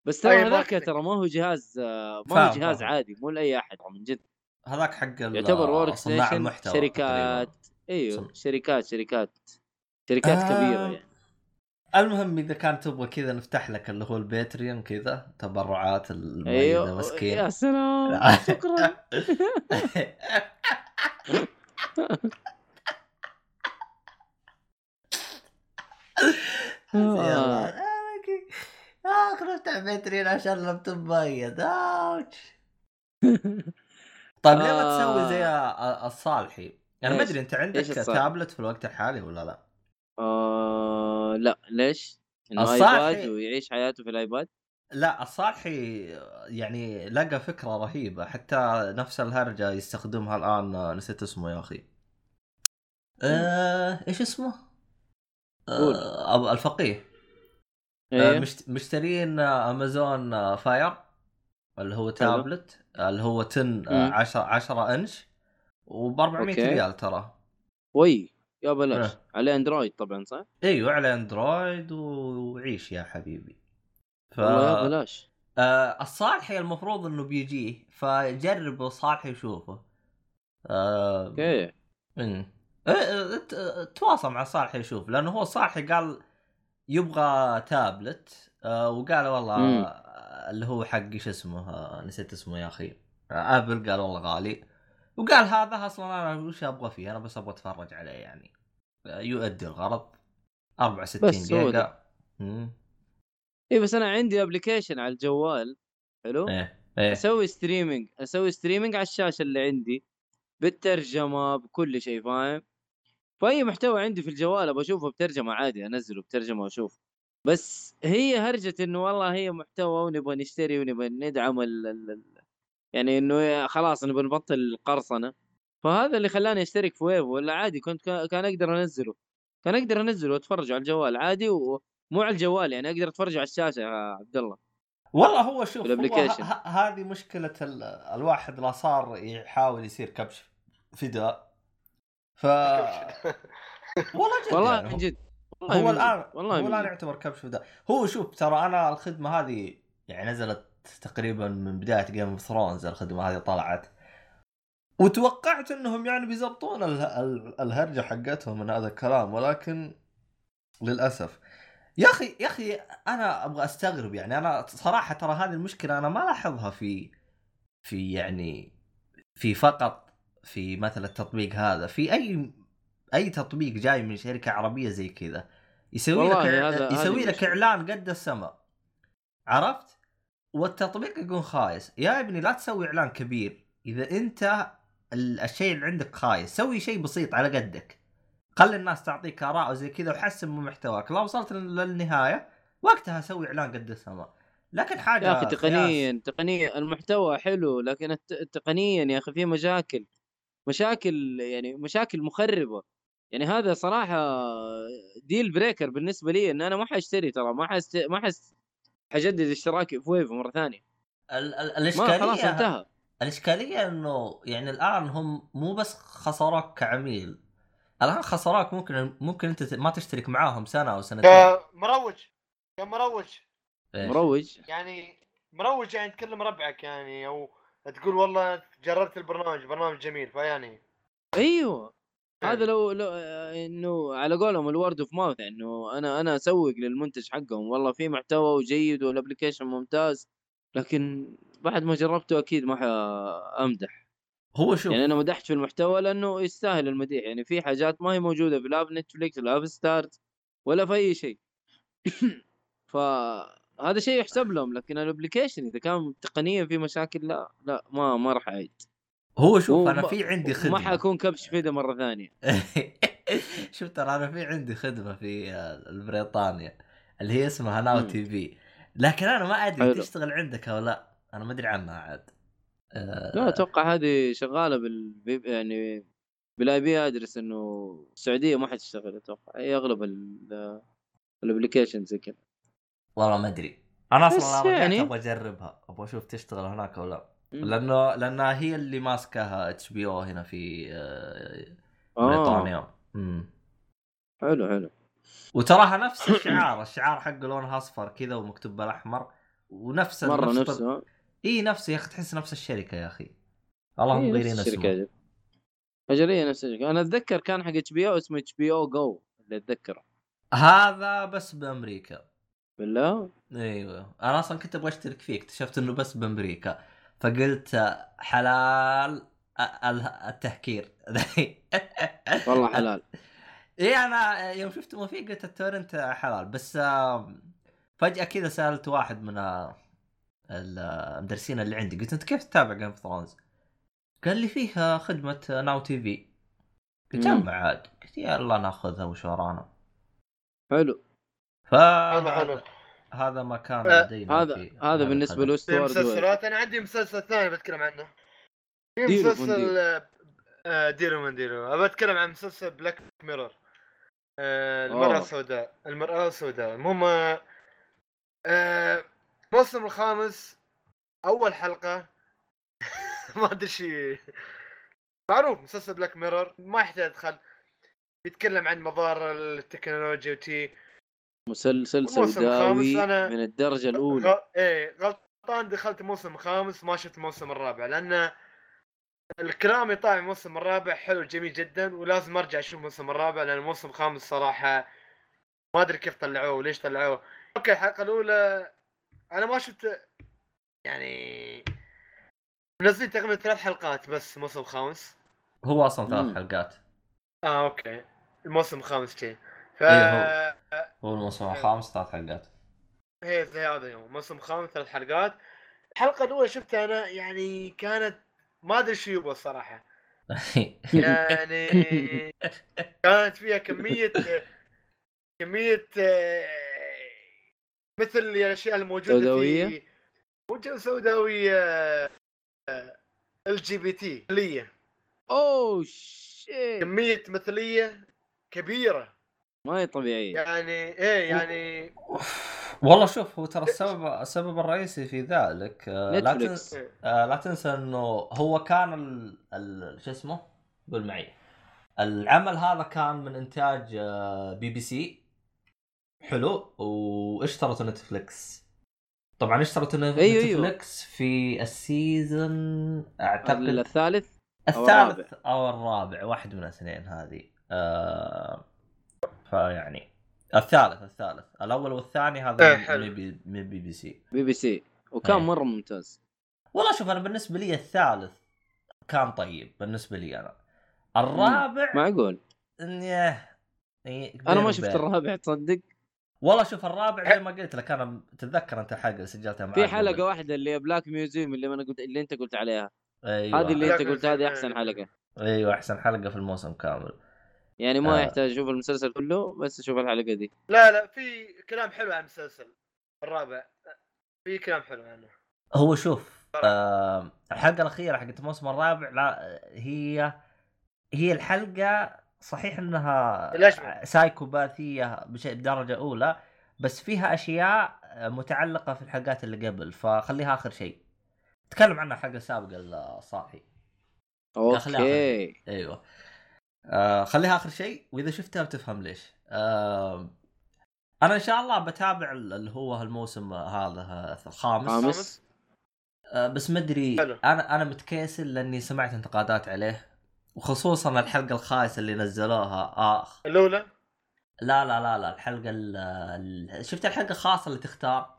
بس ترى أي هذاك. ترى ما هو جهاز ما هو جهاز فاهم. عادي مو لأي أحد من جد هذاك حق ال- يعتبر workstation شركات تقريباً. أيوه شركات شركات شركات آه. كبيرة يعني المهم إذا كان تبغى كذا نفتح لك اللي هو ال Patreon كذا تبرعات المؤيده أيوه مسكين يا سلام شكرا يلا آه. اخ نفتح Patreon عشان اللابتوب مؤيد ouch طيب ليه ما تسوي زي آه. الصالحي؟ أنا ما إيش؟ أدري أنت عندك؟ تابلت في الوقت الحالي ولا لا؟ آه لا ليش؟ إنه الصالحي- iPad ويعيش حياته في ال iPad لا الصالحي يعني لقى فكرة رهيبة حتى نفس الهرجة يستخدمها الآن نسيت اسمه يا أخي. آه، إيش اسمه؟ آه الفقيه آه مشت- مشترين آه، أمازون آه، Fire اللي هو تابلت اللي هو ten آه، مم. 10 10 إنش وب 400 okay. ريال ترى وي يا بلاش إيه. عليه Android طبعا صح؟ إيوه على Android وعيش يا حبيبي ف بلاش آه الصالحي المفروض إنه بيجيه فجرب الصالحي وشوفه آه okay. ت- آه، تواصل مع صالحي يشوف لأنه هو صالحي قال يبغى تابلت آه وقال والله مم. اللي هو حق إيش اسمه آه نسيت اسمه يا أخي. آه Apple قال والله غالي. وقال هذا أصلا أنا وش أبغى فيه؟ أنا بس أبغى أتفرج عليه يعني. يؤدي الغرض. 64 بس هو جيجا. اي بس أنا عندي application على الجوال حلو؟ إيه إيه. أسوي streaming أسوي streaming على الشاشة اللي عندي بالترجمة بكل شيء فاهم؟ فأي محتوى عندي في الجوال أبغى أشوفه بترجمة عادي أنزله بترجمة وأشوف. بس هي هرجة إنه والله هي محتوى ونبغى نشتري ونبغى ندعم ال ال ال يعني إنه خلاص نبغى نبطل القرصنة. فهذا اللي خلاني أشترك في ويف ولا عادي كنت كا- كان أقدر أنزله. كان أقدر أنزله وأتفرج على الجوال عادي ومو على الجوال يعني أقدر أتفرج على الشاشة يا عبد الله. والله هو شوف هذه مشكلة ال- الواحد لا صار يحاول يصير كبش فداء ف والله جد والله يعني من جد. والله هو. الآن والله هو الآن. يعتبر كبش فداء هو شوف ترى أنا الخدمة هذه يعني نزلت تقريبا من بداية Game of Thrones الخدمة هذه طلعت. وتوقعت إنهم يعني بيزبطون ال- ال- الهرجة حقتهم من هذا الكلام ولكن للأسف يا أخي يا أخي أنا أبغى أستغرب يعني أنا صراحة ترى هذه المشكلة أنا ما لاحظها في في يعني في فقط في مثلا التطبيق هذا في أي أي تطبيق جاي من شركة عربية زي كذا يسوي لك هذا- يسوي لك. إعلان قد السماء عرفت؟ والتطبيق يكون خايس يا ابني لا تسوي إعلان كبير إذا أنت ال- الشيء اللي عندك خايس سوي شيء بسيط على قدك خلي الناس تعطيك آراء وزي كذا وحسن من محتواك. لو وصلت لل- للنهاية وقتها سوي إعلان قد السماء لكن حاجة يا أخي. تقنيا تقنيا المحتوى حلو لكن تقنيا يا أخي في مشاكل. مشاكل يعني مشاكل مخربة. يعني هذا صراحة deal breaker بالنسبة لي إن أنا ما حأشتري ترى ما حست ما حس حجدد اشتراكي في Wavo مرة ثانية. ال- ال- ما خلاص الاشكاليه انتهى. الإشكالية إنه يعني الآن هم مو بس خسروك كعميل. الآن خسروك ممكن ممكن أنت ما تشترك معاهم سنة أو سنتين. كمروج كمروج إيش؟ مروج. يعني مروج يعني تكلم ربعك يعني أو تقول والله جربت البرنامج برنامج جميل فيعني. أيوه. إيه. هذا لو لو إنه على قولهم ال word of mouth إنه أنا أنا أسوق للمنتج حقهم. والله في محتوى وجيد وال application ممتاز لكن بعد ما جربته أكيد ما أمدح. هو شوف يعني أنا مدحت في المحتوى لأنه يستاهل المديح يعني في حاجات ما هي موجودة في لا نتفليكس ولا في Starz ولا في أي شيء. فهذا شيء يحسب لهم لكن ال application إذا كان تقنيا في مشاكل لا لا ما ما راح أعيد. هو شوف أنا في عندي خدمة. ما حكون كبش فدا مرة ثانية. شوف ترى أنا في عندي خدمة في بريطانيا اللي هي اسمها Now. TV. لكن أنا ما أدري. تشتغل عندك أو لا. أنا ما أدري عنها عاد. آه، لا أتوقع هذه شغالة بال يعني بال IP address إنه السعودية ما حتشتغل أتوقع. هي أغلب ال application زي كذا. والله ما أدري. أنا أصلا يعني- أبغى أجربها. أبغى أشوف تشتغل هناك أو لا. لأنه لأنها هي اللي ماسكها HBO هنا في آه، آه. بريطانيا. مم. حلو حلو. وتراها نفس الشعار. الشعار حقه لونها أصفر كذا ومكتوب بالأحمر. ونفس مرة نفس نفسه إي نفسه يا أخي تحس نفس الشركة يا أخي. اللهم نفس الشركة اسمه. أجل نفس الشركة. أنا أتذكر كان حق إتش بي أو اسمه إتش بي أو جو اللي أتذكره. هذا بس بأمريكا. بالله؟ إيوه. أنا أصلا كنت أبغى أشترك فيه اكتشفت إنه بس بأمريكا. فقلت حلال ال- ال- التهكير. والله حلال. إي أنا يوم شفت ما فيه قلت ال torrent حلال. بس فجأة كذا سألت واحد من المدرسين اللي عندي. قلت أنت كيف تتابع Game of Thrones؟ قال لي فيه آه، خدمة Now TV قلت. جمع عاد. قلت يلا ناخذها وش ورانا. حلو. هذا حلو. فهذا هذا ما كان آه، لدينا هذا هذا بالنسبة الخدمة. له في Starz مسلسلات أنا عندي مسلسل ثاني بتكلم عنه. في مسلسل آه، آه، ديرو من ديرو ابى أتكلم عن مسلسل Black Mirror المرأة أوه. السوداء. المرأة السوداء. المهم آه، آه، الموسم الخامس أول حلقة. ما أدري شي. معروف مسلسل بلاك ميرور ما يحتاج أدخل. بيتكلم عن مظاهر التكنولوجيا وتي مسلسل سوداوي من الدرجة الأولى. غ... إيه غلطان دخلت الموسم الخامس ما شفت الموسم الرابع. لأن الكلام يطلع من الموسم الرابع حلو جميل جدا ولازم أرجع أشوف الموسم الرابع لأن الموسم الخامس صراحة ما أدري كيف طلعوه وليش طلعوه. okay الحلقة الأولى أنا ما شفت يعني منزلين تقريبا ثلاث حلقات بس الموسم الخامس هو أصلا ثلاث مم. حلقات. آه okay. الموسم الخامس شيء ف إيه هو. الموسم الخامس ثلاث حلقات. هي زي هذا اليوم. موسم خامس ثلاث حلقات. الحلقة الأولى شفتها أنا يعني كانت ما أدري شو يبغى الصراحة. يعني كانت فيها كميه كمية مثل الأشياء الموجودة سوداوية؟ في مو جو سوداوية LGBT مثلية. أوه shit. كمية مثلية كبيرة. ما هي طبيعية. يعني إيه يعني. والله شوف هو ترى السبب السبب الرئيسي في ذلك آه، لا. تنسى آه، لا تنسى إنه هو كان ال... ال... شو اسمه؟ قول معي. العمل هذا كان من إنتاج آه، بي بي سي. حلو واشترت نتفليكس. طبعا اشترت نت- أيوة، أيوة. نتفليكس في ال season أعتقد الثالث؟ أو الثالث أو الرابع واحد من الاثنين هذه. آه فيعني الثالث الثالث. الأول والثاني هذا حلو. من بي, من بي بي سي. بي بي سي. وكان إيه. مرة ممتاز. والله شوف أنا بالنسبة لي الثالث كان طيب بالنسبة لي أنا. الرابع معقول أنا ما شفت. الرابع تصدق؟ والله شوف الرابع زي ما قلت لك أنا تتذكر أنت الحلقة اللي سجلتها معك في حلقة قبل. واحدة اللي Black Museum اللي أنا قلت اللي أنت قلت عليها. أيوه. هذه اللي أنت قلت هذه إيه. أحسن حلقة. أيوه أحسن حلقة في الموسم كامل. يعني ما آه. يحتاج أشوف المسلسل كله بس أشوف الحلقة دي. لا لا في كلام حلو عن المسلسل. الرابع. في كلام حلو عنه. هو شوف آه الحلقة الأخيرة حقت الموسم الرابع لا هي هي الحلقة صحيح إنها الأجمل. سايكوباثية بشيء بدرجة أولى بس فيها أشياء متعلقة في الحلقات اللي قبل فخليها آخر شيء. تكلم عنها الحلقة السابقة الصاحي. أوكي. أيوه. آه خليها آخر شيء وإذا شفتها بتفهم ليش. آه أنا إن شاء الله بتابع اللي هو الموسم هذا الخامس. خامس. آه، بس ما أدري حلو. أنا أنا متكاسل لأني سمعت انتقادات عليه. وخصوصا الحلقة الخايسة اللي نزلوها آخ. الأولى؟ لا لا لا لا الحلقة ال- شفت الحلقة الخاصة اللي تختار؟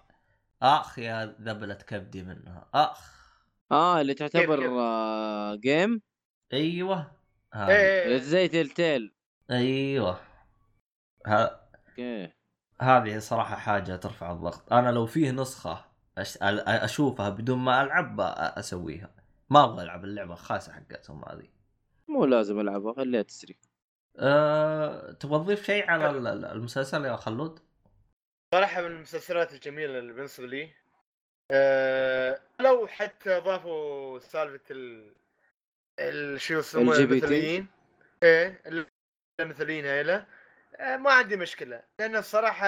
آخ يا ذبلة كبدي منها آخ. آه اللي تعتبر كيف؟ آه game أيوه. إيه زي تيل أيوه. ها okay. هذه صراحة حاجة ترفع الضغط. أنا لو فيه نسخة أش... أشوفها بدون ما ألعب أسويها. ما أبغى ألعب اللعبة الخايسة حقتهم هذه. مو لازم ألعبها خليها تسري. أه... تبغى تضيف شيء على ال- ال- المسلسل يا خلود؟ صراحة من المسلسلات الجميلة اللي بالنسبة لي آه لو حتى ضافوا سالفة ال, ال... شو يسمونه. المثليين. إيه المثليين هيلا. آه ما عندي مشكلة لأن الصراحه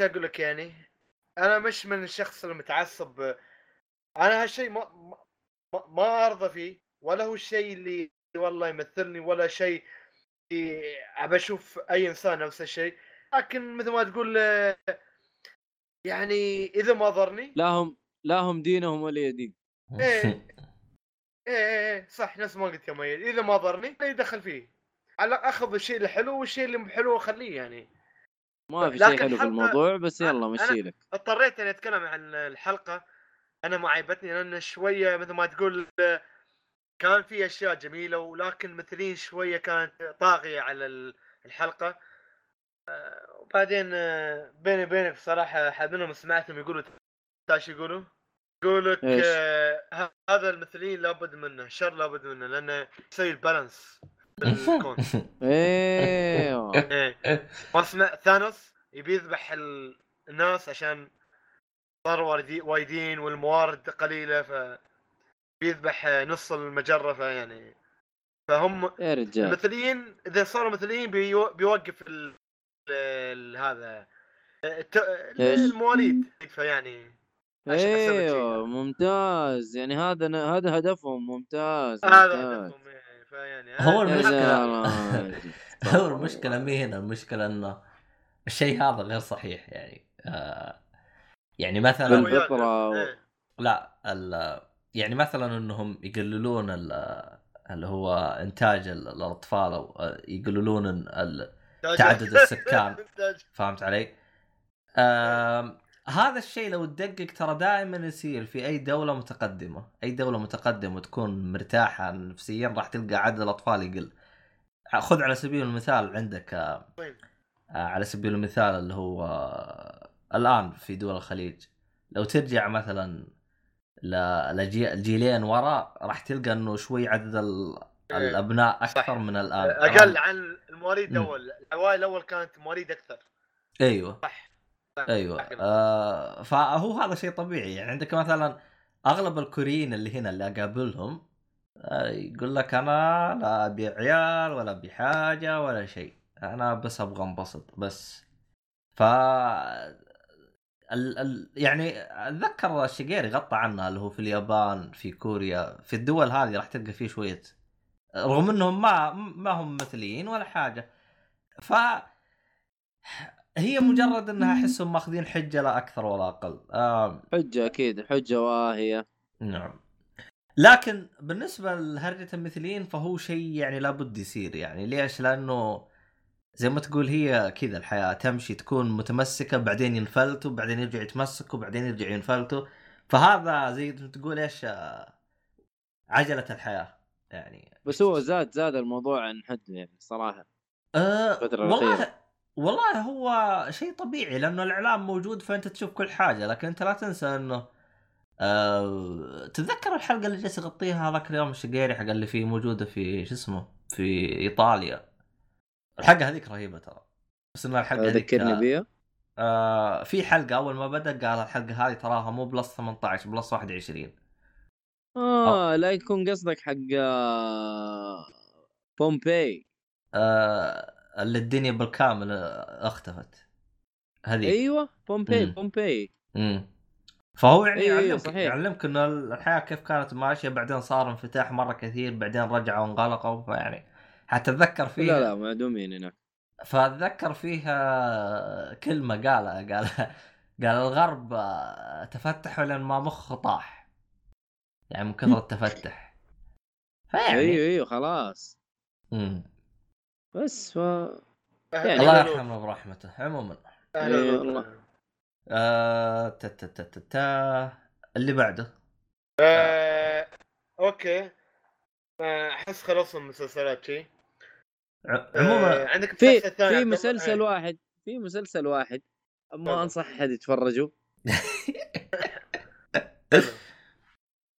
شو أقول لك يعني أنا مش من الشخص المتعصب. أنا هالشيء ما ما, ما أرضى فيه. ولا هو الشيء اللي والله يمثلني ولا شيء أبى أشوف أي إنسان نفس الشيء. لكن مثل ما تقول يعني إذا ما ضرني لا هم لا هم دينهم ولا دين إيه. إيه إيه إيه صح نفس ما قلت يا ميت إذا ما ضرني لا يدخل فيه. على أخذ الشيء الحلو والشيء اللي مو حلو أخليه يعني. ما في شيء حلو في الموضوع بس يلا مشي لك. اضطريت إني أتكلم عن الحلقة. أنا ما عيبتني لأن شوية مثل ما تقول كان في أشياء جميلة ولكن مثلين شوية كانت طاغية على ال- الحلقة آه، وبعدين آه، بيني وبينك بصراحة حد منهم سمعتهم يقولوا شو يقولوا؟ يقول لك؟ آه، هذا المثلين لابد منه شر لابد منه لأنه يسوي البالانس بالكون أيوه إيه ما سمع ثانوس يبي يذبح ال- الناس عشان صار واردي- وايدين والموارد قليلة ف بيذبح نص المجرة فيعني فهم يا رجال المثليين إذا صاروا مثليين بيو- بيوقف ال... ال... هذا الت... المواليد فيعني إيوه. ممتاز يعني هذا هذا هدفهم ممتاز هذا. هدفهم إيه، فيعني هو هذا- يا المشكلة- راجل. هو المشكلة مي هنا المشكلة إنه الشيء هذا غير صحيح يعني آه يعني مثلا بالفطرة و- إيه. لا ال يعني مثلا إنهم يقللون ال- اللي هو إنتاج ال- الأطفال أو يقللون تعدد السكان. فهمت علي؟ هذا الشيء لو تدقق ترى دائما يصير في أي دولة متقدمة، أي دولة متقدمة وتكون مرتاحة نفسيا راح تلقى عدد الأطفال يقل. خذ على سبيل المثال عندك طيب. آه، على سبيل المثال اللي هو آه، الآن في دول الخليج لو ترجع مثلا للجيلين ورا راح تلقى إنه شوي عدد ال- إيه. الأبناء أكثر صح. من الآن أقل عن المواليد. الأول العوائل الأول كانت مواليد أكثر أيوه صح. أيوه صح. آه فهو هذا شيء طبيعي يعني عندك مثلا أغلب الكوريين اللي هنا اللي أقابلهم آه يقول لك أنا لا أبي عيال ولا أبي حاجة ولا شيء أنا بس أبغى انبسط بس ف ال ال يعني أتذكر الشقيري غطى عنها اللي هو في اليابان في كوريا في الدول هذه راح تلقى فيه شوية رغم إنهم ما ما هم مثليين ولا حاجة. ف هي مجرد إنها أحسهم ماخذين حجة لا أكثر ولا أقل. آه حجة أكيد حجة واهية. نعم. لكن بالنسبة لهرجة المثليين فهو شيء يعني لابد يصير يعني. ليش؟ لأنه زي ما تقول هي كذا الحياة تمشي تكون متمسكة بعدين ينفلتوا بعدين يرجعوا يتمسكوا بعدين يرجعوا ينفلتوا. فهذا زي ما تقول إيش آه، عجلة الحياة يعني. بس هو زاد زاد الموضوع عن حده يعني صراحة. أه والله. والله هو شيء طبيعي لأنه الإعلام موجود فأنت تشوف كل حاجة لكن أنت لا تنسى إنه أه تتذكر الحلقة اللي جالس يغطيها هذاك اليوم الشقيري حق اللي فيه موجودة في شو اسمه في إيطاليا؟ الحلقة هذيك رهيبة ترى. بس إن الحلقة ذكرني بيها. آه في حلقة أول ما بدأ قال الحلقة هذه تراها مو plus 18 plus 21 آه لا يكون قصدك حق آه، بومبي آه اللي الدنيا بالكامل آه، اختفت. هذيك. أيوه بومبي مم. بومبي امم فهو يعني أيوة، يعلمك صحيح. يعلمك انه الحياة كيف كانت ماشية بعدين صار انفتاح مرة كثير بعدين رجعوا وانغلقوا فيعني حتى اتذكر فيها؟ لا لا معدومين هناك فأتذكر فيها كلمة قالها قال قال الغرب تفتحوا لأن ما مخه طاح. يعني من كثر التفتح. فيعني أيوه أيوه خلاص. مم. بس ف يعني الله. يرحمه برحمته عموما. أهلا إيه. والله. آه تا تا تا تا تا. اللي بعده؟ آه، أوكي. آه، أحس خلصنا المسلسلات شي؟ عموما آه، عندك في في؟ مسلسل. واحد في مسلسل واحد. ما أنصح أحد يتفرجوا تفضل.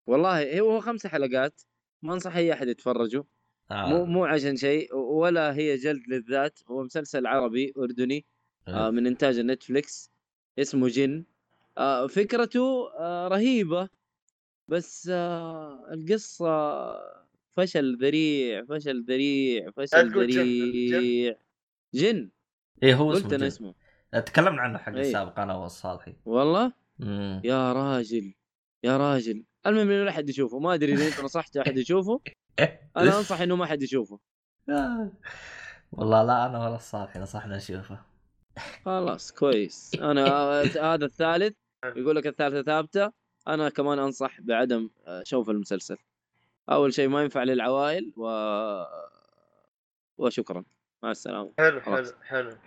والله هو خمسة حلقات ما أنصح أي أحد يتفرجوا آه. مو مو عشان شيء ولا هي جلد للذات هو مسلسل عربي أردني آه. من إنتاج نتفليكس اسمه جن آه فكرته آه رهيبة بس آه القصة فشل ذريع فشل ذريع فشل تقول جن، ذريع. جن. إيه هو قلت اسمه أنا جن. اسمه. تكلمنا عنه حق إيه. السابق أنا والصالحي. والله؟ مم. يا راجل يا راجل. المهم إنه لا احد يشوفه. ما أدري إذا أنت نصحت أحد يشوفه. أنا أنصح إنه ما حد يشوفه. والله لا أنا ولا الصالحي نصحنا نشوفه. خلاص كويس. أنا هذا الثالث. يقول لك الثالثة ثابتة. أنا كمان أنصح بعدم آه، شوف المسلسل. أول شيء ما ينفع للعوائل و وشكرا. مع السلامة. حلو حلو. حلو.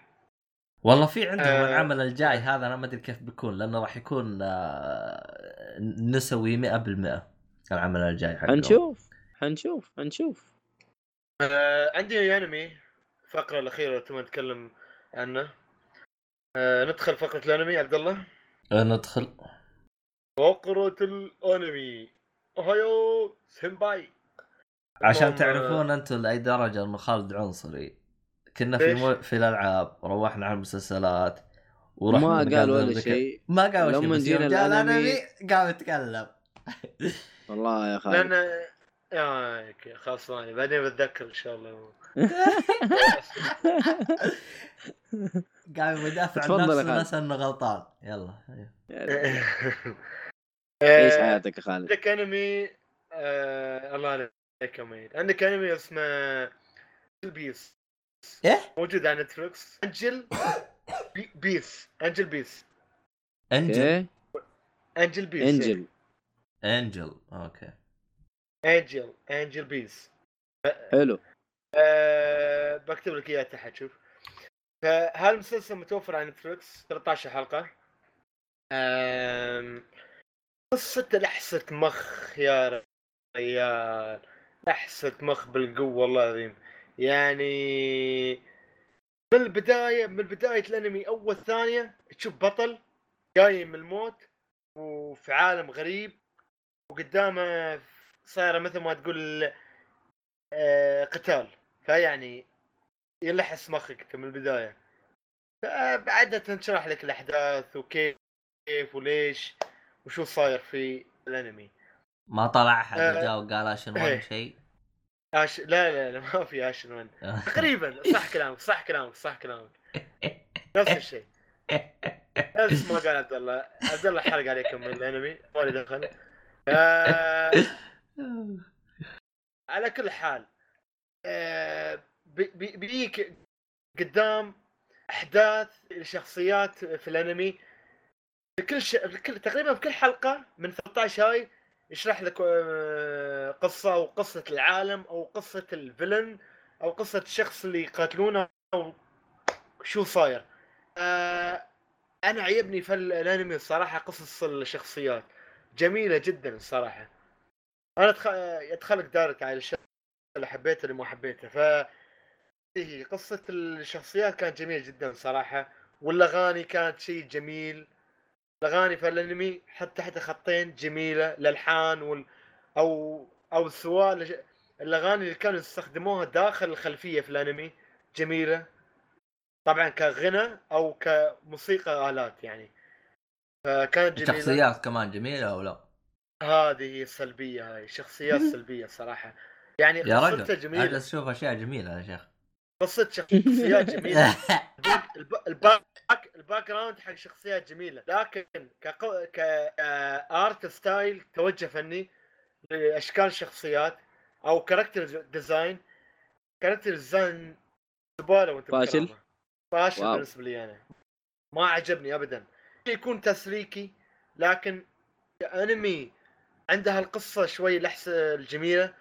والله في عندهم آه. العمل الجاي هذا أنا ما أدري كيف بيكون لأنه راح يكون آه، نسوي 100% العمل الجاي حقهم. حنشوف حنشوف حنشوف آه عندي أنمي الفقرة الأخيرة تبغى نتكلم عنه. آه ندخل فقرة الأنمي عبد الله. آه، ندخل. فقرة الأنمي. أوهايو سيمباي عشان المهم، تعرفون أنتم لأي درجة انه خالد عنصري. كنا في؟ مو... في الألعاب روحنا على المسلسلات ورحنا ما قال ولا. شيء. ما قال ولا شيء لما جينا الانمي الأنمي- قام يتكلم. والله يا خالد. لأن يا okay خلاص بعدين بتذكر إن شاء الله. قام يدافع عن يا نفسه إنه غلطان. يلا إيش آه، حياتك يا خالد؟ عندك أنمي آه الله عليك يا ميت عندك أنمي اسمه Beats إيه؟ موجود على نتفلكس Angel بي- Beats Angel Beats Angel Angel Beats Angel Angel okay. Angel Angel Beats حلو. أه بكتب لك إياه تحت شوف. فهذا المسلسل متوفر على نتفلكس 13 حلقة. أم، قصة لحسة مخ يا ريال لحسة مخ بالقوة والله العظيم. يعني من البداية من بداية الأنمي أول ثانية تشوف بطل جاي من الموت وفي عالم غريب وقدامه صايرة مثل ما تقول آه، قتال. فيعني يلحس مخك من البداية. فبعدها تنشرح لك الأحداث وكيف كيف وليش. وشو صاير في الانمي. ما طلع احد آه. جاء وقال عشان إيه. وين شيء؟ آش... لا لا لا ما في آشن ون تقريبا صح كلامك صح كلامك صح كلامك. نفس الشيء. نفس ما قال عبد الله. عبد الله حرق عليكم من الانمي. ما لي دخل. آه... على كل حال آه، بي- بي- بيجيك قدام أحداث الشخصيات في الانمي في كل ش... كل تقريبا في كل حلقة من 13 هاي يشرح لك آه، قصة أو قصة العالم أو قصة الفيلن أو قصة الشخص اللي يقاتلونه أو شو صاير. آه، أنا عيبني في الأنمي الصراحة قصص الشخصيات. جميلة جدا الصراحة. أنا. يدخلك دارك على الشخص اللي حبيته اللي ما حبيته. ف إيه، قصة الشخصيات كانت جميلة جدا صراحة. والأغاني كانت شيء جميل. الأغاني في الأنمي حتى تحت خطين جميلة الالحان وال أو أو سواء الأغاني اللي كانوا يستخدموها داخل الخلفية في الأنمي جميلة. طبعا كغنى أو كموسيقى آلات يعني. فكانت جميلة. شخصيات كمان جميلة أو لا؟ هذه هي السلبية هاي شخصيات سلبية صراحة. يعني يا رجل جميلة. أجلس أشوف أشياء جميلة يا شيخ. قصة شخصيات جميلة. الب- ال back ال background حق شخصيات جميلة. لكن كقو... ك art style توجه فني لأشكال الشخصيات أو character design character design زبالة وانت فاشل؟ فاشل wow. بالنسبة لي أنا. ما عجبني ابدا. يكون تسليكي لكن انمي عندها القصة شوي لحسة الجميلة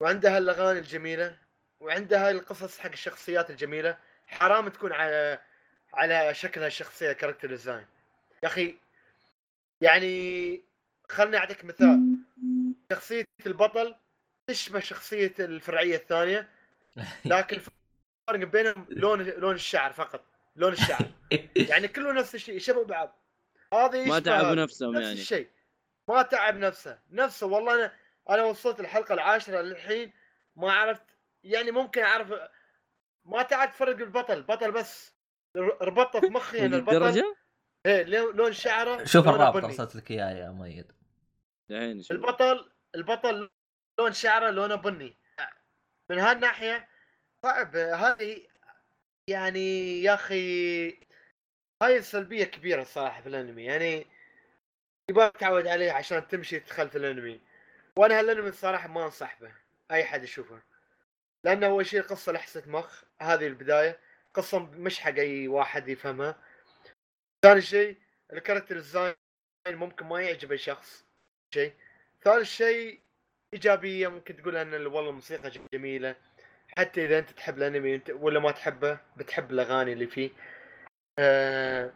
وعندها الأغاني الجميلة. وعندها القصص حق الشخصيات الجميلة. حرام تكون على على شكلها الشخصية character design يا أخي يعني خلني أعطيك مثال. شخصية البطل تشبه شخصية الفرعية الثانية لكن الفرق بينهم لون لون الشعر فقط لون الشعر. يعني كله نفس الشيء يشبهوا بعض. هذا ما هذا. نفسهم نفس يعني. الشيء. ما تعب نفسه. نفسه والله أنا أنا وصلت الحلقة العاشرة للحين ما عرفت يعني ممكن أعرف ما تعرف تفرق البطل بطل بس ر- ربطه في مخي إن البطل للدرجة إيه لون لون شعره شوف الرابط. ارسلت لك اياه يا مؤيد. البطل البطل لون شعره لونه بني. من هالناحية صعب. هذه يعني يا أخي هاي السلبية كبيرة الصراحة في الأنمي. يعني يبغى تعود عليه عشان تمشي تدخل في الأنمي. وأنا هالأنمي الصراحة ما أنصح به. أي حد يشوفه. لأنه أول شيء قصه لحسة مخ هذه البداية. قصة مش حق أي واحد يفهمها. ثاني شيء ال character design ممكن ما يعجب اي شخص. شيء ثالث شيء إيجابية ممكن تقول إن والله الموسيقى جميلة. حتى إذا أنت تحب الأنمي ولا ما تحبه بتحب الأغاني اللي فيه. آه،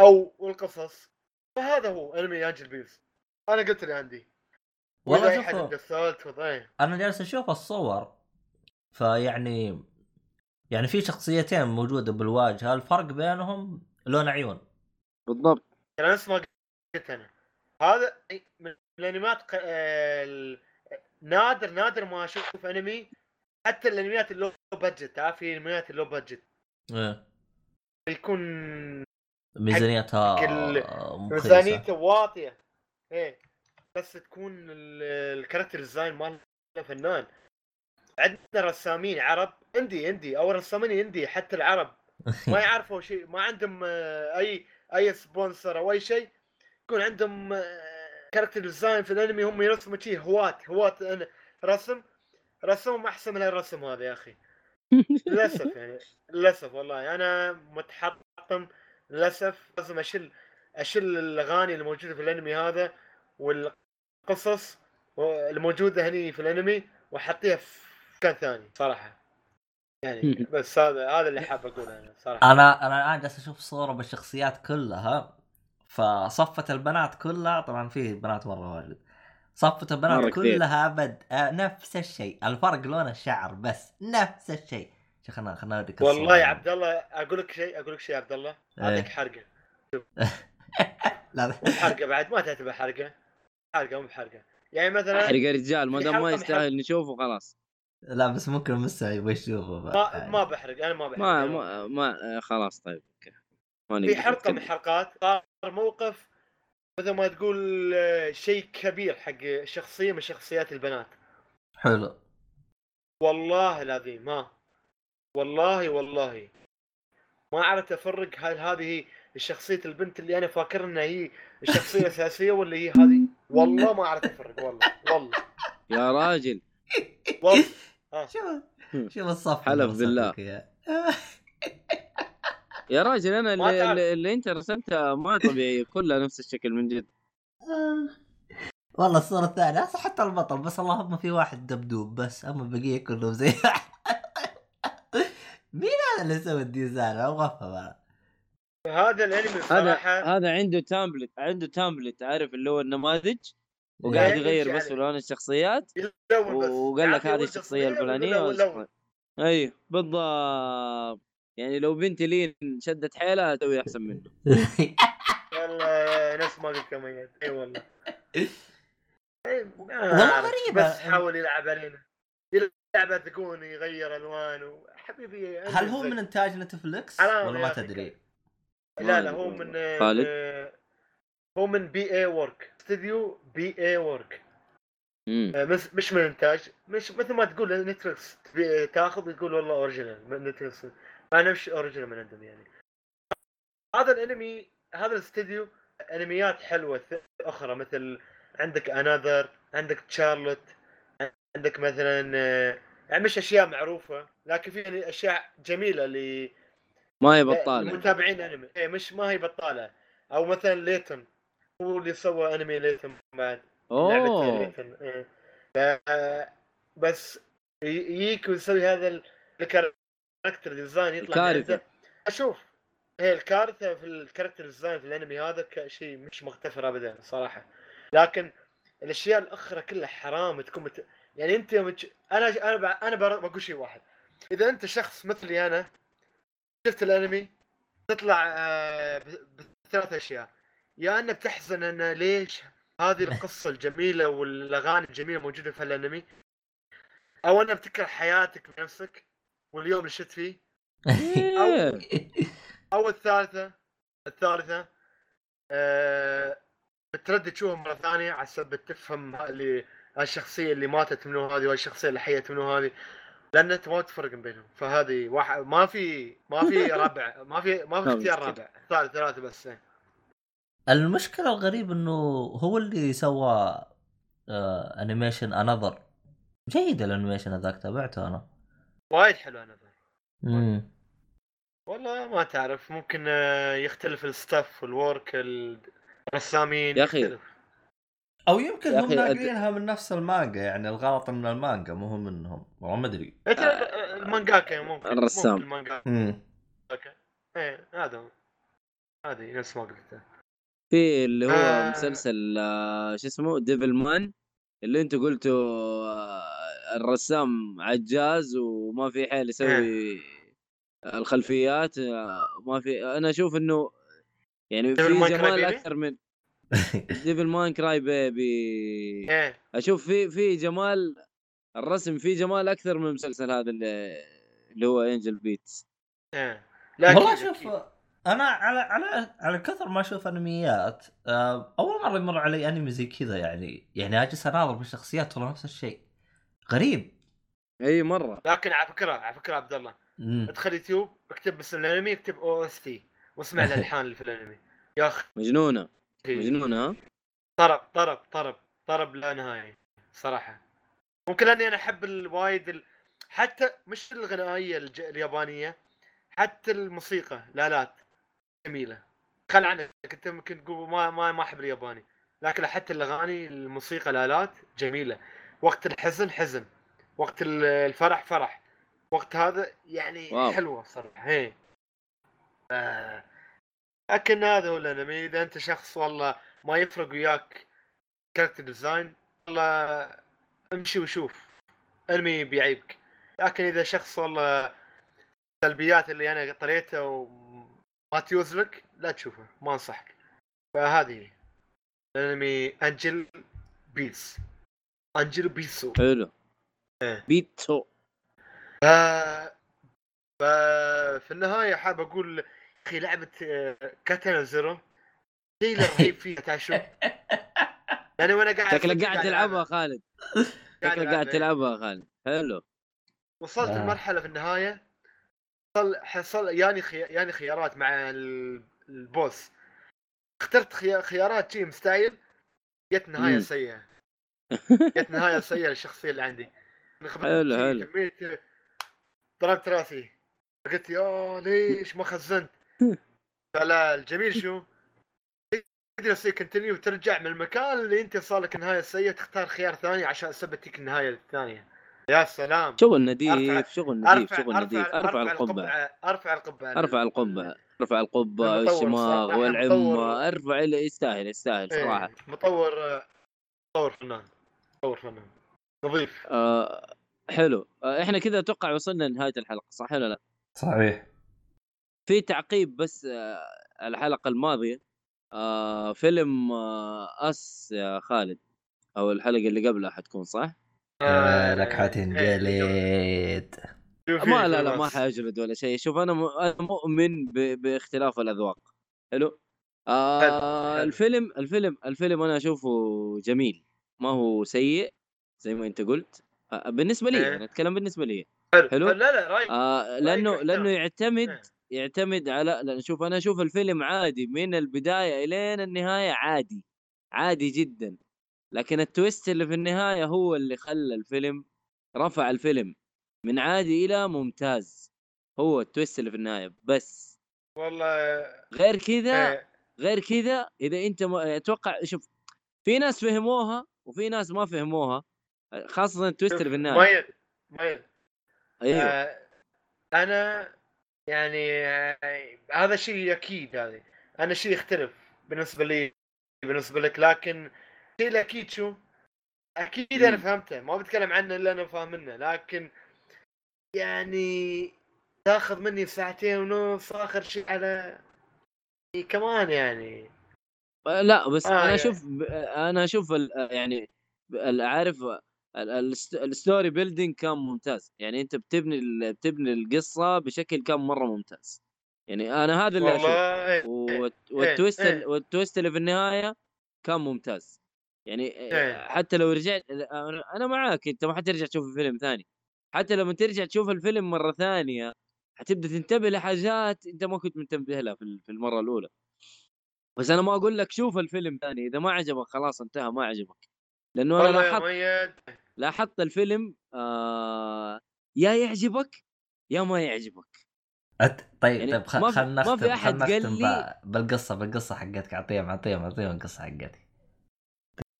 أو القصص. فهذا هو أنمي أنجل بيز أنا قلت اللي عندي. والله إيه. أنا جالس أشوف الصور. فيعني يعني في شخصيتين موجودة بالواجهه الفرق بينهم؟ لون عيون. بالضبط. ترى نفس ما قلت أنا. هذا من الأنميات ق- ال- نادر نادر ما أشوف أنمي حتى الأنميات ال low budget تعرف في أنميات ال low budget إيه. يكون ميزانيتها. ميزانيته واطية. إيه. بس تكون ال- ال character design ماله فنان عندنا رسامين عرب indie indie أو رسامين indie حتى العرب. ما يعرفوا شيء ما عندهم آه، أي أي sponsor أو أي شيء. يكون عندهم character design في الأنمي هم يرسموا شيء هواة هواة رسم. رسمهم أحسن من الرسم هذا يا أخي. للأسف يعني للأسف والله. أنا متحطم للأسف لازم اشيل اشيل الأغاني الموجودة في الأنمي هذا والقصص الموجودة هني في الأنمي وأحطيها في مكان ثاني صراحة. يعني بس هذا هذا اللي حاب أقوله أنا صراحة. أنا أنا الآن جالس أشوف صورة بالشخصيات كلها فصفة البنات كلها طبعا في بنات مرة واجد صفة البنات. كلها بد آه نفس الشيء. الفرق لون الشعر بس نفس الشيء. شو خلنا خلنا اوريك والله. يا عبد الله أقول لك شيء أقول لك شيء يا عبد الله. أعطيك إيه. حرقة. لا. مو حرقه بعد ما تعتبر حرقة. حرقة مو بحرقة. يعني مثلا احرق يا رجال ما دام ما يستاهل نشوفه خلاص. لا بس ممكن مسا يبغى يشوفه. ما يعني. ما بحرق أنا ما بحرق. ما ما, ما آه، خلاص طيب أوكي. في حلقة من. الحلقات صار موقف مثل ما تقول آه، شيء كبير حق شخصية من شخصيات البنات. حلو. والله العظيم ما والله والله. ما عرفت أفرق هل هذه شخصية البنت اللي أنا فاكر إنها هي الشخصية الاساسية ولا هي هذه؟ والله ما عرفت أفرق والله والله. يا راجل. والله. شوف شوف الصف حلف بالله. يا راجل أنا اللي. اللي, اللي أنت رسمتها ما طبيعي كلها نفس الشكل من جد والله الصورة الثانية أصلا حتى البطل بس اللهم في واحد دبدوب بس أما البقية كلهم زي مين هذا اللي سوى الديزاين؟ ما افهم. هذا الأنمي هذا هذا عنده template عنده template عارف اللي هو النماذج وقاعد يغير بس في عليه. لون الشخصيات وقال لك هذه الشخصية الفلانيه ويقول له لون. والشخصية- أي بالضبط يعني لو بنتي لين شدت حيلها تسوي أحسن منه والله نفس ما قلت ميت إي والله والله أعرف. غريبة. بس حاول يلعب علينا يلعب ثقون يغير الوان و- حبيبي هل هو من إنتاج نتفلكس ولا ما. تدري؟ لا لا هو من خالد؟ آه، هو من P.A. Works استوديو P.A. Works. آه، مش مش من انتاج مش مثل ما تقول نتفلكس تبي- تاخذ وتقول والله original من نتفلكس ما نفس original من عندهم يعني. هذا الانمي هذا الاستوديو انميات حلوة أخرى. مثل عندك Another عندك Charlotte عندك مثلا آه، يعني مش أشياء معروفة لكن في يعني أشياء جميلة ل ما هي بطالة. المتابعين انمي مش ما هي بطالة. أو مثلا Layton هو اللي سوى انمي Layton بعد أوه إيه. ف- بس يجيك ويسوي هذا ال- ال character design يطلع. عنده. أشوف هي الكارثة في ال character design في الأنمي هذا كشيء مش مغتفر ابدا صراحة لكن الأشياء الأخرى كلها حرام تكون مت... يعني أنت يوم تش... أنا أنا ب... أنا بقول شيء واحد إذا أنت شخص مثلي أنا شفت الأنمي تطلع آه، بثلاث أشياء يا أنك تحزن ان ليش هذه القصة الجميلة والأغاني الجميلة موجودة في الأنمي أو انك بتكره حياتك بنفسك واليوم اللي شفت فيه. أو الثالثه الثالثة آه بتردد تشوفها مرة ثانية على سبب تفهم اللي الشخصية اللي ماتت منو هذه والشخصيه اللي حيت منو هذه لأن أنت ما تفرق بينهم فهذه واحد ما في ما في رابع ما في ما في اختيار. رابع ثالث ثلاثة بس. المشكلة الغريب إنه هو اللي سوى آه animation Another جيد ال animation هذاك تابعته أنا. وايد حلو أنا امم والله ما تعرف ممكن آه، يختلف ال staff وال work الرسامين يا يختلف. أو يمكن هم أد- ناقلينها من نفس المانجا يعني الغلط من المانجا مو هو منهم. والله ما أدري. انت المانجاكا ممكن الرسام. ممكن المانجاكا. إيه هذا هو. هذه نفس ما قلت في اللي هو آه. مسلسل آه، شو اسمه Devilman اللي أنتوا قلتوا آه، الرسام عجاز وما في حيل يسوي الخلفيات آه، ما في أنا أشوف إنه يعني في جمال؟ أكثر من Devilman Crybaby أشوف في في جمال الرسم في جمال أكثر من المسلسل هذا اللي, اللي هو Angel Beats إيه لا والله شوف. أنا على على على كثر ما أشوف أنميات آه، أول مرة يمر علي أنمي زي كذا يعني يعني اجلس أناظر بالشخصيات والله نفس الشيء. غريب. إي مرة. لكن على فكرة على فكرة عبد الله. ادخل يوتيوب اكتب بس الأنمي اكتب OST واسمع الالحان اللي في الأنمي. يا أخي. مجنونة. مجنونة ها؟ طرب طرب طرب طرب لا نهائي صراحة. ممكن لاني أنا أحب الوايد ال... حتى مش الغنائية الج... اليابانية حتى الموسيقى الالات جميلة. خل عنك انت ممكن تقول ما ما ما أحب الياباني. لكن حتى الأغاني الموسيقى الآلات جميلة. وقت الحزن حزن. وقت ال- الفرح فرح. وقت هذا يعني wow. حلوة صراحة. هي. آه. لكن هذا هو الانمي إذا أنت شخص والله ما يفرق وياك character design والله امشي وشوف. انمي بيعيبك لكن إذا شخص والله السلبيات اللي أنا طريتها وما تيوز لك لا تشوفه ما أنصحك. فهذه الأنمي أنجل بيس أنجل بيسو حلو. إيه. بيتو ف... ف... في النهاية حاب أقول أخي لعبة آه، كاتانا زيرو. شيء رهيب فيها تعشو يعني وأنا قاعد شكلك قاعد تلعبها خالد. شكلك قاعد إيه. تلعبها خالد. حلو. وصلت آه. المرحله في النهاية. حصل حصل ياني خي... ياني خيارات مع ال- البوس. اخترت خي... خيارات شي مستعجل جت نهاية مم. سيئة. جت نهاية سيئة للشخصية اللي عندي. حلو، حلو. كمية ضربت راسي. قلت يا ليش ما خزنت؟ فلا الجميل شو؟ تقدر تسوي كونتينيو وترجع من المكان اللي أنت صار لك نهاية سيئة تختار خيار ثاني عشان اثبتك النهاية الثانية. يا سلام. شغل نظيف شغل نظيف أرفع شغل نظيف أرفع أرفع القبعة. أرفع القبعة أرفع القبعة أرفع القبعة والشماغ والعمة. أرفع يستاهل يستاهل إيه، صراحة. مطور مطور فنان مطور فنان. نظيف. آه حلو. آه إحنا كذا أتوقع وصلنا لنهاية الحلقة صح ولا لا؟ صحيح. في تعقيب بس آه الحلقة الماضية. آه فيلم آه أس يا خالد أو الحلقة اللي قبلها حتكون صح؟ يا لك إيه، حتنجلد شوف ما لا لا ما أس. حيجلد ولا شيء شوف أنا مؤمن ب- باختلاف الأذواق حلو آه حلو. الفيلم الفيلم الفيلم أنا أشوفه جميل ما هو سيء زي ما أنت قلت آه بالنسبة لي إيه. أنا أتكلم بالنسبة لي حلو حلو. لا لا رأيك آه لأنه. لأنه يعتمد إيه. يعتمد على لأن شوف أنا أشوف الفيلم عادي من البداية إلين النهاية عادي عادي جدا لكن ال twist اللي في النهاية هو اللي خلى الفيلم رفع الفيلم من عادي إلى ممتاز. هو ال twist اللي في النهاية بس. والله غير كذا إيه، غير كذا إذا أنت ما أتوقع شوف في ناس فهموها وفي ناس ما فهموها خاصة ال twist اللي في النهاية. مايل مايل أيوه. آه، أنا يعني آه، هذا شيء أكيد هذا أنا شيء يختلف بالنسبة لي بالنسبة لك لكن الاكيد شو أكيد أنا. فهمته ما بتكلم عنه إلا أنا فاهم منه لكن يعني تاخذ مني ساعتين ونص آخر شيء على كمان يعني لا بس آه، أنا يعني. أشوف ب- أنا أشوف يعني عارف ال- ال st- ال story building كان ممتاز يعني أنت بتبني بتبني القصة بشكل كان مرة ممتاز يعني أنا هذا اللي أشوف والله إيه، إيه. والت- والتويست إيه. والتويست اللي في النهاية كان ممتاز يعني إيه. حتى لو رجعت أنا أنا معاك أنت ما حترجع تشوف الفيلم ثاني. حتى لما ترجع تشوف الفيلم مرة ثانية حتبدأ تنتبه لحاجات أنت ما كنت منتبه لها في ال- في المرة الأولى. بس أنا ما أقول لك شوف الفيلم ثاني إذا ما عجبك خلاص انتهى ما عجبك. لأنه أنا لاحظت لاحظت الفيلم آه يا يعجبك يا ما يعجبك. أت... طيب يعني طيب خلنا ما في نختم خلنا قال نختم لي-. بالقصة بالقصة حقتك أعطيهم أعطيهم أعطيهم القصة حقتي.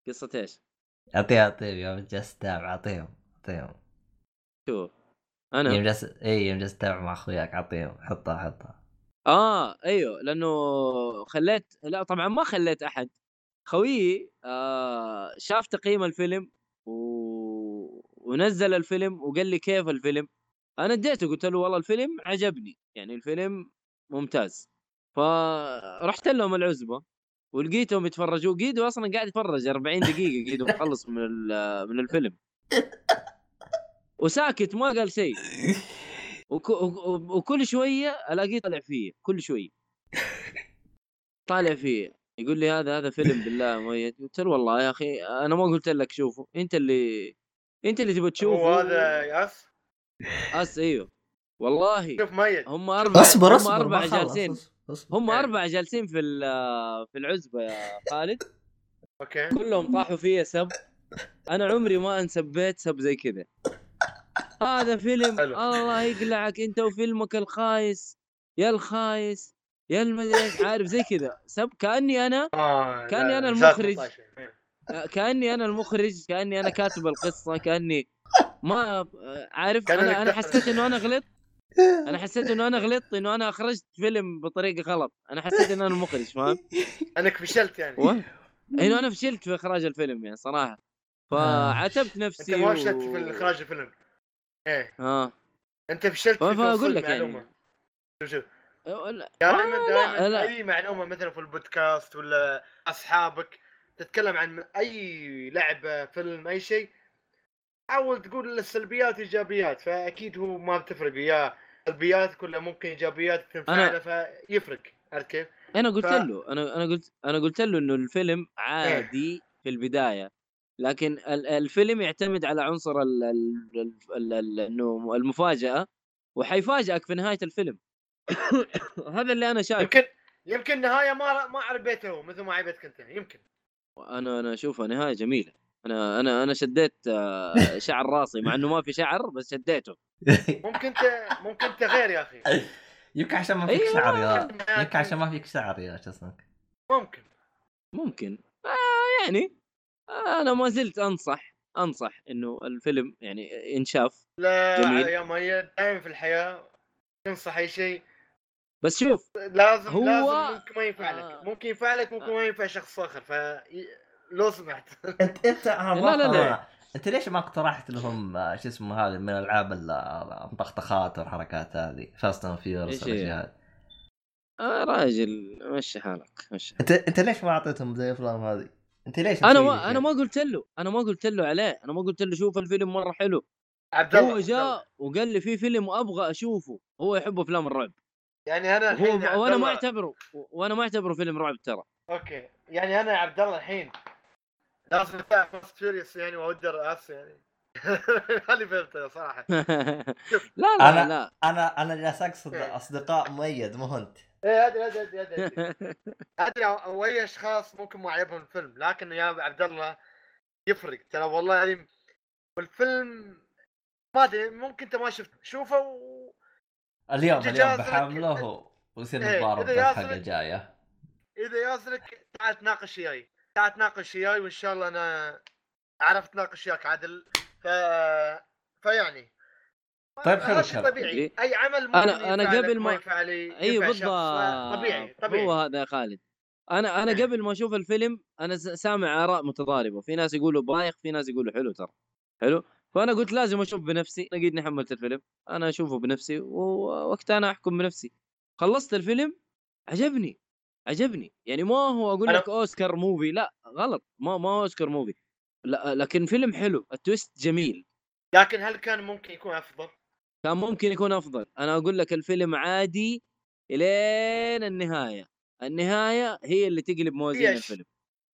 قصة إيش؟ أعطيها اعطيهم يوم جالس تتابع أعطيهم أعطيهم. شوف يوم أنا جالس إي يوم جالس تتابع مع أخوياك أعطيهم حطها حطها. آه أيوه لأنه خليت لا طبعا ما خليت أحد. خويي آه شاف تقييم الفيلم و... ونزل الفيلم وقال لي كيف الفيلم. أنا اديته قلت له والله الفيلم عجبني يعني الفيلم ممتاز. فرحت لهم العزبة. ولقيتهم يتفرجوا قيدو أصلا قاعد يتفرج 40 دقيقة. قيدو مخلص من ال- من الفيلم. وساكت ما قال شيء. وك... وك- وكل شوية ألاقيه طالع فيه كل شوية طالع فيه. يقول لي هذا هذا فيلم بالله مؤيد قلت له والله يا أخي أنا ما قلت لك شوفه. أنت اللي أنت اللي تبغى تشوفه. هو هذا Us؟ Us أيوه. والله شوف مؤيد هم أربع أصبر هم أصبر أربع ما خلص، جالسين. اصبر، أصبر. هم إيه. أربع جالسين في ال- في العزبة يا خالد أوكي كلهم طاحوا فيا سب أنا عمري ما انسبيت سب زي كذا هذا فيلم حلو. الله يقلعك أنت وفيلمك الخايس يا الخايس يا المدري إيش عارف زي كذا سب كأني أنا آه أنا ساعة المخرج. 18. إيه. كأني أنا المخرج كأني أنا كاتب القصة كأني ما عارف كان أنا أنا. حسيت إنه أنا غلط أنا حسيت انه أنا غلطت انه أنا اخرجت فيلم بطريقة غلط. أنا حسيت إنه أنا المخرج فاهم انك فشلت يعني. و... إنه أنا فشلت في إخراج الفيلم يعني صراحة. فعاتبت أنت نفسي ما فشلت في إخراج الفيلم. إيه. ها أنت فشلت في توصيل لك يعني. شوف شوف. دائما آه، دائما لا، لا. أي معلومة مثلا في البودكاست ولا أصحابك تتكلم عن أي لعبة فيلم أي شيء حاول تقول السلبيات إيجابيات فأكيد هو ما بتفرق يا سلبيات كلها ممكن إيجابيات تنفع له فيفرق. عرفت كيف؟ أنا قلت ف- له أنا أنا قلت أنا قلت له إنه الفيلم عادي في البداية لكن ال- الفيلم يعتمد على عنصر إنه المفاجأة وحيفاجئك في نهاية الفيلم. هذا اللي أنا شايف يمكن يمكن النهايه ما ما عجبته مثل ما عجبتك أنت يمكن. أنا أنا أشوفها نهاية جميلة. أنا أنا أنا شديت آه، شعر راسي مع إنه ما في شعر بس شديته. ممكن انت ممكن انت غير يا أخي. يمكن عشان ما فيك أيوة، شعر يا ممكن. يمكن عشان ما فيك شعر يا شو اسمك؟ ممكن. ممكن. آه يعني آه أنا ما زلت أنصح أنصح إنه الفيلم يعني ينشاف لا جميل. يا مؤيد دائما في الحياة تنصح أي شيء. بس شوف لازم هو- لازم ممكن ما ينفع آه. لك ممكن ينفع لك ممكن ما ينفع شخص آخر ف لو سمحت انت انت أنا لا، لا، ما لا. انت ليش ما اقترحت لهم آه، شو اسمه هذه من العاب ال- المطخطخات والحركات هذه Fast and Furious؟ والأشياء هذه آه راجل مشي حالك مشي انت انت ليش ما اعطيتهم زي الافلام هذه؟ انت ليش أنا ما؟ أنا ما قلت له أنا ما قلت له عليه أنا ما قلت له شوف الفيلم مرة حلو عبد الله هو. جاء وقال لي في فيلم أبغى أشوفه هو يحب أفلام الرعب يعني أنا الحين وأنا ما أعتبره وأنا ما أعتبره فيلم رعب ترى أوكي يعني أنا يا عبد الله الحين لازم Fast Furious يعني otherwise يعني. هذه فهمتها صراحة. لا لا أنا- لا. أنا أنا جالس أقصد إيه. أصدقاء مؤيد مو أنت. إيه أدري أدري أدري أدري أدري. أشخاص ممكن ما عجبهم الفيلم لكن يا عبد الله يفرق. ترى والله العظيم والفيلم ما أدري ممكن أنت ما شفت شوفه و... اليوم اليوم بحمله ويصير إيه، نتضارب إذا بالحلقة يازلك- الجاية. إذا يازلك تعال تناقش وياي. تعال تناقش وياي وإن شاء الله أنا اعرف اتناقش وياك عادل ف فيعني. طيب، حلو الكلام. طبيعي. أي عمل ممكن أنا- أنا ينفع لك، قبل ما شخص، بالضبط. طبيعي طبيعي. هو هذا يا خالد. أنا أنا إيه. قبل ما أشوف الفيلم أنا س- سامع آراء متضاربة. في ناس يقولوا بايخ في ناس يقولوا حلو ترى. حلو؟ فأنا قلت لازم أشوف بنفسي. لقيتني حملت الفيلم. أنا أشوفه بنفسي ووقتها أنا أحكم بنفسي. خلصت الفيلم عجبني. عجبني. يعني ما هو أقول أنا- لك Oscar movie لا غلط. ما ما هو Oscar movie. لا لكن فيلم حلو. التويست جميل. لكن هل كان ممكن يكون أفضل؟ كان ممكن يكون أفضل. أنا أقول لك الفيلم عادي إلين النهاية. النهاية هي اللي تقلب موازين الفيلم.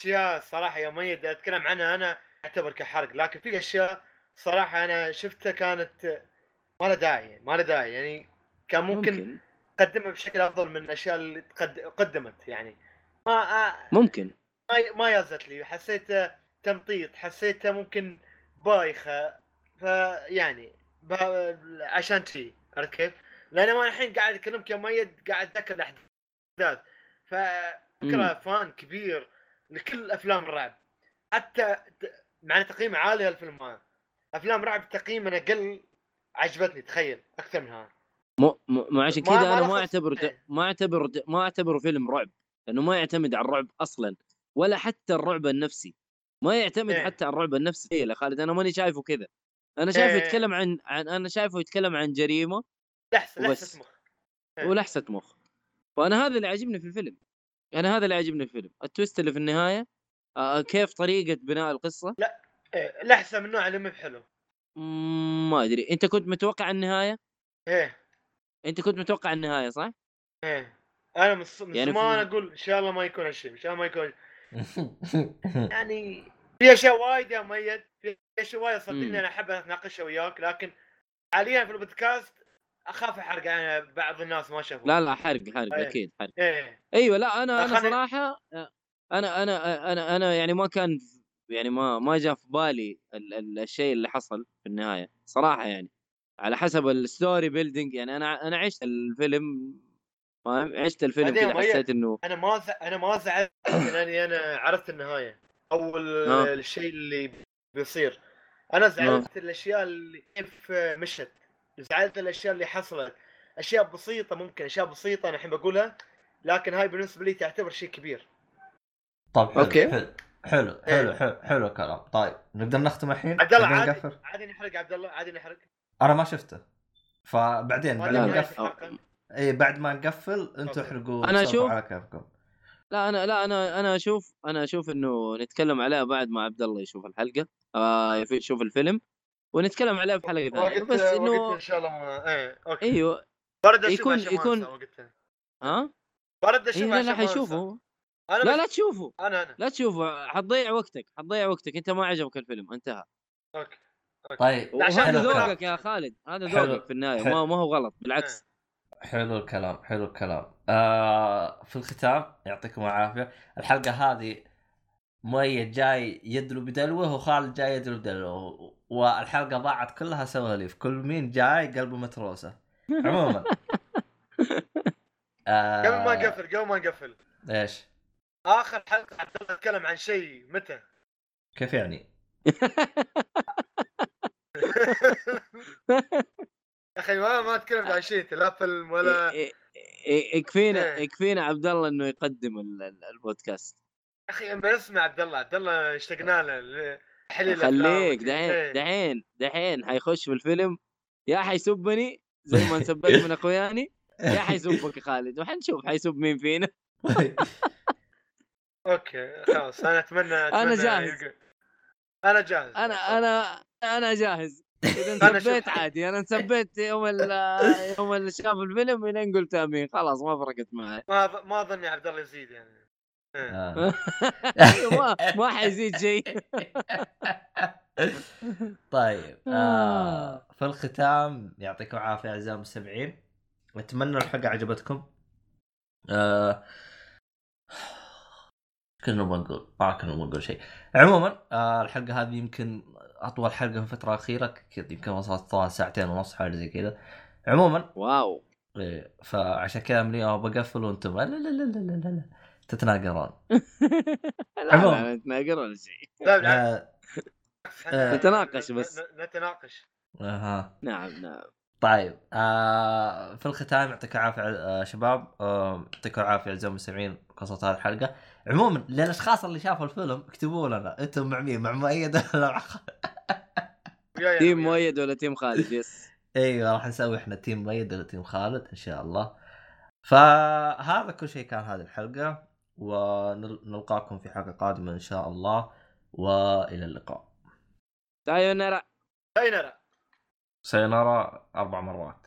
أشياء صراحة يا ميد أتكلم عنها أنا أعتبر كحرق. لكن في أشياء صراحة أنا شفتها كانت ما لها داعي ما لها داعي. يعني كان ممكن, ممكن. قدمها بشكل أفضل من الأشياء اللي تقد... قدمت يعني. ما ممكن. ما ما يازت لي. حسيتها تمطيط حسيتها ممكن بايخة. فيعني. عشان شي عرفت كيف؟ لأن أنا الحين قاعد اكلمك يا ميد قاعد أتذكر الأحداث. ففكره فان كبير لكل أفلام الرعب. حتى مع تقييم عالي الفيلم هذا. أفلام رعب تقييم أقل عجبتني تخيل. أكثر من هذا. مو مو عشان كذا أنا ما اعتبره إيه. ما أعتبر ما اعتبره فيلم رعب لأنه ما يعتمد على الرعب أصلا ولا حتى الرعب النفسي. ما يعتمد إيه. حتى على الرعب النفسي. يا خالد أنا ماني شايفه كذا. أنا شايفه إيه. يتكلم عن, عن أنا شايفه يتكلم عن جريمة لحسة وبس. لحسه مخ. إيه. ولحسة مخ. فأنا هذا اللي عاجبني في الفيلم. أنا هذا اللي عاجبني في الفيلم. التويست اللي في النهاية آه كيف طريقة بناء القصة؟ إيه، لحسة من النوع اللي مو بحلو. ما أدري. أنت كنت متوقع النهاية؟ إيه. أنت كنت متوقع النهاية صح؟ إيه. أنا من من يعني في- زمان أقول إن شاء الله ما يكون هالشيء إن شاء الله ما يكون يعني في أشياء وايد يا ميت في أشياء وايد. صدقني أنا أحب اتناقشها وياك لكن حاليا في البودكاست أخاف أحرق يعني بعض الناس ما شافوا لا لا حرق حرق إيه. أكيد حرق. إيه. أيوه لا أنا أنا صراحة أنا أنا أنا أنا يعني ما كان يعني ما ما جاء في بالي ال- ال- الشيء اللي حصل في النهاية صراحة يعني. على حسب ال story building يعني أنا أنا عشت الفيلم فاهم عشت الفيلم كذا حسيت إنه أنا ما ز... أنا ما زعلت لأني أنا عرفت النهاية. أو ال- آه. الشيء اللي بيصير. أنا زعلت الأشياء اللي كيف مشت. زعلت الأشياء اللي حصلت. أشياء بسيطة ممكن أشياء بسيطة أنا الحين بقولها لكن هاي بالنسبة لي تعتبر شيء كبير. طيب حلو okay. حلو حلو حلو حلو, حلو الكلام. طيب نقدر نختم الحين؟ عبد الله عادي عادي نحرق عبد الله عادي نحرق. أنا ما شفته. فبعدين بعد ما. نقفل اي بعد ما نقفل أنتم. احرقوا أنا سولفوا أشوف- على كيفكم لا أنا لا أنا أنا أشوف أنا أشوف إنه نتكلم عليها بعد ما عبد الله يشوف الحلقة. آه يشوف الفيلم. ونتكلم عليها في حلقة ثانية. بس إنه إن شاء الله ما... إيه okay. أيوه. برد أشوف يكون- يكون- وقتها ها؟ برد أشوف إيه لا. حيشوفه. أنا لا. لا تشوفه. أنا أنا. لا تشوفه. حتضيع وقتك. حتضيع وقتك. أنت ما عجبك الفيلم. انتهى. أوكي. طيب عشان. ذوقك يا خالد. هذا. ذوقك في النهاية. ما ما هو غلط بالعكس. حلو الكلام حلو الكلام. آه في الختام يعطيكم العافية. الحلقة هذه مؤيد جاي يدلو بدلوه وخالد جاي يدلو بدلوه. والحلقة ضاعت كلها سواليف. كل مين جاي قلبه متروسة. عموما. آه قبل ما نقفل قبل ما نقفل. إيش؟ آخر حلقة عبد الله تكلم عن شيء متى؟ كيف يعني؟ يا أخي ما ما تكلمت عن شيء فيلم ولا إيه- إيه- إيه- يكفينا إيه. يكفينا عبد الله إنه يقدم ال- ال- البودكاست يا أخي بنسمع عبد الله عبد الله اشتقنا له خليك. دحين. دحين دحين حيخش في الفيلم يا حيسبني زي ما انسبيت من أخوياني يا حيسبك يا خالد وحنشوف حيسب مين فينا okay خلاص أنا أتمنى, أتمنى أنا جاهز. يلقى- أنا جاهز أنا أنا أنا جاهز شوف- انسبيت عادي أنا انسبيت يوم ال- يوم اللي شاف الفيلم الين قلت آمين. خلاص ما فرقت معي. ما ما اظني عبد الله يزيد يعني. إيه. آه. ما ما حيزيد شيء. طيب آه. في الختام يعطيكم العافية أعزائي المستمعين. أتمنى الحلقة عجبتكم. آه. كنا بنقول ما كنا بنقول شيء. عموما آه الحلقة هذه يمكن أطول حلقة في الفترة الاخيره كذا يمكن وصلت ساعتين ونص حاجة زي كذا. عموما واو. إيه فعشان كذا من اليوم بقفل وأنتم لا لا لا لا لا لا, لا. تتناقرون. لا عموما. لا نتناقر ولا شيء. لا بالعكس آه إحنا نتناقش بس. نتناقش. أها. نعم نعم. طيب آه في الختام يعطيك العافية آه شباب. آه يعطيكم العافية أعزائي المستمعين قصة هذه الحلقة. عموما للاشخاص اللي شافوا الفيلم اكتبوا لنا أنتم مع مين؟ مع مؤيد ولا مع خالد؟ team. مؤيد ولا team خالد؟ yes. أيوه راح نسوي إحنا team مؤيد ولا team خالد إن شاء الله. فهذا كل شيء كان هذه الحلقة ونلقاكم في حلقة قادمة إن شاء الله وإلى اللقاء. سايونارا. سايونارا. سينارا أربع مرات.